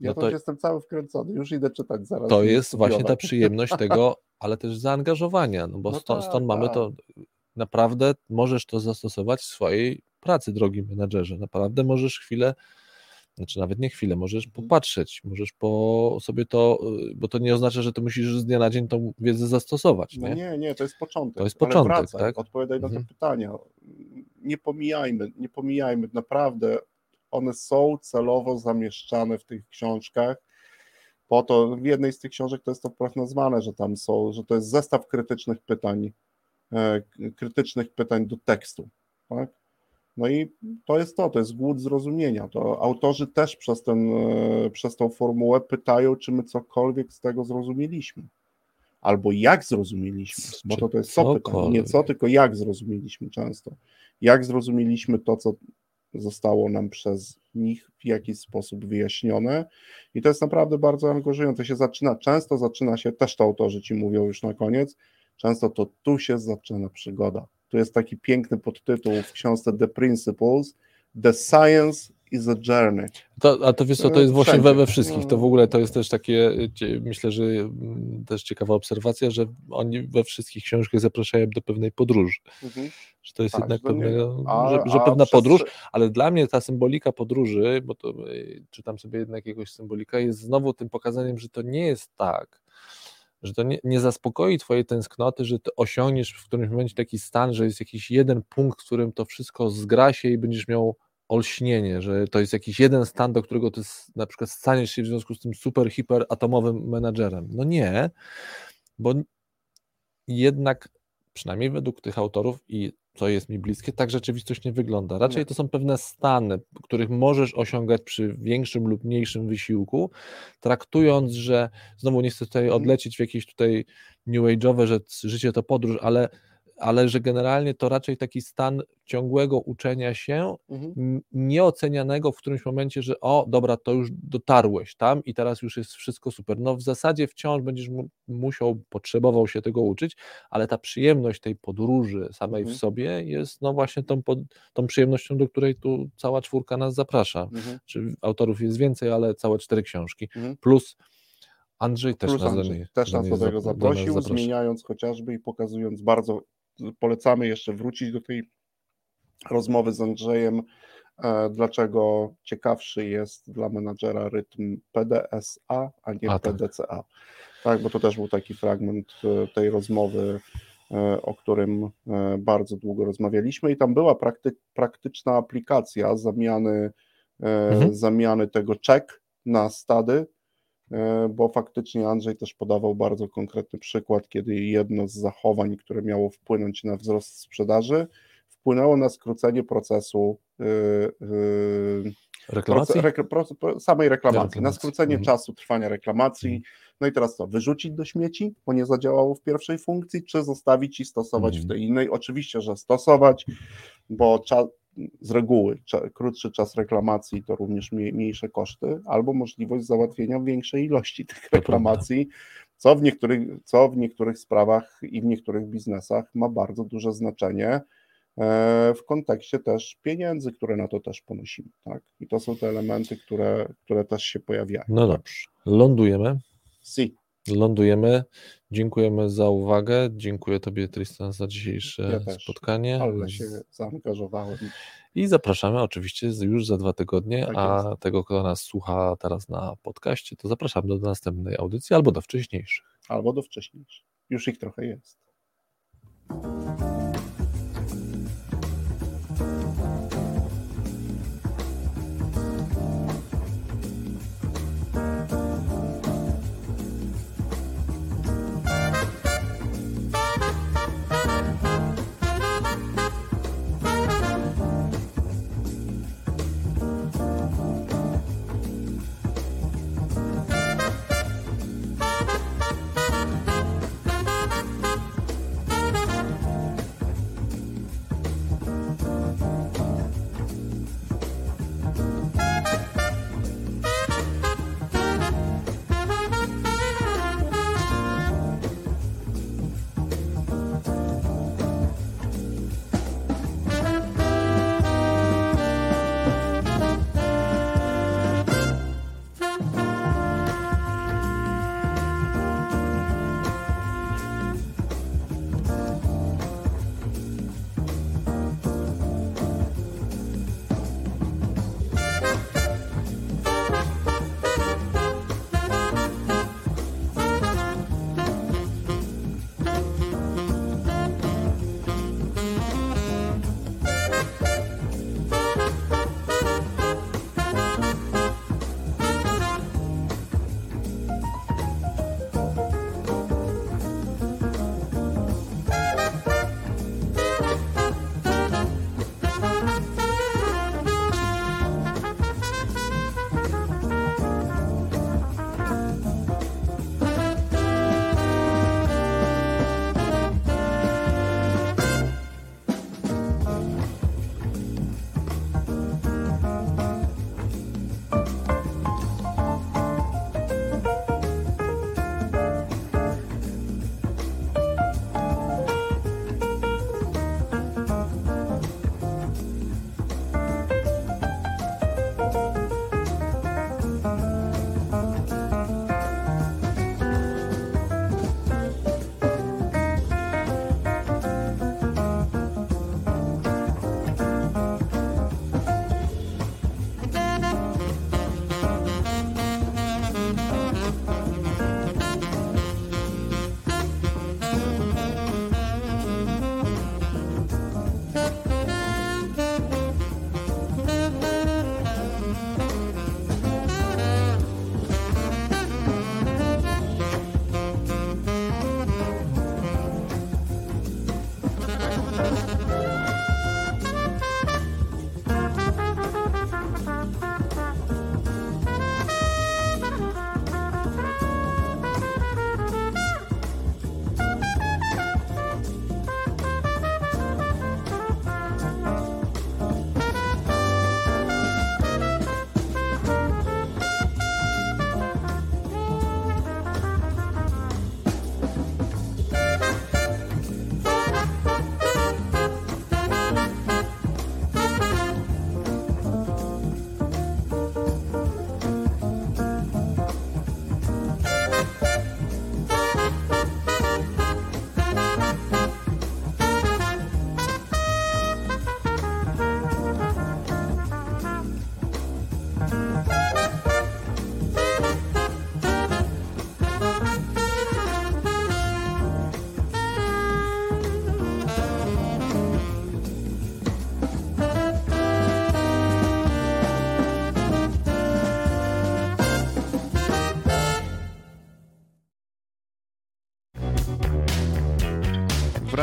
Speaker 1: Ja
Speaker 2: no
Speaker 1: to już jestem cały wkręcony, już idę czytać zaraz.
Speaker 2: to jest właśnie ta przyjemność tego, ale też zaangażowania, no bo
Speaker 1: No
Speaker 2: stąd,
Speaker 1: tak,
Speaker 2: stąd mamy
Speaker 1: tak.
Speaker 2: to. Naprawdę możesz to zastosować w swojej pracy, drogi menadżerze. Naprawdę możesz chwilę, znaczy nawet nie chwilę, możesz
Speaker 1: Mhm.
Speaker 2: popatrzeć, możesz po sobie to, y, bo to nie oznacza, że ty musisz z dnia na dzień tą wiedzę zastosować.
Speaker 1: No
Speaker 2: Nie?
Speaker 1: nie, nie, to jest początek.
Speaker 2: To jest początek,
Speaker 1: wracaj,
Speaker 2: tak?
Speaker 1: Odpowiadaj na
Speaker 2: Mhm.
Speaker 1: te pytania. Nie pomijajmy, nie pomijajmy, naprawdę one są celowo zamieszczane w tych książkach. Po to w jednej z tych książek to jest to wprost nazwane, że tam są, że to jest zestaw krytycznych pytań, e, krytycznych pytań do tekstu. Tak? No i to jest to, to jest głód zrozumienia. To autorzy też przez, ten, e, przez tą formułę pytają, czy my cokolwiek z tego zrozumieliśmy. Albo jak zrozumieliśmy, bo to, to jest co pytanie, nie co, tylko jak zrozumieliśmy często. Jak zrozumieliśmy to, co zostało nam przez nich w jakiś sposób wyjaśnione. I to jest naprawdę bardzo angażujące. Się zaczyna, często zaczyna się, też to autorzy ci mówią już na koniec, często to tu się zaczyna przygoda. Tu jest taki piękny podtytuł w książce The Principles, The Science is a Journey.
Speaker 2: To, a to wiesz co, to
Speaker 1: E,
Speaker 2: jest właśnie we, we wszystkich. To w ogóle to jest też takie, myślę, że mm, też ciekawa obserwacja, że oni we wszystkich książkach zapraszają do pewnej podróży. Że to jest
Speaker 1: Tak,
Speaker 2: jednak
Speaker 1: A-
Speaker 2: że, że pewna
Speaker 1: przez-
Speaker 2: podróż, ale dla mnie ta symbolika podróży, bo to y, czytam sobie jednak jakiegoś symbolika, jest znowu tym pokazaniem, że to nie jest tak, że to nie, nie zaspokoi twojej tęsknoty, że ty osiągniesz w którymś momencie taki stan, że jest jakiś jeden punkt, w którym to wszystko zgra się i będziesz miał olśnienie, że to jest jakiś jeden stan, do którego ty na przykład staniesz się w związku z tym super, hiper atomowym menadżerem. No nie, bo jednak przynajmniej według tych autorów i co jest mi bliskie, tak rzeczywistość nie wygląda. Raczej to są pewne stany, których możesz osiągać przy większym lub mniejszym wysiłku, traktując, że znowu nie chcę tutaj
Speaker 1: Mhm.
Speaker 2: odlecieć w jakieś tutaj new age'owe, że życie to podróż, ale, ale że generalnie to raczej taki stan ciągłego uczenia się,
Speaker 1: Mhm.
Speaker 2: nieocenianego w którymś momencie, że o, dobra, to już dotarłeś tam i teraz już jest wszystko super. No w zasadzie wciąż będziesz mu, musiał, potrzebował się tego uczyć, ale ta przyjemność tej podróży samej
Speaker 1: Mhm.
Speaker 2: w sobie jest no właśnie tą, pod, tą przyjemnością, do której tu cała czwórka nas zaprasza.
Speaker 1: Mhm.
Speaker 2: Czy autorów jest więcej, ale całe cztery książki.
Speaker 1: Mhm.
Speaker 2: Plus Andrzej też
Speaker 1: Plus
Speaker 2: nas do
Speaker 1: Andrzej
Speaker 2: niej,
Speaker 1: też nas do tego
Speaker 2: do nas
Speaker 1: zaprosił,
Speaker 2: zaprasza.
Speaker 1: zmieniając chociażby i pokazując bardzo, polecamy jeszcze wrócić do tej rozmowy z Andrzejem, e, dlaczego ciekawszy jest dla menadżera rytm PDSA, a nie
Speaker 2: A, tak.
Speaker 1: PDCA. Tak, bo to też był taki fragment e, tej rozmowy, e, o którym bardzo długo rozmawialiśmy i tam była prakty, praktyczna aplikacja zamiany,
Speaker 2: Mhm.
Speaker 1: zamiany tego czek na stady, bo faktycznie Andrzej też podawał bardzo konkretny przykład, kiedy jedno z zachowań, które miało wpłynąć na wzrost sprzedaży, wpłynęło na skrócenie procesu e, e,
Speaker 2: Reklamacji?
Speaker 1: Proce, pro- samej reklamacji,
Speaker 2: Reklamacji.
Speaker 1: na skrócenie
Speaker 2: Mhm.
Speaker 1: czasu trwania reklamacji. No i teraz co, wyrzucić do śmieci, bo nie zadziałało w pierwszej funkcji, czy zostawić i stosować
Speaker 2: Mhm.
Speaker 1: w tej innej? Oczywiście, że stosować, bo cza, z reguły cza, krótszy czas reklamacji to również mniej, mniejsze koszty, albo możliwość załatwienia większej ilości tych reklamacji, co w, niektórych, co w niektórych sprawach i w niektórych biznesach ma bardzo duże znaczenie e, w kontekście też pieniędzy, które na to też ponosimy. Tak? I to są te elementy, które, które też się pojawiają.
Speaker 2: No dobrze. Lądujemy.
Speaker 1: Si,
Speaker 2: Lądujemy. Dziękujemy za uwagę. Dziękuję Tobie, Tristan, za dzisiejsze
Speaker 1: Ja
Speaker 2: spotkanie.
Speaker 1: ale się zaangażowałem.
Speaker 2: I zapraszamy oczywiście już za dwa tygodnie,
Speaker 1: Tak
Speaker 2: a tego, kto nas słucha teraz na podcaście, to zapraszamy do następnej audycji albo do wcześniejszych.
Speaker 1: Albo do wcześniejszych. Już ich trochę jest.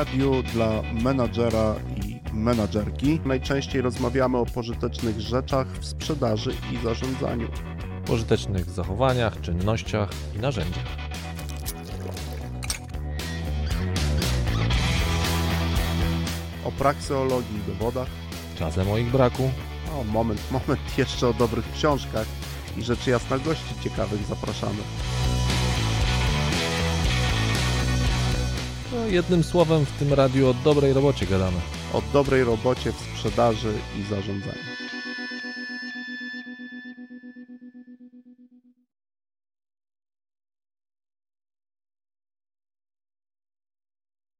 Speaker 1: Radiu dla menadżera i menadżerki. Najczęściej rozmawiamy o pożytecznych rzeczach w sprzedaży i zarządzaniu.
Speaker 2: Pożytecznych zachowaniach, czynnościach i narzędziach.
Speaker 1: O prakseologii i dowodach.
Speaker 2: Czasem o ich braku.
Speaker 1: O, moment, moment, jeszcze o dobrych książkach i rzeczy jasna gości ciekawych zapraszamy.
Speaker 2: Jednym słowem w tym radiu o dobrej robocie gadamy.
Speaker 1: O dobrej robocie w sprzedaży i zarządzaniu.